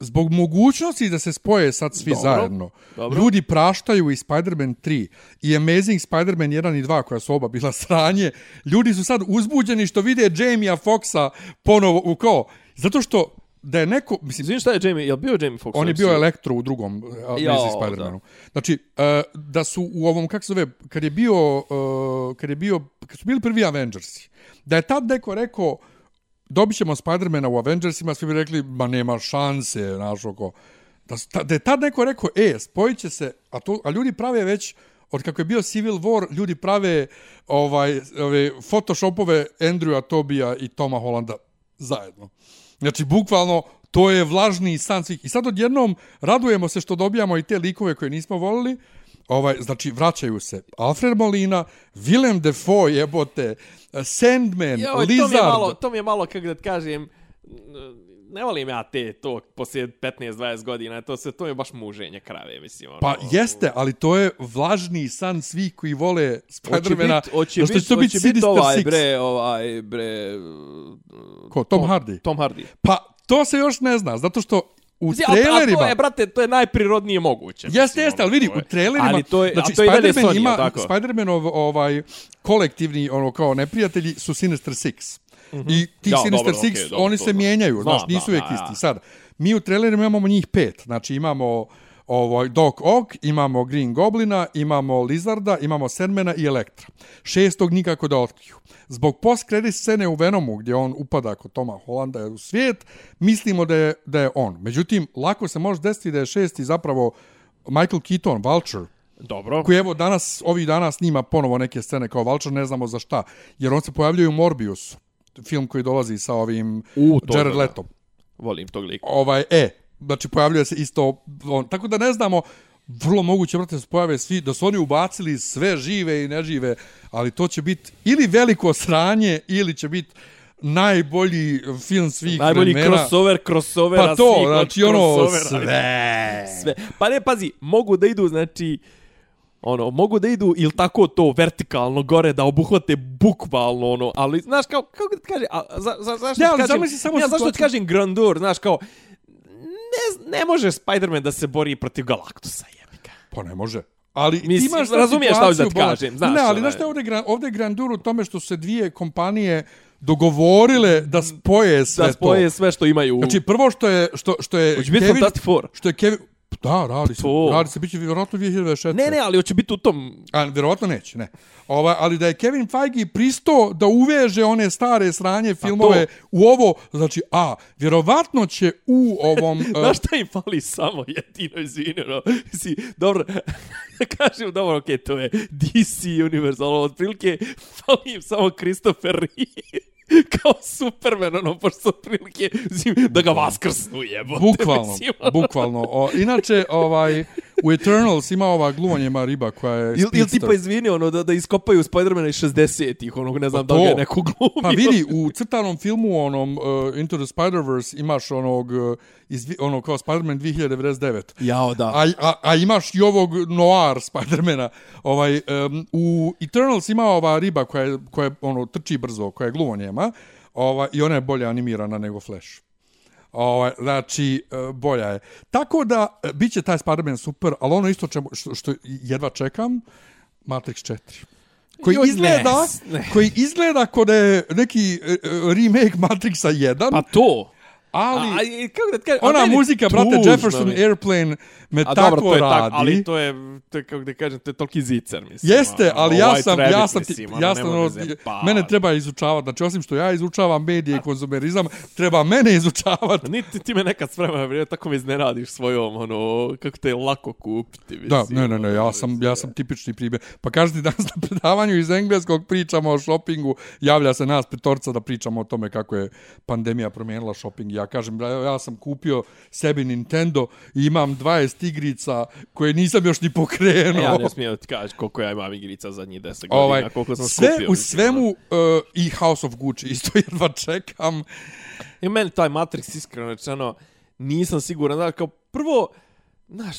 [SPEAKER 1] zbog mogućnosti da se spoje sad svi
[SPEAKER 2] Dobro,
[SPEAKER 1] zajedno,
[SPEAKER 2] dobro.
[SPEAKER 1] ljudi praštaju i Spider-Man 3 i Amazing Spider-Man 1 i 2 koja su oba bila sranje, ljudi su sad uzbuđeni što vide Jamie-a Foxa ponovo u ko? Zato što da je neko, mislim,
[SPEAKER 2] Izvini, šta je Jamie, je bio Jamie Foxx?
[SPEAKER 1] on je bio elektro u drugom uh, Amazing Spider-Manu. Znači, uh, da su u ovom, kako se zove, kad je bio, uh, kad je bio, kad su bili prvi Avengersi, da je tad neko rekao, dobit ćemo Spider-mana u Avengersima, svi bi rekli, ma nema šanse, znaš, oko, da, su da je tad neko rekao, e, spojit će se, a, to, a ljudi prave već, od kako je bio Civil War, ljudi prave ovaj, ove, photoshopove Andrewa Tobija i Toma Hollanda zajedno. Znači, bukvalno, to je vlažni san svih. I sad odjednom radujemo se što dobijamo i te likove koje nismo volili. Ovaj, znači, vraćaju se Alfred Molina, Willem Dafoe, jebote, Sandman,
[SPEAKER 2] Joj,
[SPEAKER 1] Lizard.
[SPEAKER 2] to mi je malo, to mi je malo, kako da kažem, ne volim ja te to poslije 15-20 godina, to se to je baš muženje krave, mislim. Ono,
[SPEAKER 1] Pa jeste, ali to je vlažni san svih koji vole Spidermana.
[SPEAKER 2] Hoće bit, hoće
[SPEAKER 1] zato što
[SPEAKER 2] bit,
[SPEAKER 1] će to
[SPEAKER 2] hoće bit ovaj,
[SPEAKER 1] Six.
[SPEAKER 2] bre, ovaj, bre...
[SPEAKER 1] Ko, Tom Hardy?
[SPEAKER 2] Tom Hardy.
[SPEAKER 1] Pa, to se još ne zna, zato što u
[SPEAKER 2] Mislim, a- A to
[SPEAKER 1] trailerima...
[SPEAKER 2] je, brate, to je najprirodnije moguće.
[SPEAKER 1] Jeste,
[SPEAKER 2] mislim,
[SPEAKER 1] jeste,
[SPEAKER 2] ono,
[SPEAKER 1] ali vidi,
[SPEAKER 2] to je-
[SPEAKER 1] u trailerima...
[SPEAKER 2] Ali to je,
[SPEAKER 1] znači,
[SPEAKER 2] to je
[SPEAKER 1] Spider-Man
[SPEAKER 2] Sony,
[SPEAKER 1] ima,
[SPEAKER 2] tako?
[SPEAKER 1] Spider-Manov ovaj, kolektivni, ono, kao neprijatelji su Sinister Six. I ti
[SPEAKER 2] Ja,
[SPEAKER 1] Sinister
[SPEAKER 2] dobro,
[SPEAKER 1] Six,
[SPEAKER 2] dobro,
[SPEAKER 1] oni
[SPEAKER 2] to
[SPEAKER 1] se
[SPEAKER 2] znam.
[SPEAKER 1] mijenjaju,
[SPEAKER 2] Znam,
[SPEAKER 1] znaš, nisu
[SPEAKER 2] da,
[SPEAKER 1] uvijek isti. Sad, mi u trailerima imamo njih pet. Znači, imamo ovaj, Doc Ock, imamo Green Goblina, imamo Lizarda, imamo Sandmana i Elektra. Šestog nikako da otkriju. Zbog post-credit scene u Venomu, gdje on upada kod Toma Hollanda u svijet, mislimo da je, da je on. Međutim, lako se može desiti da je šesti zapravo Michael Keaton, Vulture,
[SPEAKER 2] Dobro.
[SPEAKER 1] koji evo danas, ovih dana snima ponovo neke scene kao Vulture, ne znamo za šta, jer on se pojavljuje u Morbiusu, film koji dolazi sa ovim
[SPEAKER 2] U, to
[SPEAKER 1] Jared. Letom.
[SPEAKER 2] Volim tog lika.
[SPEAKER 1] Ovaj, e, znači pojavljuje se isto, on, tako da ne znamo, vrlo moguće, brate, da se pojave svi, da su oni ubacili sve žive i nežive, ali to će biti ili veliko sranje, ili će biti najbolji film svih
[SPEAKER 2] Najbolji
[SPEAKER 1] vremena.
[SPEAKER 2] crossover, crossovera
[SPEAKER 1] Pa to,
[SPEAKER 2] svih od
[SPEAKER 1] znači ono, sve.
[SPEAKER 2] sve. Pa ne, pazi, mogu da idu, znači, ono, mogu da idu ili tako to vertikalno gore da obuhvate bukvalno ono, ali znaš kao, kako ti kaže, a, za, za, zašto
[SPEAKER 1] Ne,
[SPEAKER 2] ti kažem,
[SPEAKER 1] samo
[SPEAKER 2] ja, zašto ti kažem grandeur, znaš kao, ne, ne može Spider-Man da se bori protiv Galactusa, jebika.
[SPEAKER 1] Pa ne može. Ali ti
[SPEAKER 2] Mislim,
[SPEAKER 1] imaš
[SPEAKER 2] razumiješ šta hoću da ti kažem, znaš,
[SPEAKER 1] Ne, ali
[SPEAKER 2] onaj-
[SPEAKER 1] znaš šta je ovdje, gra- ovdje je grandur u tome što se dvije kompanije dogovorile da spoje sve
[SPEAKER 2] Da spoje
[SPEAKER 1] to.
[SPEAKER 2] sve što imaju.
[SPEAKER 1] Znači, prvo što je... Što, što je
[SPEAKER 2] Hoće biti
[SPEAKER 1] Kevin,
[SPEAKER 2] Fantastic Four.
[SPEAKER 1] Što je Kevin... Da, radi se.
[SPEAKER 2] To.
[SPEAKER 1] Radi se, bit će vjerojatno 2024.
[SPEAKER 2] Ne, ne, ali hoće biti u tom...
[SPEAKER 1] A, vjerovatno neće, ne. Ova, ali da je Kevin Feige pristo da uveže one stare sranje filmove u ovo, znači, a, vjerovatno će u ovom... uh,
[SPEAKER 2] Znaš šta im fali samo jedino, izvini, no. Si, dobro, kažem, dobro, okej, to je DC Universe, ali otprilike fali im samo Christopher Reeve kao Superman, ono, pošto mislim, da ga vaskrsnu jebote.
[SPEAKER 1] Bukvalno,
[SPEAKER 2] ono.
[SPEAKER 1] bukvalno. O, inače, ovaj, u Eternals ima ova gluvanje riba koja je
[SPEAKER 2] Ili il tipa izvini, ono, da, da iskopaju Spidermana iz 60-ih, onog, ne znam
[SPEAKER 1] Pa
[SPEAKER 2] da li ga je neko glumio.
[SPEAKER 1] Pa vidi, u crtanom filmu onom uh, Into the Spider-Verse imaš onog, uh, iz, ono kao Spider-Man 2099.
[SPEAKER 2] Jao, da.
[SPEAKER 1] A, a, a imaš i ovog noir Spidermana. Ovaj, um, u Eternals ima ova riba koja, je, koja je, ono, trči brzo, koja je gluvonjema. Ovaj, I ona je bolje animirana nego Flash. Ovaj, znači, e, bolja je. Tako da, e, bit će taj Spider-Man super, ali ono isto čemu, što, što jedva čekam, Matrix 4 koji
[SPEAKER 2] Joj,
[SPEAKER 1] izgleda,
[SPEAKER 2] ne, ne.
[SPEAKER 1] koji izgleda kod da je neki e, remake Matrixa 1,
[SPEAKER 2] Pa to.
[SPEAKER 1] Ali
[SPEAKER 2] A, a, kako da kažem,
[SPEAKER 1] ona muzika, brate,
[SPEAKER 2] tužno
[SPEAKER 1] Jefferson
[SPEAKER 2] mi je.
[SPEAKER 1] Airplane me
[SPEAKER 2] A
[SPEAKER 1] tako
[SPEAKER 2] dobro, to je
[SPEAKER 1] radi.
[SPEAKER 2] tako, ali to je, to je kako da kažem, to je toliki zicer, mislim.
[SPEAKER 1] Jeste,
[SPEAKER 2] ono,
[SPEAKER 1] ali ja
[SPEAKER 2] White
[SPEAKER 1] sam,
[SPEAKER 2] Rabbit,
[SPEAKER 1] ja sam,
[SPEAKER 2] ono,
[SPEAKER 1] ja sam, ono,
[SPEAKER 2] zajebavati.
[SPEAKER 1] mene treba izučavati, znači osim što ja izučavam medije i konzumerizam, treba mene izučavati.
[SPEAKER 2] Niti ti me nekad sprema, vrijeme, tako me iznenadiš svojom, ono, kako te je lako kupiti, mislim.
[SPEAKER 1] Da, ne, ne, ne, ja sam, ja sam tipični primjer. Pa kažete danas na predavanju iz engleskog pričamo o shoppingu, javlja se nas petorca da pričamo o tome kako je pandemija promijenila shopping. Ja kažem, ja, ja sam kupio sebi Nintendo i imam 20 igrica koje nisam još ni pokrenuo.
[SPEAKER 2] Ja ne smijem ti kažeš koliko ja imam igrica zadnjih 10 godina,
[SPEAKER 1] ovaj,
[SPEAKER 2] koliko sam
[SPEAKER 1] sve
[SPEAKER 2] skupio.
[SPEAKER 1] u svemu uh, i House of Gucci isto jedva čekam.
[SPEAKER 2] I meni taj Matrix, iskreno rečeno, nisam siguran, da, kao prvo, znaš,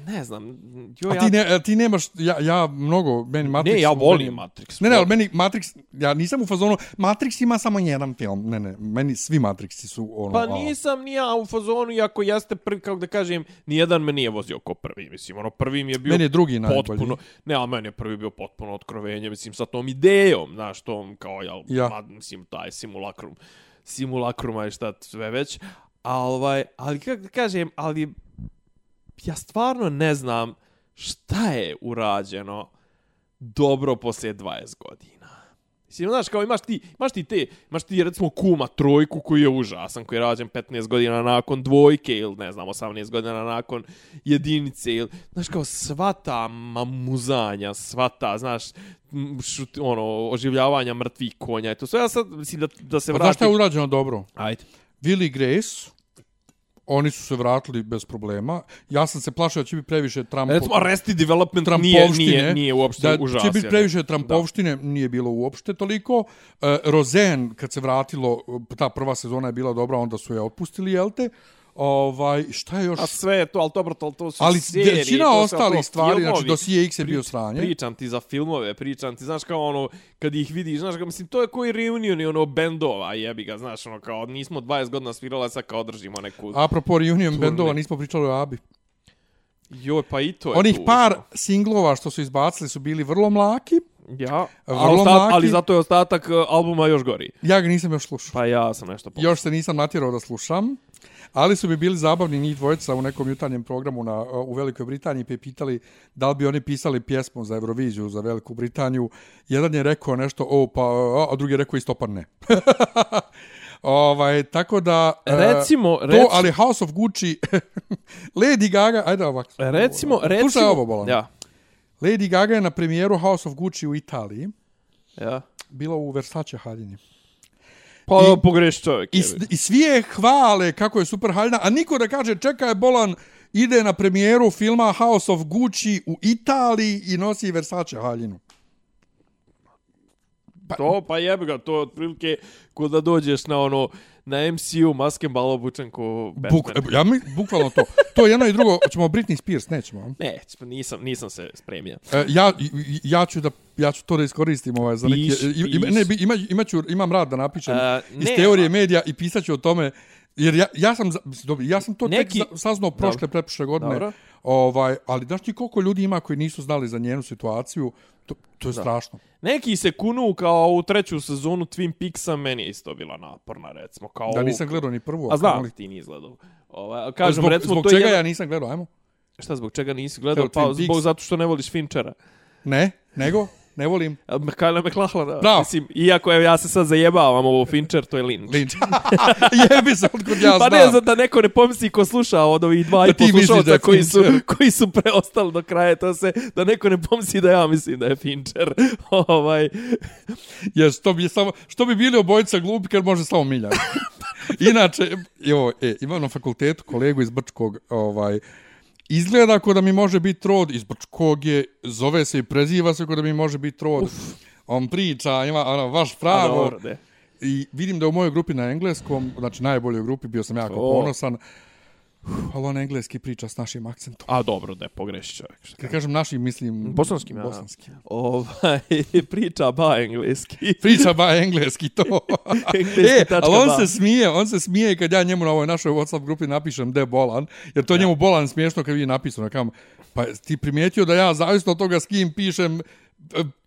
[SPEAKER 2] ne znam, jo,
[SPEAKER 1] A ti, ne, a ti nemaš, ja, ja mnogo, meni Matrix...
[SPEAKER 2] ne, ja
[SPEAKER 1] meni-
[SPEAKER 2] volim Matrix.
[SPEAKER 1] Ne, ne, ali meni Matrix, ja nisam u fazonu, Matrix ima samo jedan film. Ne, ne, meni svi Matrixi su ono...
[SPEAKER 2] Pa nisam ni ja u fazonu, iako jeste prvi, kako da kažem, nijedan me nije vozio ko prvi, mislim, ono prvi mi je bio
[SPEAKER 1] Meni je drugi najbolji.
[SPEAKER 2] potpuno, ne, a meni je prvi bio potpuno otkrovenje, mislim, sa tom idejom, znaš, tom, kao, jel,
[SPEAKER 1] Ja.
[SPEAKER 2] ma, mislim, taj simulakrum, simulakruma i šta sve već, A ovaj, ali kako da kažem, ali ja stvarno ne znam šta je urađeno dobro poslije 20 godina. Mislim, znaš, kao imaš ti, imaš ti te, imaš ti recimo kuma trojku koji je užasan, koji je rađen 15 godina nakon dvojke ili ne znam, 18 godina nakon jedinice ili, znaš, kao sva ta mamuzanja, sva ta, znaš, šut, ono, oživljavanja mrtvih konja i to sve, ja sad, mislim, da, da se
[SPEAKER 1] Pa znaš šta je urađeno dobro?
[SPEAKER 2] Ajde.
[SPEAKER 1] Willi Grace, oni su se vratili bez problema. Ja sam se plašio da će biti previše Trumpo,
[SPEAKER 2] Recimo, Arrested Development nije,
[SPEAKER 1] trampovštine.
[SPEAKER 2] nije, nije uopšte
[SPEAKER 1] da
[SPEAKER 2] užasno.
[SPEAKER 1] će biti previše trampovštine, nije bilo uopšte toliko. E, Rozen, kad se vratilo, ta prva sezona je bila dobra, onda su je otpustili, jel te? Ovaj, šta je još?
[SPEAKER 2] A sve je to, ali dobro, to, to su
[SPEAKER 1] Ali
[SPEAKER 2] serije.
[SPEAKER 1] većina
[SPEAKER 2] to su
[SPEAKER 1] ostalih
[SPEAKER 2] to
[SPEAKER 1] stvari,
[SPEAKER 2] filmovi.
[SPEAKER 1] znači dosije X je bio sranje.
[SPEAKER 2] Pričam ti za filmove, pričam ti, znaš kao ono, kad ih vidiš, znaš kao, mislim, to je koji reunion i ono bendova, jebi ga, znaš, ono kao, nismo 20 godina svirala, sad kao držimo neku...
[SPEAKER 1] Apropo reunion
[SPEAKER 2] Turne.
[SPEAKER 1] bendova, nismo pričali o Abi.
[SPEAKER 2] Joj, pa i to je
[SPEAKER 1] Onih
[SPEAKER 2] tužno.
[SPEAKER 1] par singlova što su izbacili su bili vrlo mlaki.
[SPEAKER 2] Ja,
[SPEAKER 1] vrlo
[SPEAKER 2] a ostat,
[SPEAKER 1] mlaki.
[SPEAKER 2] ali zato je ostatak uh, albuma još gori.
[SPEAKER 1] Ja ga nisam još slušao.
[SPEAKER 2] Pa ja sam nešto po...
[SPEAKER 1] Još se nisam natjerao da slušam. Ali su bi bili zabavni njih dvojica u nekom jutarnjem programu na, u Velikoj Britaniji pa pitali da li bi oni pisali pjesmu za Euroviziju za Veliku Britaniju. Jedan je rekao nešto, o, pa, a drugi je rekao isto pa ne. ovaj, tako da... e,
[SPEAKER 2] Recimo,
[SPEAKER 1] to,
[SPEAKER 2] reci-
[SPEAKER 1] ali House of Gucci, Lady Gaga, ajde ovako.
[SPEAKER 2] Recimo, recimo...
[SPEAKER 1] Slušaj ovo, Bolan.
[SPEAKER 2] Ja,
[SPEAKER 1] Lady Gaga je na premijeru House of Gucci u Italiji.
[SPEAKER 2] ja.
[SPEAKER 1] Bila u Versace haljini.
[SPEAKER 2] Pa
[SPEAKER 1] I-
[SPEAKER 2] pogreš čovjek.
[SPEAKER 1] I, I svi je hvale kako je super haljina, a niko da kaže čekaj Bolan ide na premijeru filma House of Gucci u Italiji i nosi Versace haljinu.
[SPEAKER 2] To, pa jebi ga, to je otprilike ko da dođeš na ono, na MCU maske malo obučen ko Batman.
[SPEAKER 1] Buk, e, ja mi, bukvalno to. To je jedno i drugo. Hoćemo Britney Spears, nećemo.
[SPEAKER 2] Ne, nisam, nisam se spremio.
[SPEAKER 1] E, ja, ja, ću da, ja ću to da iskoristim ovaj, za.
[SPEAKER 2] Piš,
[SPEAKER 1] ima,
[SPEAKER 2] piš.
[SPEAKER 1] ne, bi- ima, imaću, imam rad da napišem
[SPEAKER 2] E,
[SPEAKER 1] iz teorije medija i pisaću o tome Jer ja, ja sam, dobro, ja sam to
[SPEAKER 2] Neki-
[SPEAKER 1] tek saznao prošle, pretprošle godine.
[SPEAKER 2] Dobro.
[SPEAKER 1] Ovaj, ali znaš ti koliko ljudi ima koji nisu znali za njenu situaciju? To, to je strašno.
[SPEAKER 2] Neki se kunu kao u treću sezonu Twin Peaksa, meni je isto bila naporna, recimo. Kao
[SPEAKER 1] Da nisam gledao ni prvu.
[SPEAKER 2] A znam, ti nisi gledao. Ovaj, kažem,
[SPEAKER 1] zbog,
[SPEAKER 2] recimo,
[SPEAKER 1] zbog
[SPEAKER 2] to je
[SPEAKER 1] čega
[SPEAKER 2] jedan-
[SPEAKER 1] ja nisam gledao, ajmo?
[SPEAKER 2] Šta, zbog čega nisi gledao? Pa,
[SPEAKER 1] Twin
[SPEAKER 2] zbog
[SPEAKER 1] Peaks.
[SPEAKER 2] zato što ne voliš Finchera.
[SPEAKER 1] Ne, nego, ne volim.
[SPEAKER 2] Kyle McLachlan,
[SPEAKER 1] Bravo.
[SPEAKER 2] mislim, iako je, ja se sad zajebavam ovo Fincher, to je Lynch.
[SPEAKER 1] Linč. Jebi se otkud ja
[SPEAKER 2] pa
[SPEAKER 1] znam.
[SPEAKER 2] ne, za da neko ne pomisli ko sluša od ovih dva
[SPEAKER 1] Da
[SPEAKER 2] i poslušalca
[SPEAKER 1] je
[SPEAKER 2] koji su, koji su preostali do kraja, to se, da neko ne pomisli da ja mislim da je Fincher. ovaj,
[SPEAKER 1] Jer što bi, samo, što bi bili obojica glupi kad može samo Miljan. Inače, jo, e, imam na fakultetu kolegu iz Brčkog, ovaj, izgleda kao da mi može biti rod, iz Brčkog je, zove se i preziva se kao da mi može biti rod. Uf. On priča, ima ono, vaš
[SPEAKER 2] a
[SPEAKER 1] pravo.
[SPEAKER 2] dobro, de.
[SPEAKER 1] I vidim da u mojoj grupi na engleskom, znači najboljoj grupi, bio sam jako
[SPEAKER 2] O.
[SPEAKER 1] ponosan, Uf, ali on engleski priča s našim akcentom.
[SPEAKER 2] A dobro, da je pogreši čovjek. Šta
[SPEAKER 1] Kad kažem našim, mislim...
[SPEAKER 2] Bosanskim, ja.
[SPEAKER 1] Bosanskim.
[SPEAKER 2] Ovaj, priča ba engleski.
[SPEAKER 1] Priča ba engleski to.
[SPEAKER 2] Engleski
[SPEAKER 1] e, ali on
[SPEAKER 2] ba.
[SPEAKER 1] se smije, on se smije kad ja njemu na ovoj našoj WhatsApp grupi napišem de bolan, jer to njemu bolan smiješno kad vi napisano. Kam, pa ti primijetio da ja zavisno od toga s kim pišem,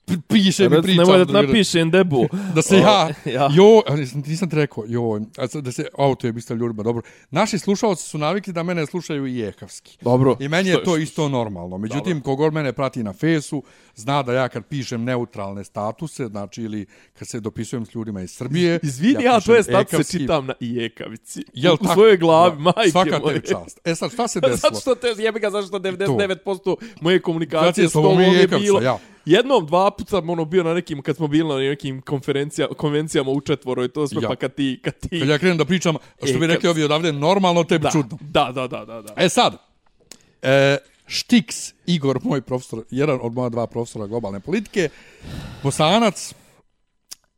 [SPEAKER 1] e, p- pišem i
[SPEAKER 2] Rec,
[SPEAKER 1] pričam.
[SPEAKER 2] nemoj da ti napišem debu.
[SPEAKER 1] Da se ja,
[SPEAKER 2] ja.
[SPEAKER 1] jo, nisam, ti rekao, jo, da se auto je biste ljudima, dobro. Naši slušalci su navikli da mene slušaju i jekavski.
[SPEAKER 2] Dobro.
[SPEAKER 1] I meni je to isto normalno. Međutim, kogod mene prati na fesu, zna da ja kad pišem neutralne statuse, znači ili kad se dopisujem s ljudima iz Srbije,
[SPEAKER 2] Izvini, ja,
[SPEAKER 1] pišem
[SPEAKER 2] tvoje statuse
[SPEAKER 1] ekavski.
[SPEAKER 2] čitam na ijekavici.
[SPEAKER 1] Jel
[SPEAKER 2] u
[SPEAKER 1] tako?
[SPEAKER 2] svojoj glavi,
[SPEAKER 1] Da,
[SPEAKER 2] majke
[SPEAKER 1] Svaka
[SPEAKER 2] moje.
[SPEAKER 1] tebi čast. E sad, šta se desilo?
[SPEAKER 2] Zato što te, jebi ga, zašto 99% moje komunikacije
[SPEAKER 1] je
[SPEAKER 2] s
[SPEAKER 1] tobom
[SPEAKER 2] je bilo...
[SPEAKER 1] ja.
[SPEAKER 2] Jednom, dva puta ono bio na nekim, kad smo bili na nekim konferencija, konvencijama u četvoro i to sve,
[SPEAKER 1] Ja.
[SPEAKER 2] pa kad ti, kad ti...
[SPEAKER 1] Kad ja krenem da pričam, što bi
[SPEAKER 2] E,
[SPEAKER 1] rekli
[SPEAKER 2] kad-
[SPEAKER 1] ovi odavde, normalno tebi
[SPEAKER 2] da,
[SPEAKER 1] čudno.
[SPEAKER 2] da, da, da, da, da.
[SPEAKER 1] E sad, e, Štiks, Igor, moj profesor, jedan od moja dva profesora globalne politike, bosanac,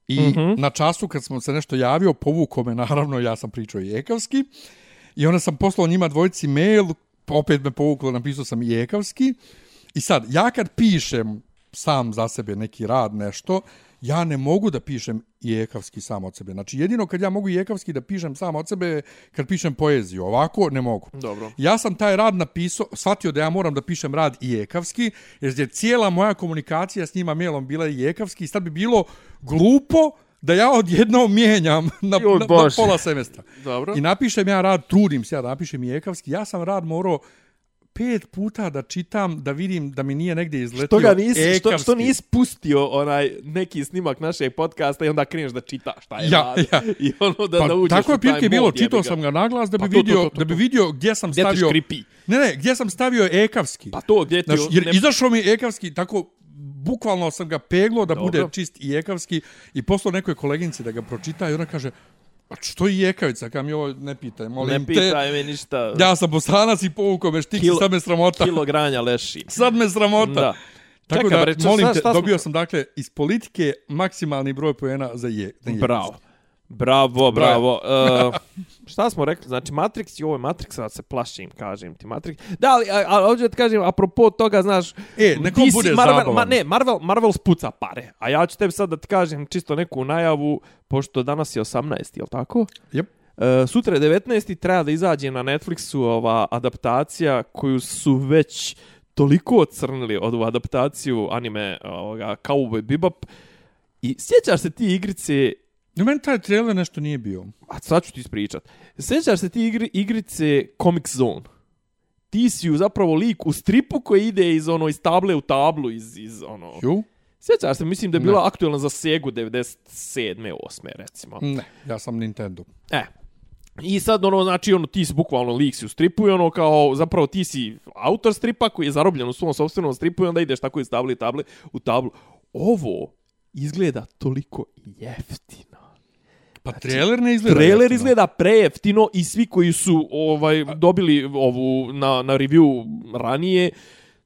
[SPEAKER 1] i mm. -hmm. na času kad smo se nešto javio, povuko me, naravno, ja sam pričao jekavski, i onda sam poslao njima dvojici mail, opet me povuklo, napisao sam jekavski, i sad, ja kad pišem sam za sebe neki rad, nešto, ja ne mogu da pišem jekavski sam od sebe. Znači, jedino kad ja mogu jekavski da pišem sam od sebe, kad pišem poeziju. Ovako, ne mogu.
[SPEAKER 2] Dobro.
[SPEAKER 1] Ja sam taj rad napisao, shvatio da ja moram da pišem rad jekavski, jer je cijela moja komunikacija s njima mailom bila jekavski i sad bi bilo glupo da ja odjednom mijenjam na,
[SPEAKER 2] Joj,
[SPEAKER 1] na, na pola semestra.
[SPEAKER 2] Dobro.
[SPEAKER 1] I napišem ja rad, trudim se ja da napišem i ekavski. Ja sam rad morao pet puta da čitam, da vidim da mi nije negdje izletio
[SPEAKER 2] Što ga nisi, što,
[SPEAKER 1] ekavski.
[SPEAKER 2] što nisi pustio onaj neki snimak našeg podcasta i onda kreneš da čitaš šta je
[SPEAKER 1] Ja,
[SPEAKER 2] rad.
[SPEAKER 1] ja.
[SPEAKER 2] I ono da
[SPEAKER 1] Pa,
[SPEAKER 2] naučiš
[SPEAKER 1] tako je prilike bilo, čitao sam ga naglas da bi
[SPEAKER 2] Pa to, to,
[SPEAKER 1] vidio,
[SPEAKER 2] to, to,
[SPEAKER 1] da bi
[SPEAKER 2] to.
[SPEAKER 1] vidio gdje sam
[SPEAKER 2] Gdje
[SPEAKER 1] stavio...
[SPEAKER 2] škripi?
[SPEAKER 1] Ne, ne, gdje sam stavio ekavski.
[SPEAKER 2] Pa to gdje ti...
[SPEAKER 1] Znaš, jer
[SPEAKER 2] ne-
[SPEAKER 1] izašao mi ekavski, tako bukvalno sam ga peglo da
[SPEAKER 2] Dobro.
[SPEAKER 1] bude čist i ekavski i poslao nekoj koleginici da ga pročita i ona kaže, a što je ekavica, kam je ovo, ne pitaj, molim
[SPEAKER 2] Ne
[SPEAKER 1] te.
[SPEAKER 2] pitaj me ništa.
[SPEAKER 1] Ja sam bosanac i povukao me štiksi,
[SPEAKER 2] Kilo-
[SPEAKER 1] sad me sramota.
[SPEAKER 2] Kilo granja leši.
[SPEAKER 1] Sad me sramota.
[SPEAKER 2] Da.
[SPEAKER 1] Tako
[SPEAKER 2] Čekaj,
[SPEAKER 1] da,
[SPEAKER 2] bre, šta-
[SPEAKER 1] molim
[SPEAKER 2] šta-
[SPEAKER 1] te,
[SPEAKER 2] smo-
[SPEAKER 1] dobio sam, dakle, iz politike maksimalni broj pojena za je. za je.
[SPEAKER 2] Bravo. Bravo, bravo. Uh, šta smo rekli? Znači, Matrix i ovo Matrix, a se plašim, kažem ti. Matrix. Da, ali, a, a, ovdje da ti kažem, apropo toga, znaš...
[SPEAKER 1] E, nekom
[SPEAKER 2] DC
[SPEAKER 1] bude
[SPEAKER 2] Marvel,
[SPEAKER 1] zabavan.
[SPEAKER 2] ma, ne, Marvel, Marvel spuca pare. A ja ću tebi sad da ti kažem čisto neku najavu, pošto danas je 18, je li tako?
[SPEAKER 1] Yep.
[SPEAKER 2] Uh, sutra je 19. treba da izađe na Netflixu ova adaptacija koju su već toliko ocrnili od ovu adaptaciju anime ovoga, Cowboy Bebop. I sjećaš se ti igrice
[SPEAKER 1] No, meni taj trailer nešto nije bio.
[SPEAKER 2] A sad ću ti ispričat. Sjećaš se ti igri, igrice Comic Zone? Ti si ju zapravo lik u stripu koji ide iz ono iz table u tablu iz iz ono.
[SPEAKER 1] Ju?
[SPEAKER 2] Sjećaš se, mislim da je
[SPEAKER 1] Ne.
[SPEAKER 2] bila aktualna za Segu 97. 8. recimo.
[SPEAKER 1] Ne, ja sam Nintendo.
[SPEAKER 2] E. I sad ono znači ono ti si bukvalno lik si u stripu i ono kao zapravo ti si autor stripa koji je zarobljen u svom sopstvenom stripu i onda ideš tako iz table i table u tablu. Ovo izgleda toliko jeftino.
[SPEAKER 1] Pa trailer ne izgleda.
[SPEAKER 2] Trailer
[SPEAKER 1] jeftino.
[SPEAKER 2] izgleda prejeftino i svi koji su ovaj dobili ovu na, na review ranije,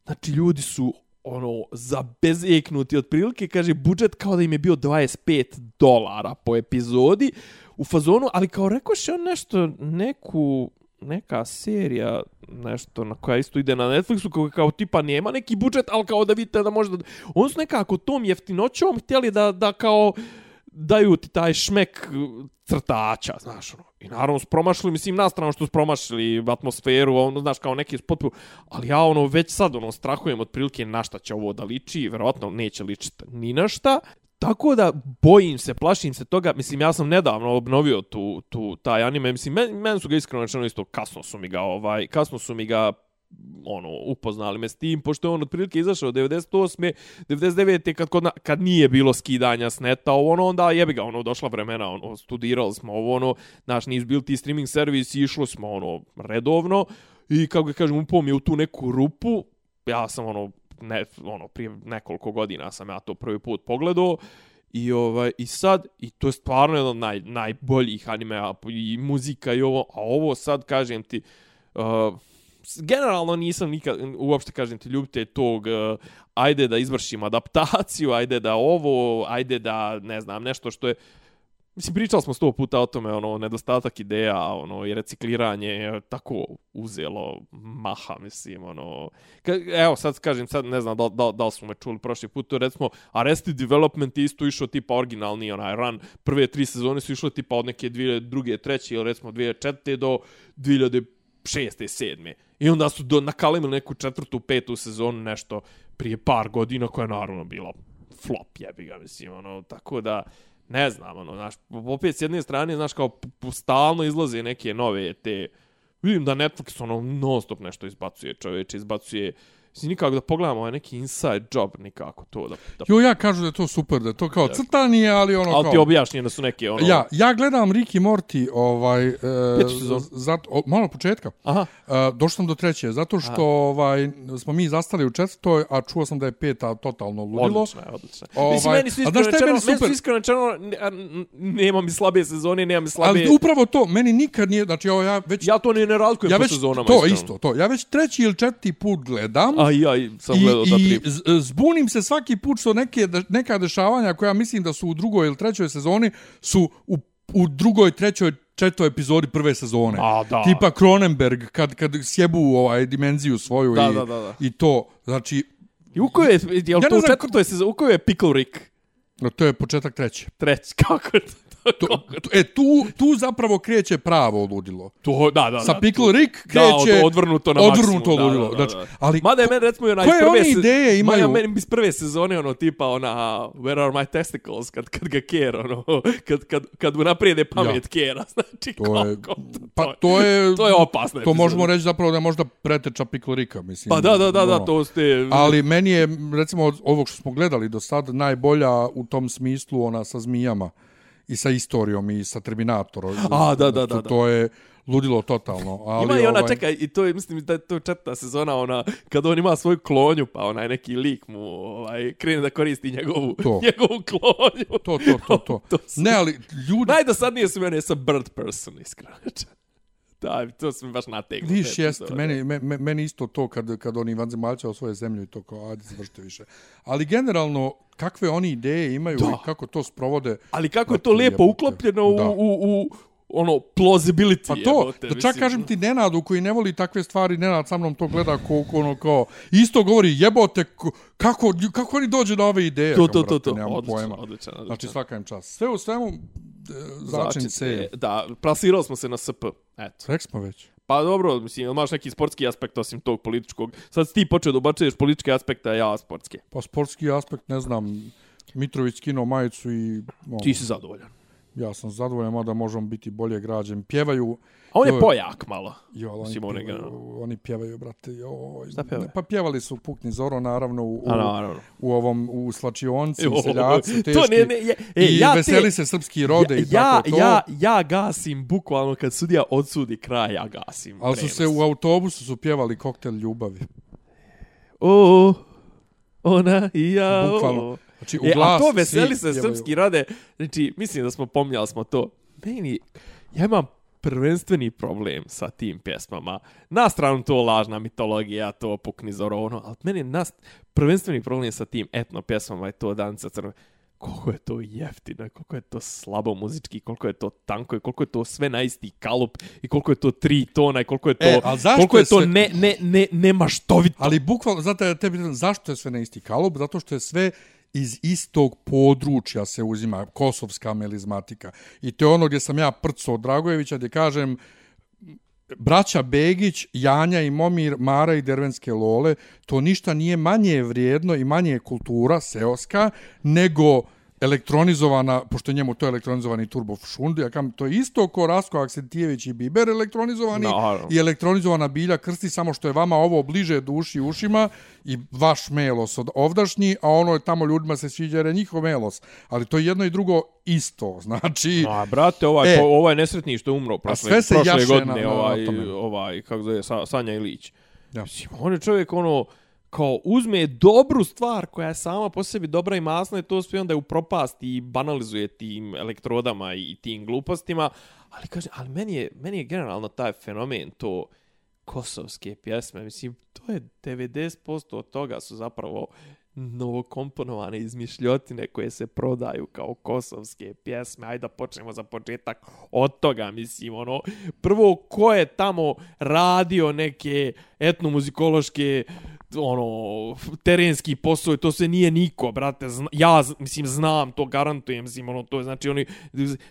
[SPEAKER 2] znači ljudi su ono zabezeknuti otprilike, kaže budžet kao da im je bio 25 dolara po epizodi u fazonu, ali kao rekoš je on nešto, neku neka serija nešto na koja isto ide na Netflixu kao, kao tipa nema neki budžet, ali kao da vidite da možda... On su nekako tom jeftinoćom htjeli da, da kao daju ti taj šmek crtača, znaš, ono. I naravno su promašili, mislim, na stranu što su promašili atmosferu, ono, znaš, kao neki potpuno, ali ja, ono, već sad, ono, strahujem otprilike na šta će ovo da liči, verovatno neće ličiti ni na šta, Tako da bojim se, plašim se toga. Mislim, ja sam nedavno obnovio tu, tu taj anime. Mislim, men, men su ga iskreno rečeno isto kasno su mi ga, ovaj, kasno su mi ga ono, upoznali me s tim, pošto je on otprilike izašao 98. 99. kad, kod na, kad nije bilo skidanja s neta, ovo ono, onda jebi ga, ono, došla vremena, ono, studirali smo ovo, ono, naš, nisu bil ti streaming servis išlo smo, ono, redovno, i, kako ga kažem, upao mi je u tu neku rupu, ja sam, ono, ne, ono, prije nekoliko godina sam ja to prvi put pogledao, I ovaj i sad i to je stvarno jedan naj, najboljih animea i muzika i ovo, a ovo sad kažem ti uh, generalno nisam nikad uopšte kažem ti ljubite tog uh, ajde da izvršim adaptaciju, ajde da ovo, ajde da ne znam nešto što je Mislim, pričali smo sto puta o tome, ono, nedostatak ideja, ono, i recikliranje je tako uzelo maha, mislim, ono... Ka, evo, sad kažem, sad ne znam da, da, da li smo me čuli prošli put, to recimo, Arrested Development je isto išao tipa originalni onaj run, prve tri sezone su išle tipa od neke dvije, druge, treće, ili recimo 2004. do 2006. 7. I onda su do, nakalemili neku četvrtu, petu sezonu, nešto prije par godina, koja je naravno bila flop, jebi ga, mislim, ono, tako da, ne znam, ono, znaš, opet s jedne strane, znaš, kao stalno izlaze neke nove te, vidim da Netflix, ono, non stop nešto izbacuje, čoveče, izbacuje, mislim, nikako da pogledamo ovaj neki inside job, nikako to da, da
[SPEAKER 1] Jo, ja kažu da je to super, da je to kao crtanje, ali ono
[SPEAKER 2] ali
[SPEAKER 1] kao...
[SPEAKER 2] ti objašnjeno su neke, ono,
[SPEAKER 1] Ja, ja gledam Rick i Morty, ovaj, e, zato, o, malo početka.
[SPEAKER 2] aha,
[SPEAKER 1] Uh, došao sam do treće, zato što ovaj, smo mi zastali u četvrtoj, a čuo sam da je peta totalno ludilo.
[SPEAKER 2] odlično je, odlično.
[SPEAKER 1] Ovaj,
[SPEAKER 2] Mislim, meni su
[SPEAKER 1] a
[SPEAKER 2] iskreno rečeno,
[SPEAKER 1] meni
[SPEAKER 2] meni su
[SPEAKER 1] super?
[SPEAKER 2] iskreno rečeno, a, nema mi slabe sezone, nema mi slabe...
[SPEAKER 1] Ali upravo to, meni nikad nije, znači ovo ja već...
[SPEAKER 2] Ja to ne, ne razlikujem
[SPEAKER 1] ja
[SPEAKER 2] po
[SPEAKER 1] već,
[SPEAKER 2] sezonama.
[SPEAKER 1] to
[SPEAKER 2] iskreno.
[SPEAKER 1] isto, to. Ja već treći ili četvrti put gledam.
[SPEAKER 2] A ja i sam
[SPEAKER 1] I,
[SPEAKER 2] gledao
[SPEAKER 1] i
[SPEAKER 2] tri.
[SPEAKER 1] z- zbunim se svaki put što neke, neka dešavanja koja mislim da su u drugoj ili trećoj sezoni su u, u drugoj, trećoj, četvrtoj epizodi prve sezone.
[SPEAKER 2] A, da.
[SPEAKER 1] Tipa Cronenberg, kad, kad sjebu ovaj, dimenziju svoju
[SPEAKER 2] Da,
[SPEAKER 1] i,
[SPEAKER 2] da, da, da.
[SPEAKER 1] i to. Znači,
[SPEAKER 2] I u kojoj je, jel
[SPEAKER 1] Ja
[SPEAKER 2] to u četvrtoj sezoni, u kojoj je Pickle Rick?
[SPEAKER 1] no, to je početak treće.
[SPEAKER 2] Treći, kako je to?
[SPEAKER 1] To, to, e, tu, tu zapravo kreće pravo ludilo.
[SPEAKER 2] To, da, da,
[SPEAKER 1] Sa
[SPEAKER 2] da,
[SPEAKER 1] Pickle
[SPEAKER 2] to-
[SPEAKER 1] Rick
[SPEAKER 2] Da,
[SPEAKER 1] kreće
[SPEAKER 2] od- odvrnuto na
[SPEAKER 1] odvrnuto
[SPEAKER 2] maksimum,
[SPEAKER 1] ludilo.
[SPEAKER 2] Da, da, da,
[SPEAKER 1] Znači,
[SPEAKER 2] da.
[SPEAKER 1] ali
[SPEAKER 2] Mada je meni recimo onaj
[SPEAKER 1] koje
[SPEAKER 2] prve
[SPEAKER 1] oni
[SPEAKER 2] se-
[SPEAKER 1] ideje imaju?
[SPEAKER 2] Maja, meni iz prve sezone ono tipa ona Where are my testicles kad, kad ga kera ono kad, kad, kad mu naprijede pamet
[SPEAKER 1] Ja.
[SPEAKER 2] kera znači
[SPEAKER 1] To je,
[SPEAKER 2] koliko
[SPEAKER 1] pa to je,
[SPEAKER 2] to je opasno
[SPEAKER 1] To možemo reći zapravo da je možda preteča Pickle Ricka, mislim.
[SPEAKER 2] pa da da da da
[SPEAKER 1] ono.
[SPEAKER 2] to ste
[SPEAKER 1] Ali meni je, recimo, od ovog što smo gledali do sad, najbolja u tom smislu ona sa zmijama i sa istorijom i sa Terminatorom.
[SPEAKER 2] A, da, da, da,
[SPEAKER 1] To, to je ludilo totalno. Ali,
[SPEAKER 2] Ima i ona,
[SPEAKER 1] ovaj,
[SPEAKER 2] čekaj, i to je, mislim da je to četvrta sezona, ona, kad on ima svoju klonju, pa onaj neki lik mu ovaj, krene da koristi njegovu,
[SPEAKER 1] To.
[SPEAKER 2] njegovu klonju.
[SPEAKER 1] To, to, to, to.
[SPEAKER 2] To su-
[SPEAKER 1] Ne, ali ljudi...
[SPEAKER 2] Najdosadnije su mene sa Bird Person, iskreno. Da, to su mi baš nategnu.
[SPEAKER 1] Viš,
[SPEAKER 2] te
[SPEAKER 1] jest,
[SPEAKER 2] epizode.
[SPEAKER 1] meni, me, me- meni isto to kad, kad oni vanzemaljca o svoje zemlju i to kao, ajde, završite više. Ali generalno, kakve oni ideje imaju
[SPEAKER 2] Da.
[SPEAKER 1] i kako to sprovode...
[SPEAKER 2] Ali kako je to lijepo uklopljeno u, u, u, ono, plausibility.
[SPEAKER 1] Pa to,
[SPEAKER 2] jebote,
[SPEAKER 1] da čak
[SPEAKER 2] mislim.
[SPEAKER 1] kažem ti Nenadu koji ne voli takve stvari, Nenad sa mnom to gleda ko, ko ono kao, isto govori jebote, ko- kako, kako oni dođe na ove ideje?
[SPEAKER 2] To, to, to, to.
[SPEAKER 1] nemam
[SPEAKER 2] Odlično,
[SPEAKER 1] pojma.
[SPEAKER 2] odličan.
[SPEAKER 1] Znači svaka im čast. Sve u svemu, e, začin se.
[SPEAKER 2] Da, plasirali smo se na SP. Eto.
[SPEAKER 1] Rek smo već.
[SPEAKER 2] Pa dobro, mislim, imaš neki sportski aspekt osim tog političkog? Sad si ti počeo da ubacuješ političke aspekte, a ja sportske.
[SPEAKER 1] Pa sportski aspekt, ne znam, Mitrović kino majicu i ono,
[SPEAKER 2] Ti si zadovoljan.
[SPEAKER 1] ja sam zadovoljan, mada možemo biti bolje građen. Pjevaju,
[SPEAKER 2] A on je pojak malo.
[SPEAKER 1] jo, oni,
[SPEAKER 2] Mislim, on je
[SPEAKER 1] pjevaju, oni pjevaju, brate, jo,
[SPEAKER 2] Šta pjevaju?
[SPEAKER 1] Pa pjevali su Pukni Zoro, naravno, u, u,
[SPEAKER 2] A, naravno.
[SPEAKER 1] u ovom, u Slačionci,
[SPEAKER 2] Jo,
[SPEAKER 1] seljaci, teški.
[SPEAKER 2] to ne, ne, je, e,
[SPEAKER 1] I
[SPEAKER 2] ja
[SPEAKER 1] veseli
[SPEAKER 2] te,
[SPEAKER 1] se srpski rode i
[SPEAKER 2] ja,
[SPEAKER 1] tako to.
[SPEAKER 2] ja, ja gasim, bukvalno kad sudija odsudi kraj, ja gasim.
[SPEAKER 1] Ali su se u autobusu su pjevali koktel ljubavi.
[SPEAKER 2] O, ona i ja,
[SPEAKER 1] Bukvalno.
[SPEAKER 2] o.
[SPEAKER 1] Znači, u
[SPEAKER 2] E, a to veseli se
[SPEAKER 1] pjevaju.
[SPEAKER 2] srpski rade, znači, mislim da smo pomnjali smo to. Meni, ja imam prvenstveni problem sa tim pjesmama. Na stranu to lažna mitologija, to pukni zoro, ono, ali meni je nas, prvenstveni problem sa tim etno pjesmama je to Danica crve. Koliko je to jeftino, koliko je to slabo muzički, koliko je to tanko i koliko je to sve na isti kalup i koliko je to tri tona i koliko je to,
[SPEAKER 1] E,
[SPEAKER 2] koliko je
[SPEAKER 1] je
[SPEAKER 2] to
[SPEAKER 1] sve-
[SPEAKER 2] ne, ne, ne, nemaštovito.
[SPEAKER 1] Ali bukvalno, zato ja tebi zašto je sve na isti kalup? Zato što je sve iz istog područja se uzima, kosovska melizmatika. I to je ono gdje sam ja prco od Dragojevića, gdje kažem, braća Begić, Janja i Momir, Mara i Dervenske Lole, to ništa nije manje vrijedno i manje kultura seoska, nego elektronizovana, pošto je njemu to elektronizovani turbo šund, ja kam, to je isto ko Rasko Aksentijević i Biber elektronizovani
[SPEAKER 2] Naravno.
[SPEAKER 1] i elektronizovana bilja krsti, samo što je vama ovo bliže duši ušima i vaš melos od ovdašnji, a ono je tamo ljudima se sviđa jer je njihov melos. Ali to je jedno i drugo isto, znači...
[SPEAKER 2] A, brate, ovaj,
[SPEAKER 1] E.
[SPEAKER 2] po, ovaj nesretni što je umro prošle,
[SPEAKER 1] sve se
[SPEAKER 2] prošle godine,
[SPEAKER 1] na- na- na
[SPEAKER 2] ovaj, ovaj, kako zove, Sa, Sanja Ilić.
[SPEAKER 1] Ja.
[SPEAKER 2] Mislim, on je čovjek, ono, kao uzme dobru stvar koja je sama po sebi dobra i masna i to sve onda je u i banalizuje tim elektrodama i tim glupostima, ali kaže, ali meni je, meni je generalno taj fenomen to kosovske pjesme, mislim, to je 90% od toga su zapravo novokomponovane izmišljotine koje se prodaju kao kosovske pjesme. Ajde da počnemo za početak od toga, mislim, ono, prvo, ko je tamo radio neke etnomuzikološke ono, terenski posao, to se nije niko, brate, zna, ja, mislim, znam, to garantujem, mislim, ono, to je, znači, oni,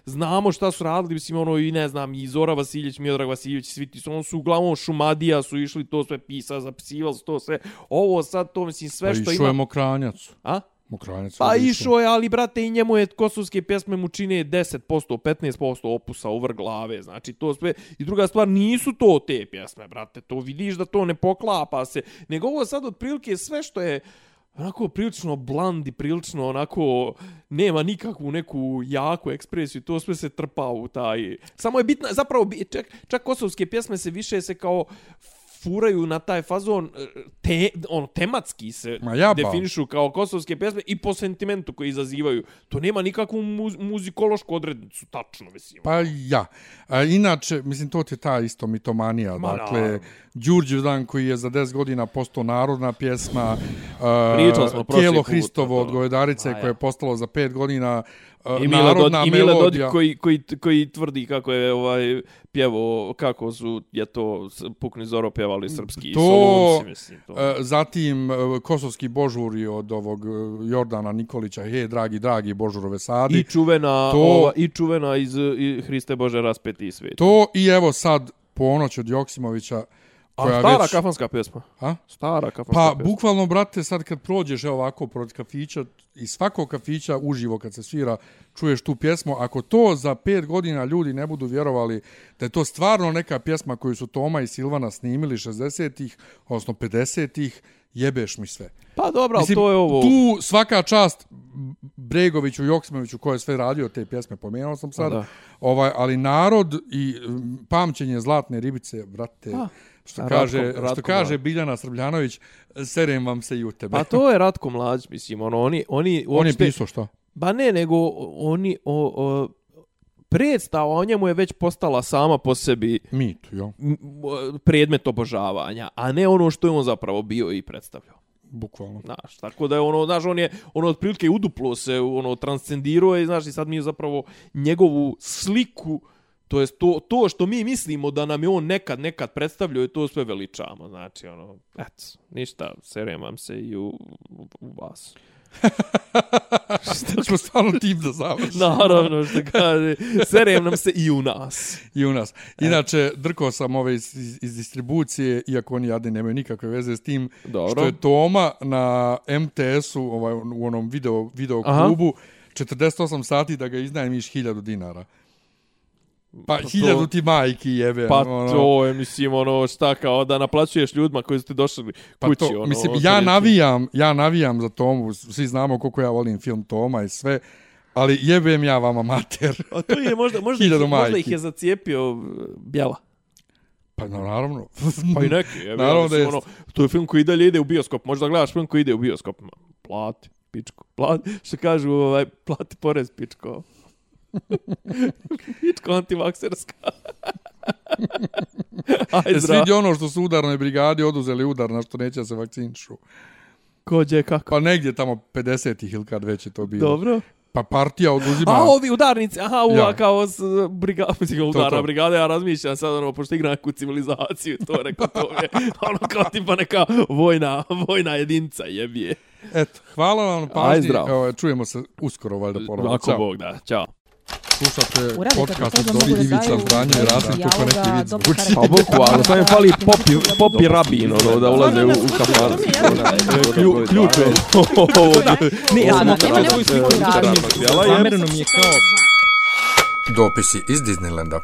[SPEAKER 2] znamo šta su radili, mislim, ono, i ne znam, i Zora Vasiljević, Miodrag Vasiljević, svi ti su, ono su uglavnom Šumadija su išli, to sve pisa, zapisivali su to sve, ovo sad, to, mislim, sve
[SPEAKER 1] Pa
[SPEAKER 2] što
[SPEAKER 1] išao
[SPEAKER 2] ima...
[SPEAKER 1] je Mokranjac.
[SPEAKER 2] A?
[SPEAKER 1] Mokranjac.
[SPEAKER 2] Pa išao je, ali brate, i njemu je kosovske pjesme mu čine 10%, 15% opusa over glave, znači to sve. I druga stvar, nisu to te pjesme, brate, to vidiš da to ne poklapa se, nego ovo sad otprilike sve što je onako prilično blandi, prilično onako nema nikakvu neku jaku ekspresiju, to sve se trpa u taj... Samo je bitno, zapravo, čak, čak kosovske pjesme se više se kao furaju na taj fazon e, te, ono, tematski se
[SPEAKER 1] Ma jaba.
[SPEAKER 2] definišu kao kosovske pjesme i po sentimentu koji izazivaju. To nema nikakvu muz, muzikološku odrednicu, tačno, mislim.
[SPEAKER 1] Pa ja. A, inače, mislim, to ti je ta isto mitomanija.
[SPEAKER 2] Ma,
[SPEAKER 1] dakle. Đurđevdan koji je za 10 godina postao narodna pjesma, tijelo Hristovo
[SPEAKER 2] to.
[SPEAKER 1] od Govedarice koje je postalo za pet godina
[SPEAKER 2] I Mile, Dod,
[SPEAKER 1] narodna
[SPEAKER 2] i Mile Dodik koji, koji, koji tvrdi kako je ovaj pjevo, kako su, je to Pukni Zoro pjevali srpski
[SPEAKER 1] To,
[SPEAKER 2] solunci, mislim. To.
[SPEAKER 1] E, Zatim e, kosovski božuri od ovog e, Jordana Nikolića, he, dragi, dragi božurove sadi.
[SPEAKER 2] I čuvena,
[SPEAKER 1] to-
[SPEAKER 2] ova, i čuvena iz i Hriste Bože raspeti i svet.
[SPEAKER 1] To i evo sad ponoć od Joksimovića
[SPEAKER 2] A stara
[SPEAKER 1] već...
[SPEAKER 2] kafanska pjesma.
[SPEAKER 1] A?
[SPEAKER 2] Stara kafanska
[SPEAKER 1] Pa,
[SPEAKER 2] pjesma.
[SPEAKER 1] bukvalno, brate, sad kad prođeš evo ovako protiv kafića, iz svakog kafića uživo kad se svira, čuješ tu pjesmu. Ako to za pet godina ljudi ne budu vjerovali da je to stvarno neka pjesma koju su Toma i Silvana snimili 60-ih, odnosno 50-ih, jebeš mi sve.
[SPEAKER 2] Pa dobro, ali to je ovo...
[SPEAKER 1] Tu svaka čast Bregoviću, Joksimoviću, ko je sve radio te pjesme, pomenuo sam sad.
[SPEAKER 2] Da.
[SPEAKER 1] Ovaj, ali narod i mm, pamćenje zlatne ribice, brate,
[SPEAKER 2] Pa,
[SPEAKER 1] što
[SPEAKER 2] Ratko-
[SPEAKER 1] kaže,
[SPEAKER 2] Ratko
[SPEAKER 1] što kaže
[SPEAKER 2] Mladić.
[SPEAKER 1] Biljana Srbljanović, serem vam se i u tebe.
[SPEAKER 2] Pa to je Ratko Mladić, mislim, ono, oni... oni
[SPEAKER 1] On je
[SPEAKER 2] uopšte-
[SPEAKER 1] pisao šta?
[SPEAKER 2] Ba ne, nego oni... O, o, predstava o njemu je već postala sama po sebi
[SPEAKER 1] Mit, jo,
[SPEAKER 2] predmet obožavanja, a ne ono što je on zapravo bio i predstavljao.
[SPEAKER 1] bukvalno.
[SPEAKER 2] Znaš, tako da je ono, znaš, on je ono otprilike uduplo se, ono transcendirao je, znaš, i sad mi zapravo njegovu sliku To jest to, to što mi mislimo da nam je on nekad nekad predstavljao, to sve veličamo. Znači, ono, eto, ništa, serem vam se i u, u, u vas.
[SPEAKER 1] Šta ćemo stvarno tim da završimo?
[SPEAKER 2] Naravno, što kaže, serem nam se i u nas.
[SPEAKER 1] I u nas. Inače, drkao sam ove iz, iz, iz distribucije, iako oni jadni nemaju nikakve veze s tim,
[SPEAKER 2] Dobro.
[SPEAKER 1] što je Toma na MTS-u, ovaj, u onom video, video
[SPEAKER 2] Aha.
[SPEAKER 1] klubu, 48 sati da ga iznajmiš 1000 dinara. Pa,
[SPEAKER 2] to-
[SPEAKER 1] hiljadu ti majki jebe.
[SPEAKER 2] Pa
[SPEAKER 1] ono.
[SPEAKER 2] to je, mislim, ono, šta kao da naplaćuješ ljudima koji su ti došli
[SPEAKER 1] Pa
[SPEAKER 2] kući,
[SPEAKER 1] to,
[SPEAKER 2] ono.
[SPEAKER 1] mislim, ja navijam, ja navijam za Tomu, svi znamo koliko ja volim film Toma i sve, ali jebem ja vama mater.
[SPEAKER 2] A to je možda, možda, ih, možda ih je zacijepio uh, Bjela.
[SPEAKER 1] Pa naravno.
[SPEAKER 2] Pa i neki, je,
[SPEAKER 1] Naravno
[SPEAKER 2] ja,
[SPEAKER 1] da
[SPEAKER 2] mislim,
[SPEAKER 1] jest.
[SPEAKER 2] ono, to je film koji dalje ide u bioskop. Možda gledaš film koji ide u bioskop. Plati, pičko. Plati, što kažu, ovaj, plati porez, pičko. pičko antivakserska. Aj,
[SPEAKER 1] E,
[SPEAKER 2] zdrav.
[SPEAKER 1] svidi ono što su udarnoj brigadi oduzeli udar na što neće se vakcinišu.
[SPEAKER 2] Kođe, kako?
[SPEAKER 1] Pa negdje tamo 50-ih ili kad već je to bilo.
[SPEAKER 2] Dobro.
[SPEAKER 1] Pa partija oduzima...
[SPEAKER 2] A ovi udarnici, aha, uva,
[SPEAKER 1] Ja.
[SPEAKER 2] kao s brigada, mislim, udarna
[SPEAKER 1] to.
[SPEAKER 2] brigada, ja razmišljam sad, ono, pošto igram neku civilizaciju, to rekao, to je, ono, kao tipa neka vojna, vojna jedinca, jebije.
[SPEAKER 1] Eto, hvala vam na
[SPEAKER 2] Aj,
[SPEAKER 1] pažnji.
[SPEAKER 2] zdravo.
[SPEAKER 1] Evo, čujemo se uskoro, valjda ponovno.
[SPEAKER 2] Ako
[SPEAKER 1] Ćao.
[SPEAKER 2] Bog da, čao.
[SPEAKER 1] Slušate podcast
[SPEAKER 3] to
[SPEAKER 1] od
[SPEAKER 3] da
[SPEAKER 1] Ivica Zdanje i Rasim, to ko neki vid zvuči.
[SPEAKER 2] Pa bukvalno, sad mi fali popi, popi rabin, ono, da ulaze u, u kafan. Klju, ključ je.
[SPEAKER 3] Ne, ja sam
[SPEAKER 2] je
[SPEAKER 3] neku sliku
[SPEAKER 2] je-
[SPEAKER 3] Zamereno mi je kao
[SPEAKER 4] Dopisi iz Disneylanda.